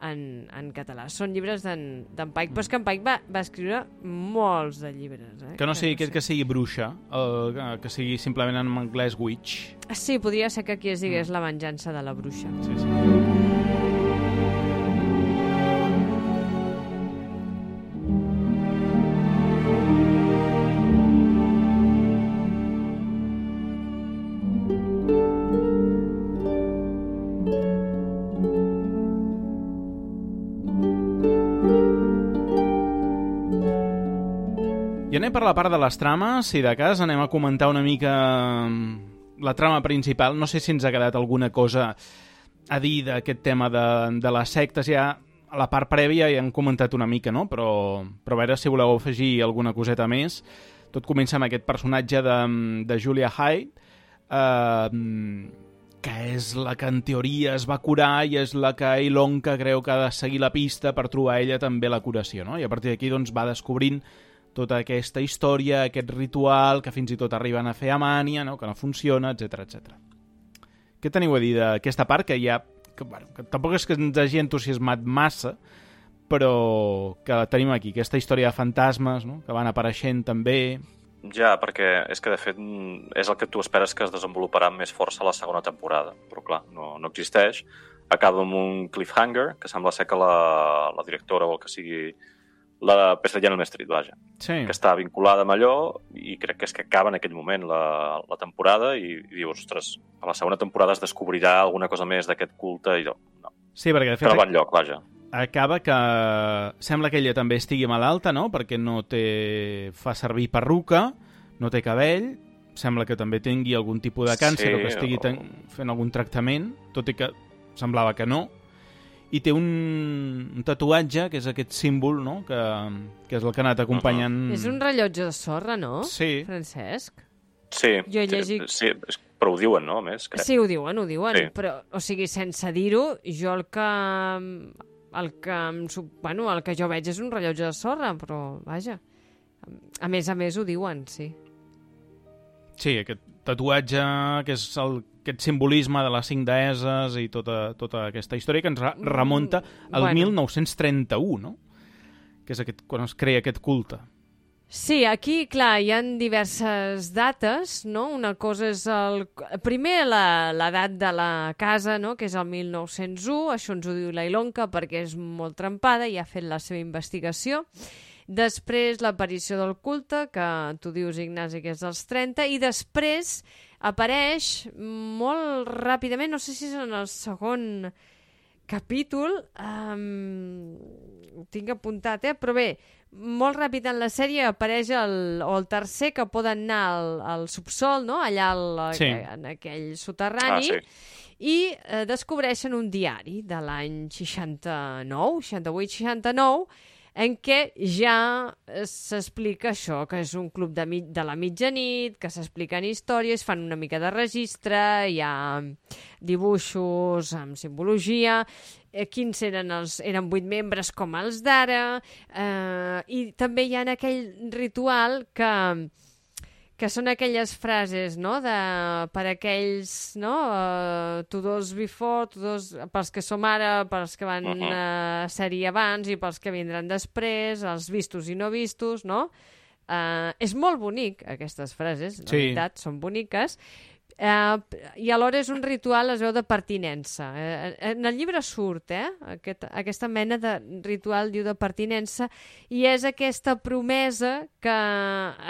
en, en català. Són llibres d'en Pike, però és que en Pike va, va escriure molts de llibres. Eh? Que no sigui aquest que sigui bruixa, el, que sigui simplement en anglès witch. Sí, podria ser que aquí es digués la venjança de la bruixa. Sí, sí. Per la part de les trames, si de cas anem a comentar una mica mm, la trama principal. No sé si ens ha quedat alguna cosa a dir d'aquest tema de, de les sectes. Ja a la part prèvia ja han comentat una mica, no? Però, però a veure si voleu afegir alguna coseta més. Tot comença amb aquest personatge de, de Julia Hyde, eh, que és la que en teoria es va curar i és la que Ilonka creu que ha de seguir la pista per trobar ella també la curació, no? I a partir d'aquí doncs, va descobrint tota aquesta història, aquest ritual, que fins i tot arriben a fer a mània, no? que no funciona, etc etc. Què teniu a dir d'aquesta part que ja... Que, bueno, que tampoc és que ens hagi entusiasmat massa, però que tenim aquí, aquesta història de fantasmes, no? que van apareixent també... Ja, perquè és que de fet és el que tu esperes que es desenvoluparà amb més força a la segona temporada, però clar, no, no existeix. Acaba amb un cliffhanger, que sembla ser que la, la directora o el que sigui la peça General Street, vaja. Sí. Que està vinculada amb allò i crec que és que acaba en aquell moment la, la temporada i, i dius, ostres, a la segona temporada es descobrirà alguna cosa més d'aquest culte i no. no. Sí, perquè de fet... Però va enlloc, vaja. Acaba que sembla que ella també estigui malalta, no? Perquè no té... fa servir perruca, no té cabell, sembla que també tingui algun tipus de càncer Sí, o que estigui o- ten... fent algun tractament, tot i que semblava que no. I té un, un tatuatge, que és aquest símbol, no?, que, que és el que ha anat acompanyant... És un rellotge de sorra, no? Sí. Francesc? Sí, Jo he llegit- sí, però ho diuen, no? A més, crec. Sí, ho diuen, ho diuen, Sí. però, o sigui, sense dir-ho, jo el que... El que, bueno, el que jo veig és un rellotge de sorra, però, vaja. A més a més ho diuen, sí. Sí, aquest tatuatge, que és el, aquest simbolisme de les cinc deeses i tota, tota aquesta història que ens re- remunta al bueno. 1931, no? Que és aquest, quan es crea aquest culte. Sí, aquí, clar, hi han diverses dates, no? Una cosa és el... Primer, la- l'edat de la casa, no?, que és el 1901, això ens ho diu la Ilonka perquè és molt trempada i ha fet la seva investigació. Després, l'aparició del culte, que tu dius, Ignasi, que és dels 30, i després apareix molt ràpidament, no sé si és en el segon capítol, um, ho tinc apuntat, eh? però bé, molt ràpid en la sèrie apareix el, o el tercer que poden anar al, al subsol, no? allà al, Sí. en aquell soterrani, Ah, sí. i eh, descobreixen un diari de l'any 69, 68-69, en què ja eh, s'explica això, que és un club de, de la mitjanit, que s'expliquen històries, fan una mica de registre, hi ha dibuixos amb simbologia, eh, quins eren els... eren vuit membres com els d'ara, eh, i també hi ha aquell ritual que que són aquelles frases, no?, de, per aquells, no?, uh, to those before, to those, pels que som ara, pels que van Mhm. uh, ser-hi abans i pels que vindran després, els vistos i no vistos, no? Uh, és molt bonic, aquestes frases, la Sí. veritat, són boniques, Uh, I alhora és un ritual, es veu, de pertinença. Uh, en el llibre surt, eh? Aquest, aquesta mena de ritual diu de pertinença i és aquesta promesa que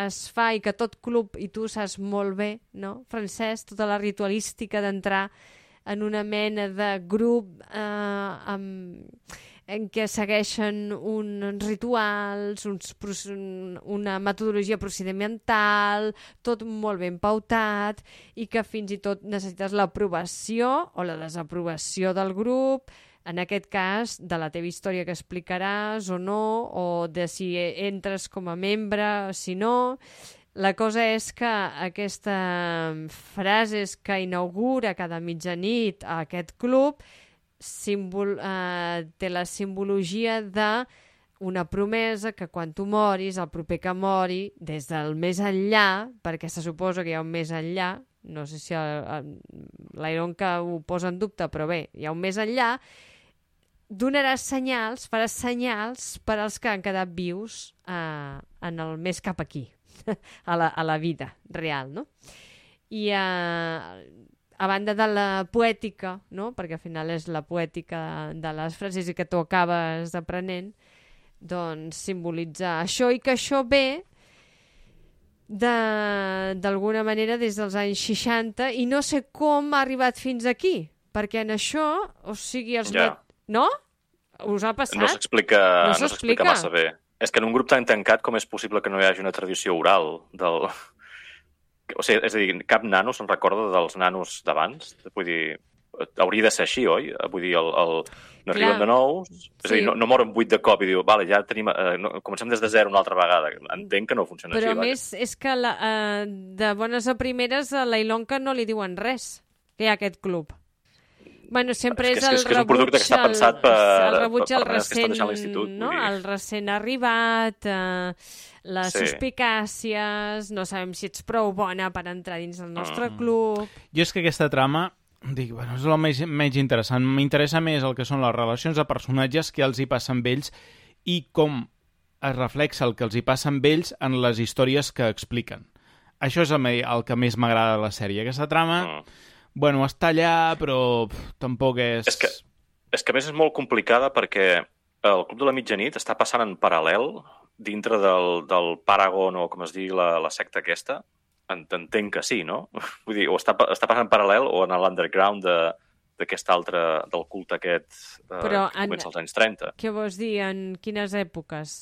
es fa i que tot club, i tu saps molt bé, no, Francesc, tota la ritualística d'entrar en una mena de grup eh, amb, en què segueixen uns rituals, uns, una metodologia procedimental, tot molt ben pautat i que fins i tot necessites l'aprovació o la desaprovació del grup, en aquest cas de la teva història que explicaràs o no, o de si entres com a membre, si no... La cosa és que aquesta frases que inaugura cada mitjanit a aquest club símbol, eh, té la simbologia de una promesa que quan tu moris, el proper que mori, des del més enllà, perquè se suposa que hi ha un més enllà, no sé si que ho posa en dubte, però bé, hi ha un més enllà, donaràs senyals, faràs senyals per als que han quedat vius eh, en el més cap aquí, a la, a la vida real, no? I eh, a banda de la poètica, no? perquè al final és la poètica de les frases i que tu acabes aprenent, doncs simbolitza això i que això ve de- d'alguna manera des dels anys 60 i no sé com ha arribat fins aquí, perquè en això, o sigui, els... Ja. No? Us ha passat? No s'explica No no massa bé. És que en un grup tan tancat com és possible que no hi hagi una tradició oral del... O sigui, és a dir, cap nano se'n recorda dels nanos d'abans? Vull dir, hauria de ser així, oi? Vull dir, el, el... no arriben Clar. de nou, és a Sí. dir, no, no moren vuit de cop i diu, vale, ja tenim... Eh, no, comencem des de zero una altra vegada. Entenc que no funciona Però així, a més és que la, eh, de bones a primeres a la Ilonka no li diuen res, que hi ha aquest club. Bueno, sempre És és, que- el és que és un rebuig... producte que està pensat per- El rebuig al recent... No? El recent arribat, eh, les Sí. suspicàcies, no sabem si ets prou bona per entrar dins del nostre Mm. club... Jo és que aquesta trama dic, bueno, és el més, menys interessant. M'interessa més el que són les relacions de personatges que els hi passa amb ells i com es reflexa el que els hi passa amb ells en les històries que expliquen. Això és el, el que més m'agrada de la sèrie. Aquesta trama, Mm. Bueno, està allà, però pff, tampoc és... És que, és que a més és molt complicada perquè el Club de la Mitjanit està passant en paral·lel dintre del, del Paragon o com es digui la, la secta aquesta. En- Entenc que sí, no? Vull dir, o està, està passant en paral·lel o en l'underground de d'aquest altre, del culte aquest eh, Però que en- comença als anys 30. Què vols dir? En quines èpoques?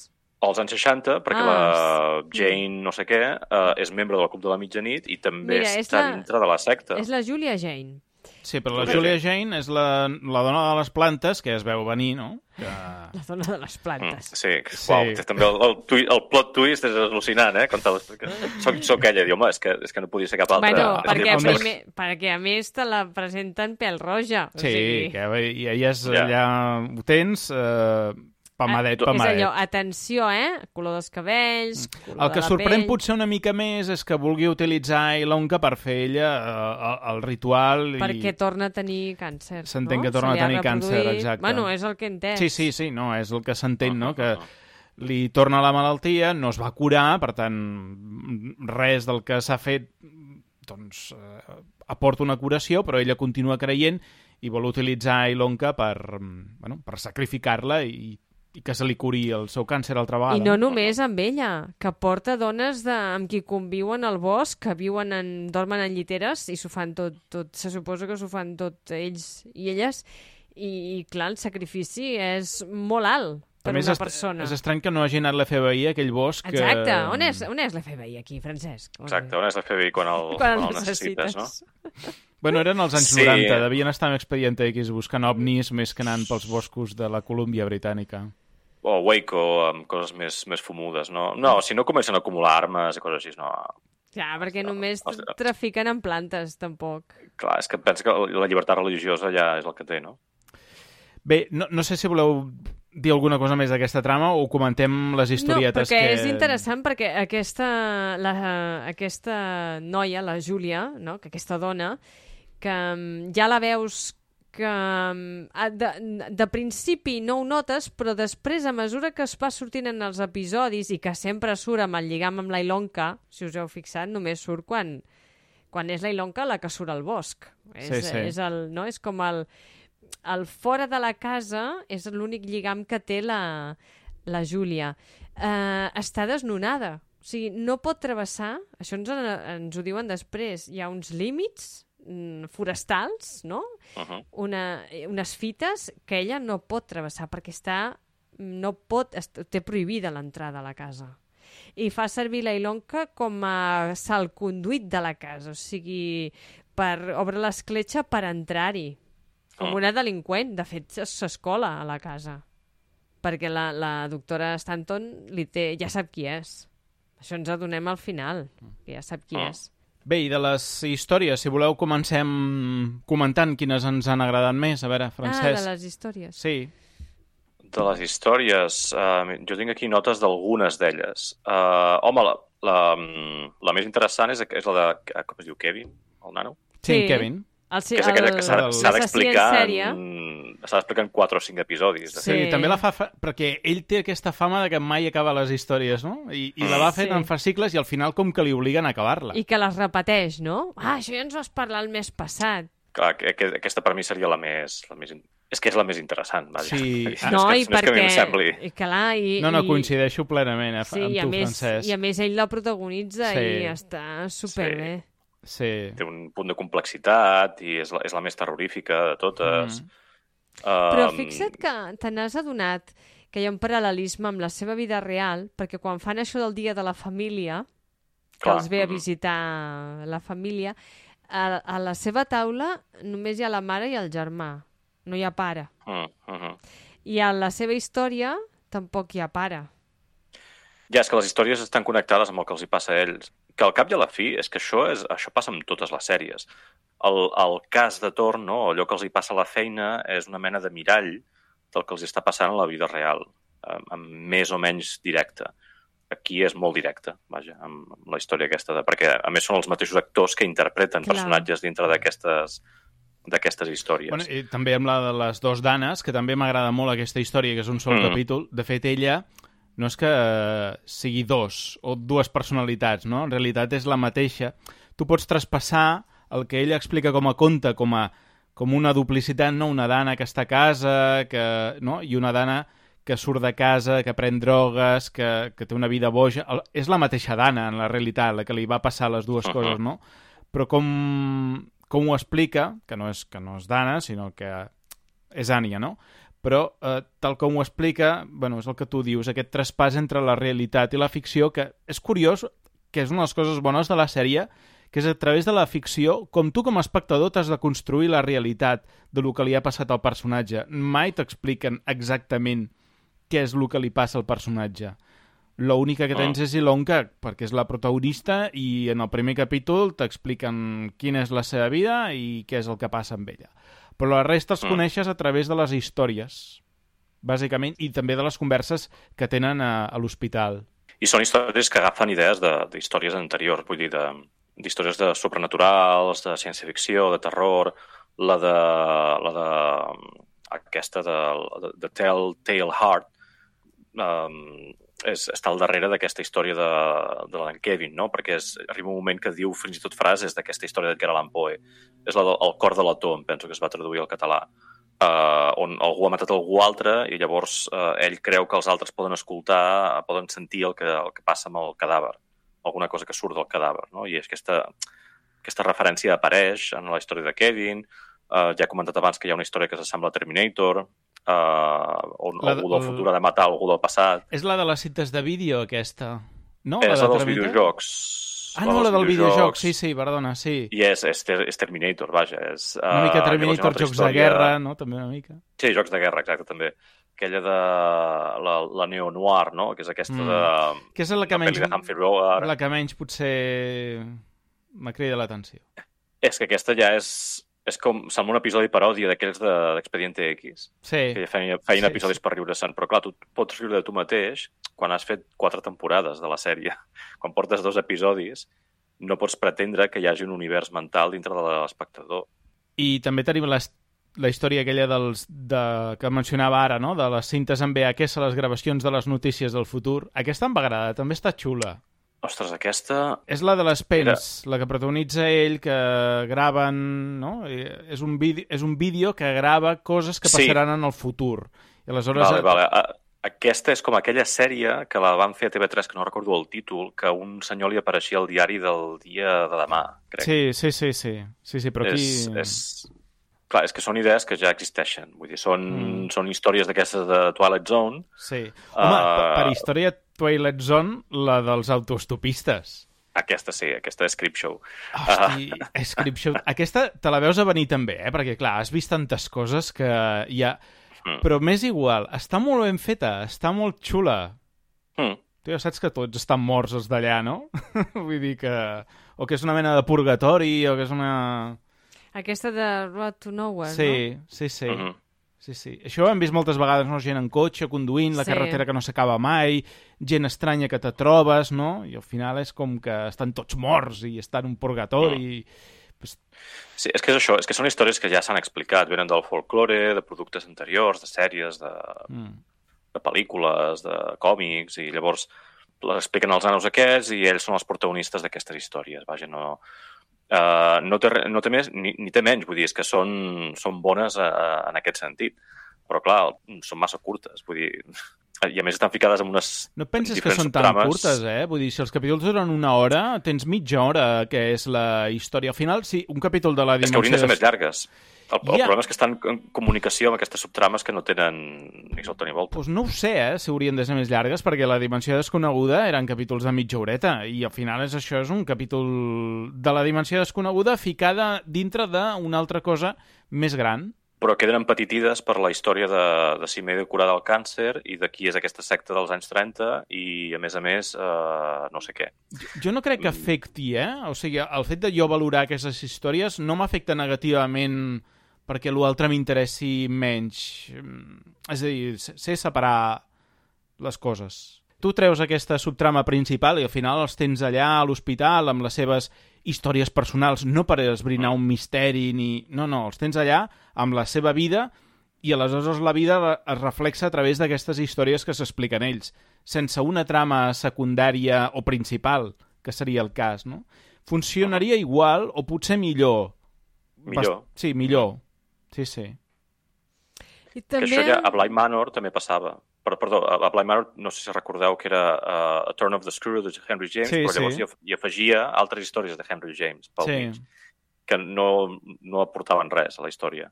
Als anys 60, perquè Ah, la Jane no sé què eh, és membre del Club de la Mitjanit i també Mira, és està la- dintre de la secta. És la Julia Jane. Sí, però la Julia Julia Jane és la, la dona de les plantes que es veu venir, no? Que... La dona de les Mm, plantes. sí, Sí. Uau, també el, el, tui, el plot twist és al·lucinant, eh? Quan te. Soc, soc ella, diu, home, és que, és que no podia ser cap altra. Bueno, perquè, més- primer, perquè a més te la presenten pèl roja. O Sí, sigui, que i ella és Ja. allà... Ho tens eh, pamadet, és pamadet. allò, atenció, eh? Color dels cabells, color Mm. El que sorprèn pell... potser una mica més és que vulgui utilitzar Ilonka per fer ella eh, el, el ritual i... Perquè torna a tenir càncer, S'entén no? que torna a tenir càncer, reproduït. exacte. Bueno, és el que he entès. Sí, sí, sí, no, és el que s'entén, no? Ah, Que ah, li torna la malaltia, no es va curar, per tant, res del que s'ha fet doncs, eh, aporta una curació, però ella continua creient i vol utilitzar Ilonka per, mm, bueno, per sacrificar-la i, i que se li curi el seu càncer altra vegada. I no només amb ella, que porta dones de, amb qui conviuen al bosc, que viuen en, dormen en lliteres i s'ho fan tot, tot, se suposa que s'ho fan tot ells i elles, i, i clar, el sacrifici és molt alt per una est- persona. És estrany que no hagi anat l'FBI a aquell bosc. que- Exacte, on és, on és l'FBI aquí, Francesc? On Exacte, on és la FBI quan el, Quan el el necessites, no? Bueno, eren els anys Sí. 90, devien estar en Expediente X buscant ovnis més que anant pels boscos de la Colúmbia Britànica. O Waco, amb coses més, més fumudes, no? No, si no comencen a acumular armes i coses així, no. Ja, perquè només els- trafiquen en plantes, tampoc. Clar, és que pensa que la llibertat religiosa ja és el que té, no? Bé, no, no sé si voleu dir alguna cosa més d'aquesta trama o comentem les historietes no, perquè que... és interessant perquè aquesta, la, aquesta noia, la Júlia, no? que aquesta dona, que mm, ja la veus que a- de, de principi no ho notes, però després, a mesura que es va sortint en els episodis i que sempre surt amb el lligam amb la Ilonka, si us heu fixat, només surt quan, quan és la Ilonka la que surt al bosc. És, Sí, sí. és, el, no? és com el, el fora de la casa és l'únic lligam que té la, la Júlia. Uh, està desnonada. O sigui, no pot travessar, això ens, ens ho diuen després, hi ha uns límits forestals, no? Uh -huh. Una, unes fites que ella no pot travessar perquè està, no pot, té prohibida l'entrada a la casa. I fa servir la Ilonka com a salconduit de la casa, o sigui, per obre l'escletxa per entrar-hi. Com Ah. una delinqüent. De fet, s'escola a la casa. Perquè la, la doctora Stanton li té, ja sap qui és. Això ens adonem al final, que ja sap qui Ah. és. Bé, i de les històries, si voleu, comencem comentant quines ens han agradat més. A veure, Ah, Francesc. de les històries. Sí, De les històries, uh, jo tinc aquí notes d'algunes d'elles. Uh, home, la, la, mm, la més interessant és, és la de... Com es diu? Kevin, el nano? sí, Sí. Kevin. El, Que és aquella que s'ha el- s'ha d'explicar en estava explicant 4 o 5 episodis. De Sí, fet. Sí. també la fa, fa... Perquè ell té aquesta fama de que mai acaba les històries, no? I, i la va fent Sí. en fascicles i al final com que li obliguen a acabar-la. I que les repeteix, no? Ah, això ja ens vas parlar el mes passat. Clar, que, que, aquesta per mi seria la més, la més... in- És que és la més interessant, vaja. Sí. No és No, que, i no és que a mi perquè... em sembli... I clar, i, No, no, i... coincideixo plenament eh, Sí, amb i a, tu, més, Francesc. I a més ell la protagonitza Sí. i està superbé. Sí. Té un punt de complexitat i és la, és la més terrorífica de totes. Mm. Um, Però fixa't que te n'has adonat que hi ha un paral·lelisme amb la seva vida real, perquè quan fan això del dia de la família, que Clar, els ve a mhm. visitar la família, a, a la seva taula només hi ha la mare i el germà, no hi ha pare. Mm, mm, I a la seva història tampoc hi ha pare. Ja, és que les històries estan connectades amb el que els hi passa a ells. Que al cap i a la fi és que això, és, això passa amb totes les sèries. El, el cas de torn, no? allò que els hi passa a la feina, és una mena de mirall del que els està passant a la vida real, amb, amb més o menys directe. Aquí és molt directe, vaja, amb, amb la història aquesta, de, perquè a més són els mateixos actors que interpreten Clar. personatges dintre d'aquestes d'aquestes històries. Bueno, i també amb la de les dos danes, que també m'agrada molt aquesta història, que és un sol Mm. capítol. De fet, ella no és que sigui dos o dues personalitats, no? En realitat és la mateixa. Tu pots traspassar el que ella explica com a conte, com a com una duplicitat, no? Una dana que està a casa, que, no? i una dana que surt de casa, que pren drogues, que, que té una vida boja... El, és la mateixa dana, en la realitat, la que li va passar les dues Uh-huh. coses, no? Però com, com ho explica, que no és, que no és dana, sinó que és Ània, no? Però, eh, tal com ho explica, bueno, és el que tu dius, aquest traspàs entre la realitat i la ficció, que és curiós, que és una de les coses bones de la sèrie, que és a través de la ficció, com tu com a espectador t'has de construir la realitat de lo que li ha passat al personatge. Mai t'expliquen exactament què és el que li passa al personatge. L'única que tens Ah. és Ilonka, perquè és la protagonista i en el primer capítol t'expliquen quina és la seva vida i què és el que passa amb ella. Però la resta els Ah. coneixes a través de les històries, bàsicament, i també de les converses que tenen a, a l'hospital. I són històries que agafen idees de- d'històries anteriors, vull dir, de- d'històries de, de sobrenaturals, de ciència-ficció, de terror, la de, la de aquesta de, de, de Telltale Heart, um, és, està al darrere d'aquesta història de, de l'en Kevin, no? perquè és, arriba un moment que diu fins i tot frases d'aquesta història d'Edgar Allan Poe. És la el cor de l'ató, em penso que es va traduir al català uh, on algú ha matat algú altre i llavors uh, ell creu que els altres poden escoltar, poden sentir el que, el que passa amb el cadàver, alguna cosa que surt del cadàver, no? I és aquesta, aquesta referència apareix en la història de Kevin, uh, ja he comentat abans que hi ha una història que s'assembla a Terminator, uh, on La de- algú del el- futur ha de matar algú del passat. És la de les cites de vídeo, aquesta? No? és la de dels videojocs. Ah, no, la del videojoc, sí, sí, perdona, sí. I és, és, és Terminator, vaja. És, Una mica uh, hi ha Terminator, altra jocs de història- guerra, no? També una mica. Sí, jocs de guerra, exacte, també. Aquella de la, la neo-noir, no? Que és aquesta Mm. de... Que és la que la menys, pel·li de Humphrey Bogart. la que menys potser m'ha cridat l'atenció. És que aquesta ja és... És com... Sembla un episodi paròdia d'aquells de d'Expediente X, Sí, que feien, feien Sí, episodis sí. per riure-se'n. Però, clar, tu pots riure de tu mateix quan has fet quatre temporades de la sèrie. Quan portes dos episodis, no pots pretendre que hi hagi un univers mental dintre de l'espectador. I també tenim les, la història aquella dels, de, que mencionava ara, no? de les cintes en VHS, les gravacions de les notícies del futur. Aquesta em va agradar, també està xula. Ostres, aquesta... És la de les pens, la que protagonitza ell, que graven... No? És, un vídeo, és un vídeo que grava coses que Sí. passaran en el futur. I aleshores... Vale, vale. Aquesta és com aquella sèrie que la van fer a TV3, que no recordo el títol, que un senyor li apareixia al diari del dia de demà, crec. Sí, sí, sí, sí. Sí, sí, però aquí... És, és... Clar, és que són idees que ja existeixen. Vull dir, són, Mm. són històries d'aquestes de Twilight Zone. Sí. Home, Ah. per, per història Twilight Zone, la dels autostopistes. Aquesta sí, aquesta és Creepshow. Hosti, uh... Scripture... Aquesta te la veus a venir també, eh? Perquè, clar, has vist tantes coses que hi ha... Mm. Però m'és igual, està molt ben feta, està molt xula. Mm. Tu ja saps que tots estan morts els d'allà, no? Vull dir que... O que és una mena de purgatori, o que és una... Aquesta de Road to Nowhere, Sí, sí, sí. Mhm. Sí, sí. Això ho hem vist moltes vegades, no? Gent en cotxe, conduint, la Sí. carretera que no s'acaba mai, gent estranya que te trobes, no? I al final és com que estan tots morts i estan en un purgatori. Sí, és que és això, és que són històries que ja s'han explicat, venen del folklore, de productes anteriors, de sèries, de, Mm. de pel·lícules, de còmics, i llavors les expliquen els nanos aquests i ells són els protagonistes d'aquestes històries. Vaja, no, uh, no, té, no té més ni, ni té menys, vull dir, és que són, són bones uh, en aquest sentit. Però, clar, són massa curtes, vull dir... I a més estan ficades en unes No penses que són tan subtrames. curtes, eh? Vull dir, si els capítols duren una hora, tens mitja hora, que és la història. Al final, sí, un capítol de la És que dimensió... haurien de ser més llargues. El, el Ja. problema és que estan en comunicació amb aquestes subtrames que no tenen ni solta ni volta. Pues no ho sé, eh, si haurien de ser més llargues, perquè la dimensió desconeguda eren capítols de mitja horeta, i al final és això, és un capítol de la dimensió desconeguda ficada dintre d'una altra cosa més gran. Però queden empetitides per la història de, de Simeó de curar del càncer i de qui és aquesta secta dels anys 30 i, a més a més, eh, no sé què. Jo no crec que afecti, eh? O sigui, el fet de jo valorar aquestes històries no m'afecta negativament perquè l'altre m'interessi menys. Mm, És a dir, sé sé separar les coses. Tu treus aquesta subtrama principal i al final els tens allà a l'hospital amb les seves històries personals, no per esbrinar un misteri ni... No, no, els tens allà amb la seva vida i aleshores la vida es reflexa a través d'aquestes històries que s'expliquen ells, sense una trama secundària o principal, que seria el cas, no? Funcionaria igual o potser millor. Millor. Bast sí, millor. Sí, sí. I Que també... això ja a Bly Manor també passava. Per, perdó, a Bly Manor no sé si recordeu que era uh, A Turn of the Screw de Henry James, Sí, però llavors sí. hi, af- hi afegia altres històries de Henry James pel Sí. mig, que no, no aportaven res a la història.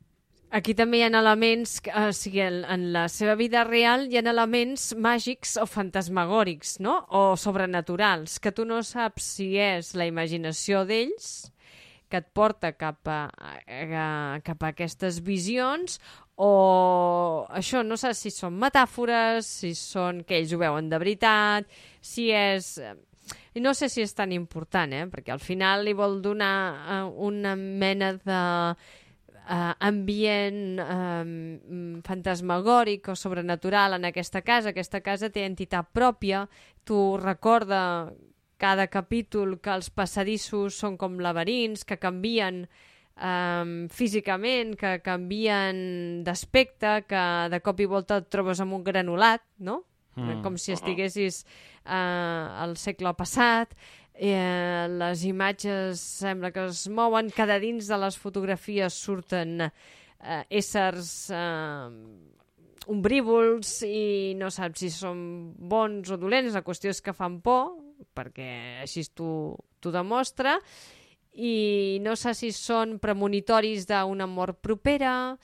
Aquí també hi ha elements, que- o sigui, en, en la seva vida real hi ha elements màgics o fantasmagòrics, no? O sobrenaturals, que tu no saps si és la imaginació d'ells que et porta cap a, a, cap a aquestes visions o això, no saps si són metàfores, si són que ells ho veuen de veritat, si és... I no sé si és tan important, eh? perquè al final li vol donar eh, una mena de uh, ambient um, fantasmagòric o sobrenatural en aquesta casa. Aquesta casa té entitat pròpia, tu recorda cada capítol que els passadissos són com laberints, que canvien um, físicament, que canvien d'aspecte, que de cop i volta et trobes amb un granulat, no? Mm. Com si estiguessis uh, al segle passat, eh, les imatges sembla que es mouen, cada dins de les fotografies surten eh, éssers eh, ombrívols i no saps si són bons o dolents, la qüestió és que fan por, perquè així t'ho t'ho demostra, i no sé si són premonitoris d'una mort propera,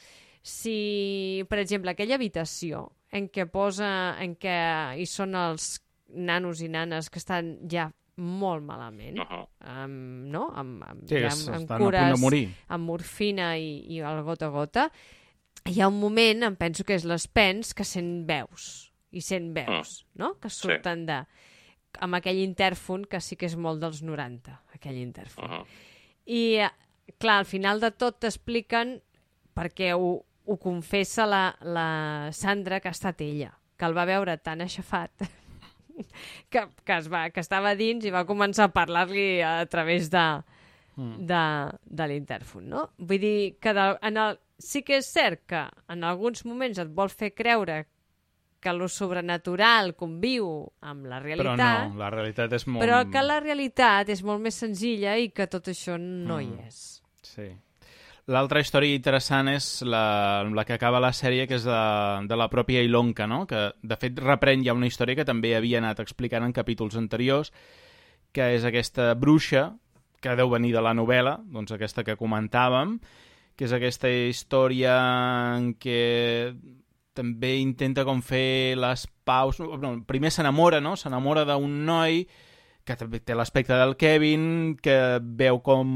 si, per exemple, aquella habitació en què posa, en què hi són els nanos i nanes que estan ja molt malament, Uh -huh. amb, no? amb, amb, Sí, ja amb, amb cures, morir. amb morfina i, i el gota a gota, hi ha un moment, em penso que és l'espens, que sent veus, i sent veus, no? Que surten de... amb aquell intèrfon que sí que és molt dels 90, aquell intèrfon. Uh -huh. I, clar, al final de tot t'expliquen perquè ho, ho confessa la, la Sandra, que ha estat ella, que el va veure tan aixafat que, que, es va, que estava dins i va començar a parlar-li a través de, Mm. de, de l'intèrfon, no? Vull dir que de, en el, sí que és cert que en alguns moments et vol fer creure que lo sobrenatural conviu amb la Però realitat, no, la realitat és molt... però que la realitat és molt més senzilla i que tot això no hi Mm. és. Sí. L'altra història interessant és la, la que acaba la sèrie, que és de, de la pròpia Ilonka, no? que de fet reprèn ja una història que també havia anat explicant en capítols anteriors, que és aquesta bruixa, que deu venir de la novel·la, doncs aquesta que comentàvem, que és aquesta història en què també intenta com fer les paus... No, primer s'enamora, no? S'enamora d'un noi que també té l'aspecte del Kevin, que veu com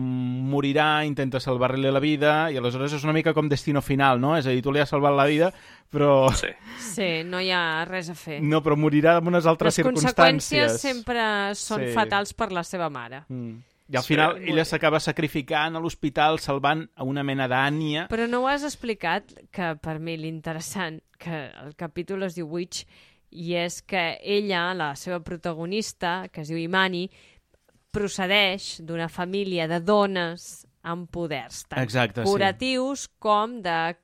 morirà, intenta salvar-li la vida, i aleshores és una mica com destino final, no? És a dir, tu li has salvat la vida, però... Sí. Sí, no hi ha res a fer. No, però morirà en unes altres Les circumstàncies. conseqüències sempre són Sí. fatals per la seva mare. Mm. I al Sí. final ella s'acaba sacrificant a l'hospital salvant a una mena d'Ània. Però no ho has explicat, que per mi l'interessant, que el capítol es diu Witch, i és que ella, la seva protagonista, que es diu Imani, procedeix d'una família de dones amb poders, tant Exacte, sí. curatius com de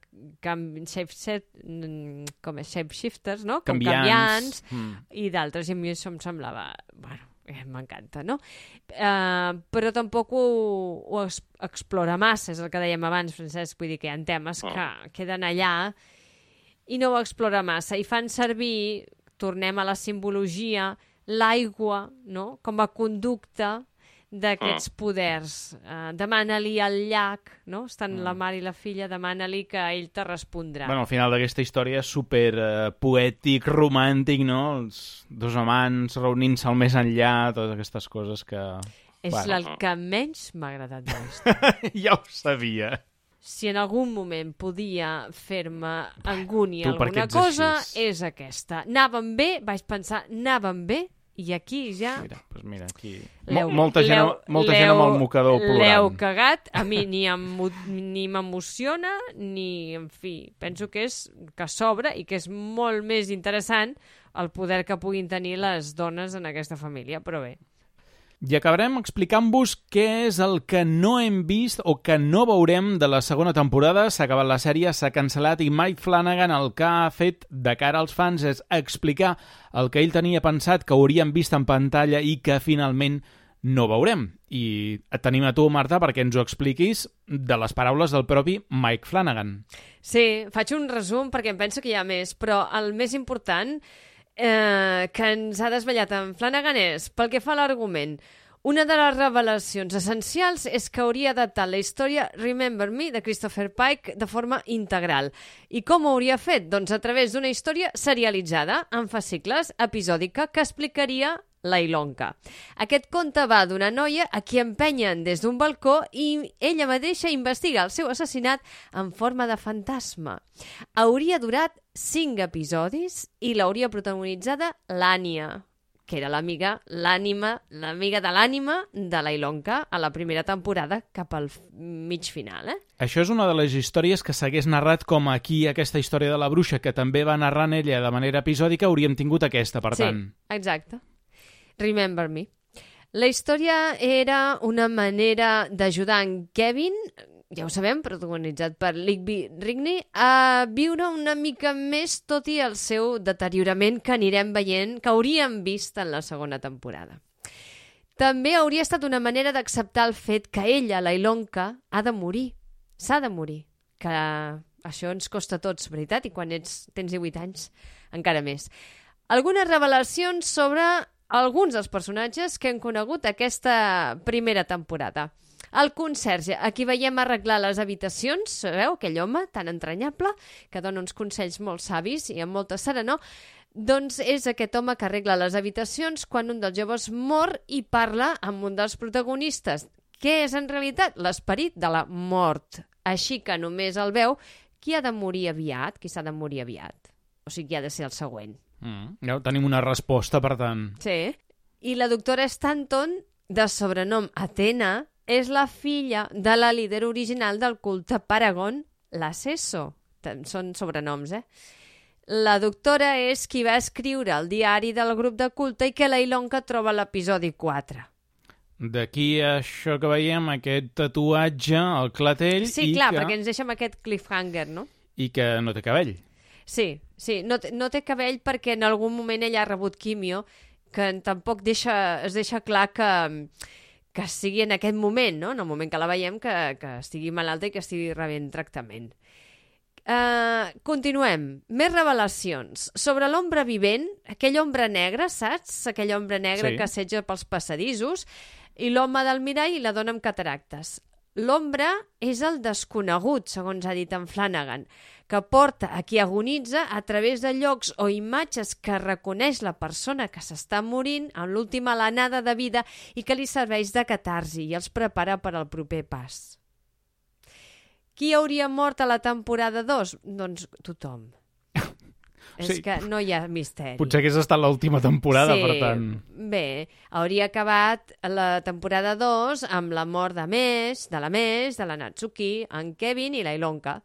cam... shape set... mm, com shapeshifters, no? Com Canviants. canviants Mm. i d'altres, i a mi això em semblava... Bueno, eh, m'encanta, no? Uh, però tampoc ho, ho es, explora massa, és el que dèiem abans, Francesc, vull dir que hi ha temes que queden allà i no ho explora massa, i fan servir, tornem a la simbologia, l'aigua, no?, com a conducte d'aquests poders. Uh, demana-li al llac, no? Estan la mare i la filla, demana-li que ell te respondrà. Bueno, al final d'aquesta història és super eh, poètic, romàntic, no? Els dos amants reunint-se al més enllà, totes aquestes coses que... és bueno. el que menys m'ha agradat de la ja ho sabia. si en algun moment podia fer-me angúnia alguna cosa, així? és aquesta. Anaven bé, vaig pensar, anaven bé, i aquí ja... Mira, doncs mira, aquí... l'heu- Mo molta gent, l'heu- molta gent amb el l'heu- mocador L'heu plorant. cagat, a mi ni em- ni m'emociona, ni, en fi, penso que és que s'obre i que és molt més interessant el poder que puguin tenir les dones en aquesta família, però bé. I acabarem explicant-vos què és el que no hem vist o que no veurem de la segona temporada. S'ha acabat la sèrie, s'ha cancel·lat i Mike Flanagan el que ha fet de cara als fans és explicar el que ell tenia pensat que hauríem vist en pantalla i que finalment no veurem. I et tenim a tu, Marta, perquè ens ho expliquis de les paraules del propi Mike Flanagan. Sí, faig un resum perquè em penso que hi ha més, però el més important eh, que ens ha desvetllat en Flanagan és, pel que fa a l'argument, una de les revelacions essencials és que hauria adaptat la història Remember Me de Christopher Pike de forma integral. I com ho hauria fet? Doncs a través d'una història serialitzada, en fascicles, episòdica, que explicaria la Ilonka. Aquest conte va d'una noia a qui empenyen des d'un balcó i ella mateixa investiga el seu assassinat en forma de fantasma. Hauria durat cinc episodis i l'hauria protagonitzada l'Ània, que era l'amiga, l'ànima, l'amiga de l'ànima de la Ilonka a la primera temporada cap al mig final, eh? Això és una de les històries que s'hagués narrat com aquí aquesta història de la bruixa, que també va narrant ella de manera episòdica, hauríem tingut aquesta, per sí, tant. exacte. Remember Me. La història era una manera d'ajudar en Kevin, ja ho sabem, protagonitzat per Ligby Rigney, a viure una mica més tot i el seu deteriorament que anirem veient, que hauríem vist en la segona temporada. També hauria estat una manera d'acceptar el fet que ella, la Ilonka, ha de morir. S'ha de morir. Que això ens costa a tots, veritat? I quan ets, tens 18 anys, encara més. Algunes revelacions sobre alguns dels personatges que hem conegut aquesta primera temporada. El conserge, a qui veiem arreglar les habitacions, sabeu, aquell home tan entranyable, que dona uns consells molt savis i amb molta serenor, doncs és aquest home que arregla les habitacions quan un dels joves mor i parla amb un dels protagonistes. Què és en realitat? L'esperit de la mort. Així que només el veu qui ha de morir aviat, qui s'ha de morir aviat. O sigui, qui ha de ser el següent. Mm. Ja tenim una resposta, per tant. Sí. I la doctora Stanton, de sobrenom Atena, és la filla de la líder original del culte Paragon, la. Tam- Són sobrenoms, eh? La doctora és qui va escriure el diari del grup de culte i que la Ilonka troba a l'episodi 4. D'aquí això que veiem, aquest tatuatge al clatell Sí, i, clar, que, perquè ens deixa amb aquest cliffhanger, no? i que no té cabell. Sí, sí, no, no té cabell perquè en algun moment ella ha rebut quimio, que tampoc deixa, es deixa clar que, que sigui en aquest moment, no? en el moment que la veiem, que, que estigui malalta i que estigui rebent tractament. Uh, continuem. Més revelacions. Sobre l'ombra vivent, aquell ombra negre, saps? Aquell ombra negre Sí. que assetja pels passadissos, i l'home del mirall i la dona amb cataractes. L'ombra és el desconegut, segons ha dit en Flanagan, que porta a qui agonitza a través de llocs o imatges que reconeix la persona que s'està morint en l'última alenada de vida i que li serveix de catarsi i els prepara per al proper pas. Qui hauria mort a la temporada 2? Doncs tothom. És Sí. que no hi ha misteri. Potser hagués estat l'última temporada, sí, per tant. Bé, hauria acabat la temporada 2 amb la mort de Mesh, de la Mesh, de la Natsuki, en Kevin i la Ilonka.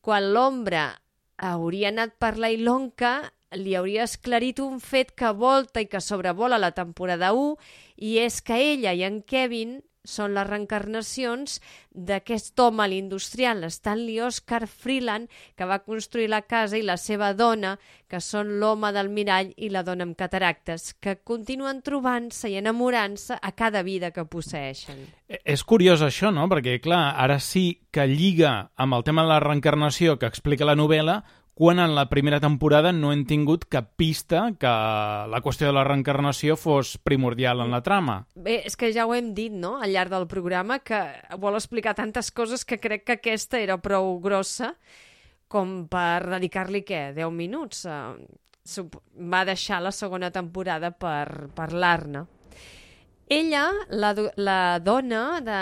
Quan l'ombra hauria anat per la Ilonka, li hauria esclarit un fet que volta i que sobrevola la temporada 1 i és que ella i en Kevin són les reencarnacions d'aquest home l'industrial, Stanley Oscar Freeland, que va construir la casa, i la seva dona, que són l'home del mirall i la dona amb cataractes, que continuen trobant-se i enamorant-se a cada vida que posseixen. Eh, És curiós això, no? Perquè, clar, ara sí que lliga amb el tema de la reencarnació que explica la novel·la, quan en la primera temporada no hem tingut cap pista que la qüestió de la reencarnació fos primordial en la trama. Bé, és que ja ho hem dit, no?, al llarg del programa, que vol explicar tantes coses que crec que aquesta era prou grossa com per dedicar-li, què, 10 minuts? Uh, va deixar la segona temporada per parlar-ne. Ella, la, la dona de,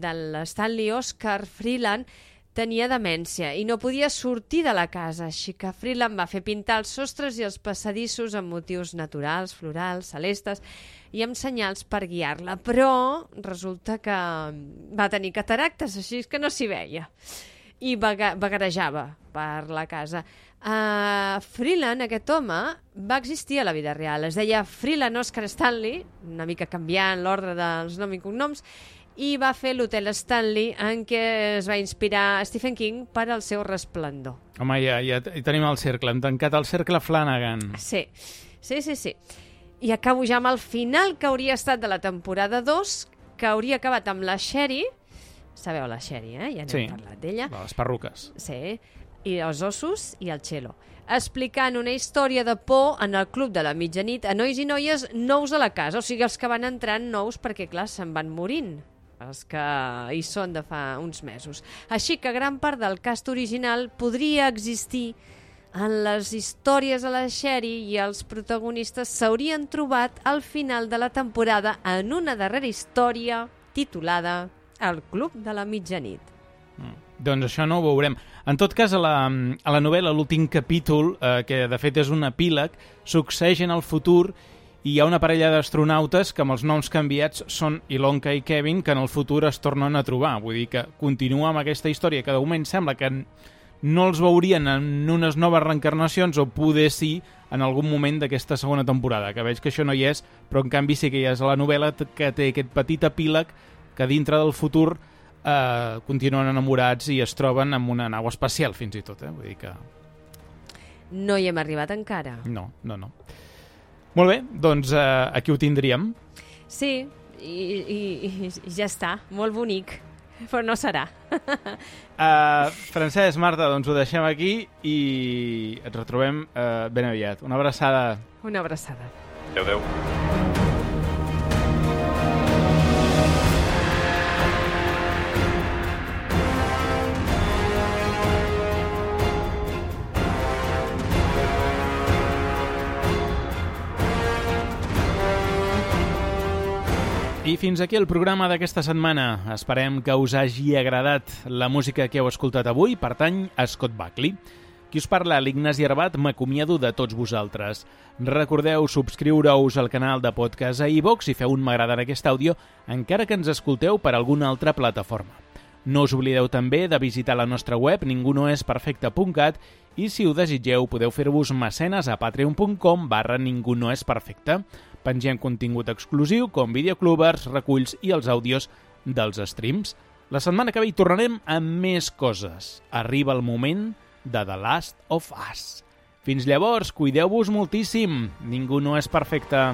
de l'Stanley Oscar Freeland, tenia demència i no podia sortir de la casa, així que Freeland va fer pintar els sostres i els passadissos amb motius naturals, florals, celestes i amb senyals per guiar-la, però resulta que va tenir cataractes, així que no s'hi veia i vagarejava per la casa. Uh, Freeland, aquest home, va existir a la vida real. Es deia Freeland Oscar Stanley, una mica canviant l'ordre dels noms i cognoms, i va fer l'Hotel Stanley en què es va inspirar Stephen King per al seu resplendor. Home, ja, ja tenim el cercle, hem tancat el cercle Flanagan. Sí, sí, sí, sí. I acabo ja amb el final que hauria estat de la temporada 2, que hauria acabat amb la Sherry, sabeu la Sherry, eh? Ja n'hem sí, parlat d'ella. les perruques. Sí, i els ossos i el cello explicant una història de por en el club de la mitjanit a nois i noies nous a la casa, o sigui, els que van entrant nous perquè, clar, se'n van morint els que hi són de fa uns mesos. Així que gran part del cast original podria existir en les històries a la Sherry i els protagonistes s'haurien trobat al final de la temporada en una darrera història titulada El Club de la Mitjanit. Mm. Doncs això no ho veurem. En tot cas, a la, a la novel·la, l'últim capítol, eh, que de fet és un epíleg, succeeix en el futur i hi ha una parella d'astronautes que amb els noms canviats són Ilonka i Kevin, que en el futur es tornen a trobar. Vull dir que continua amb aquesta història que de moment sembla que no els veurien en unes noves reencarnacions o poder sí en algun moment d'aquesta segona temporada, que veig que això no hi és, però en canvi sí que hi és a la novel·la que té aquest petit epíleg que dintre del futur eh, continuen enamorats i es troben amb una nau espacial, fins i tot. Eh? Vull dir que... No hi hem arribat encara. No, no, no. Molt bé, doncs eh, aquí ho tindríem. Sí, i, i, i ja està, molt bonic, però no serà. uh, Francesc, Marta, doncs ho deixem aquí i et retrobem uh, ben aviat. Una abraçada. Una abraçada. Adéu, adéu. I fins aquí el programa d'aquesta setmana. Esperem que us hagi agradat la música que heu escoltat avui. Pertany a Scott Buckley. Qui us parla, l'Ignasi Arbat, m'acomiado de tots vosaltres. Recordeu subscriure-us al canal de podcast a iVox i feu un m'agrada en aquest àudio, encara que ens escolteu per alguna altra plataforma. No us oblideu també de visitar la nostra web ningunoesperfecte.cat i si ho desitgeu podeu fer-vos mecenes a patreon.com barra ningunoesperfecte. Pengem contingut exclusiu com videoclubers, reculls i els àudios dels streams. La setmana que ve hi tornarem amb més coses. Arriba el moment de The Last of Us. Fins llavors, cuideu-vos moltíssim. Ningú no és perfecte.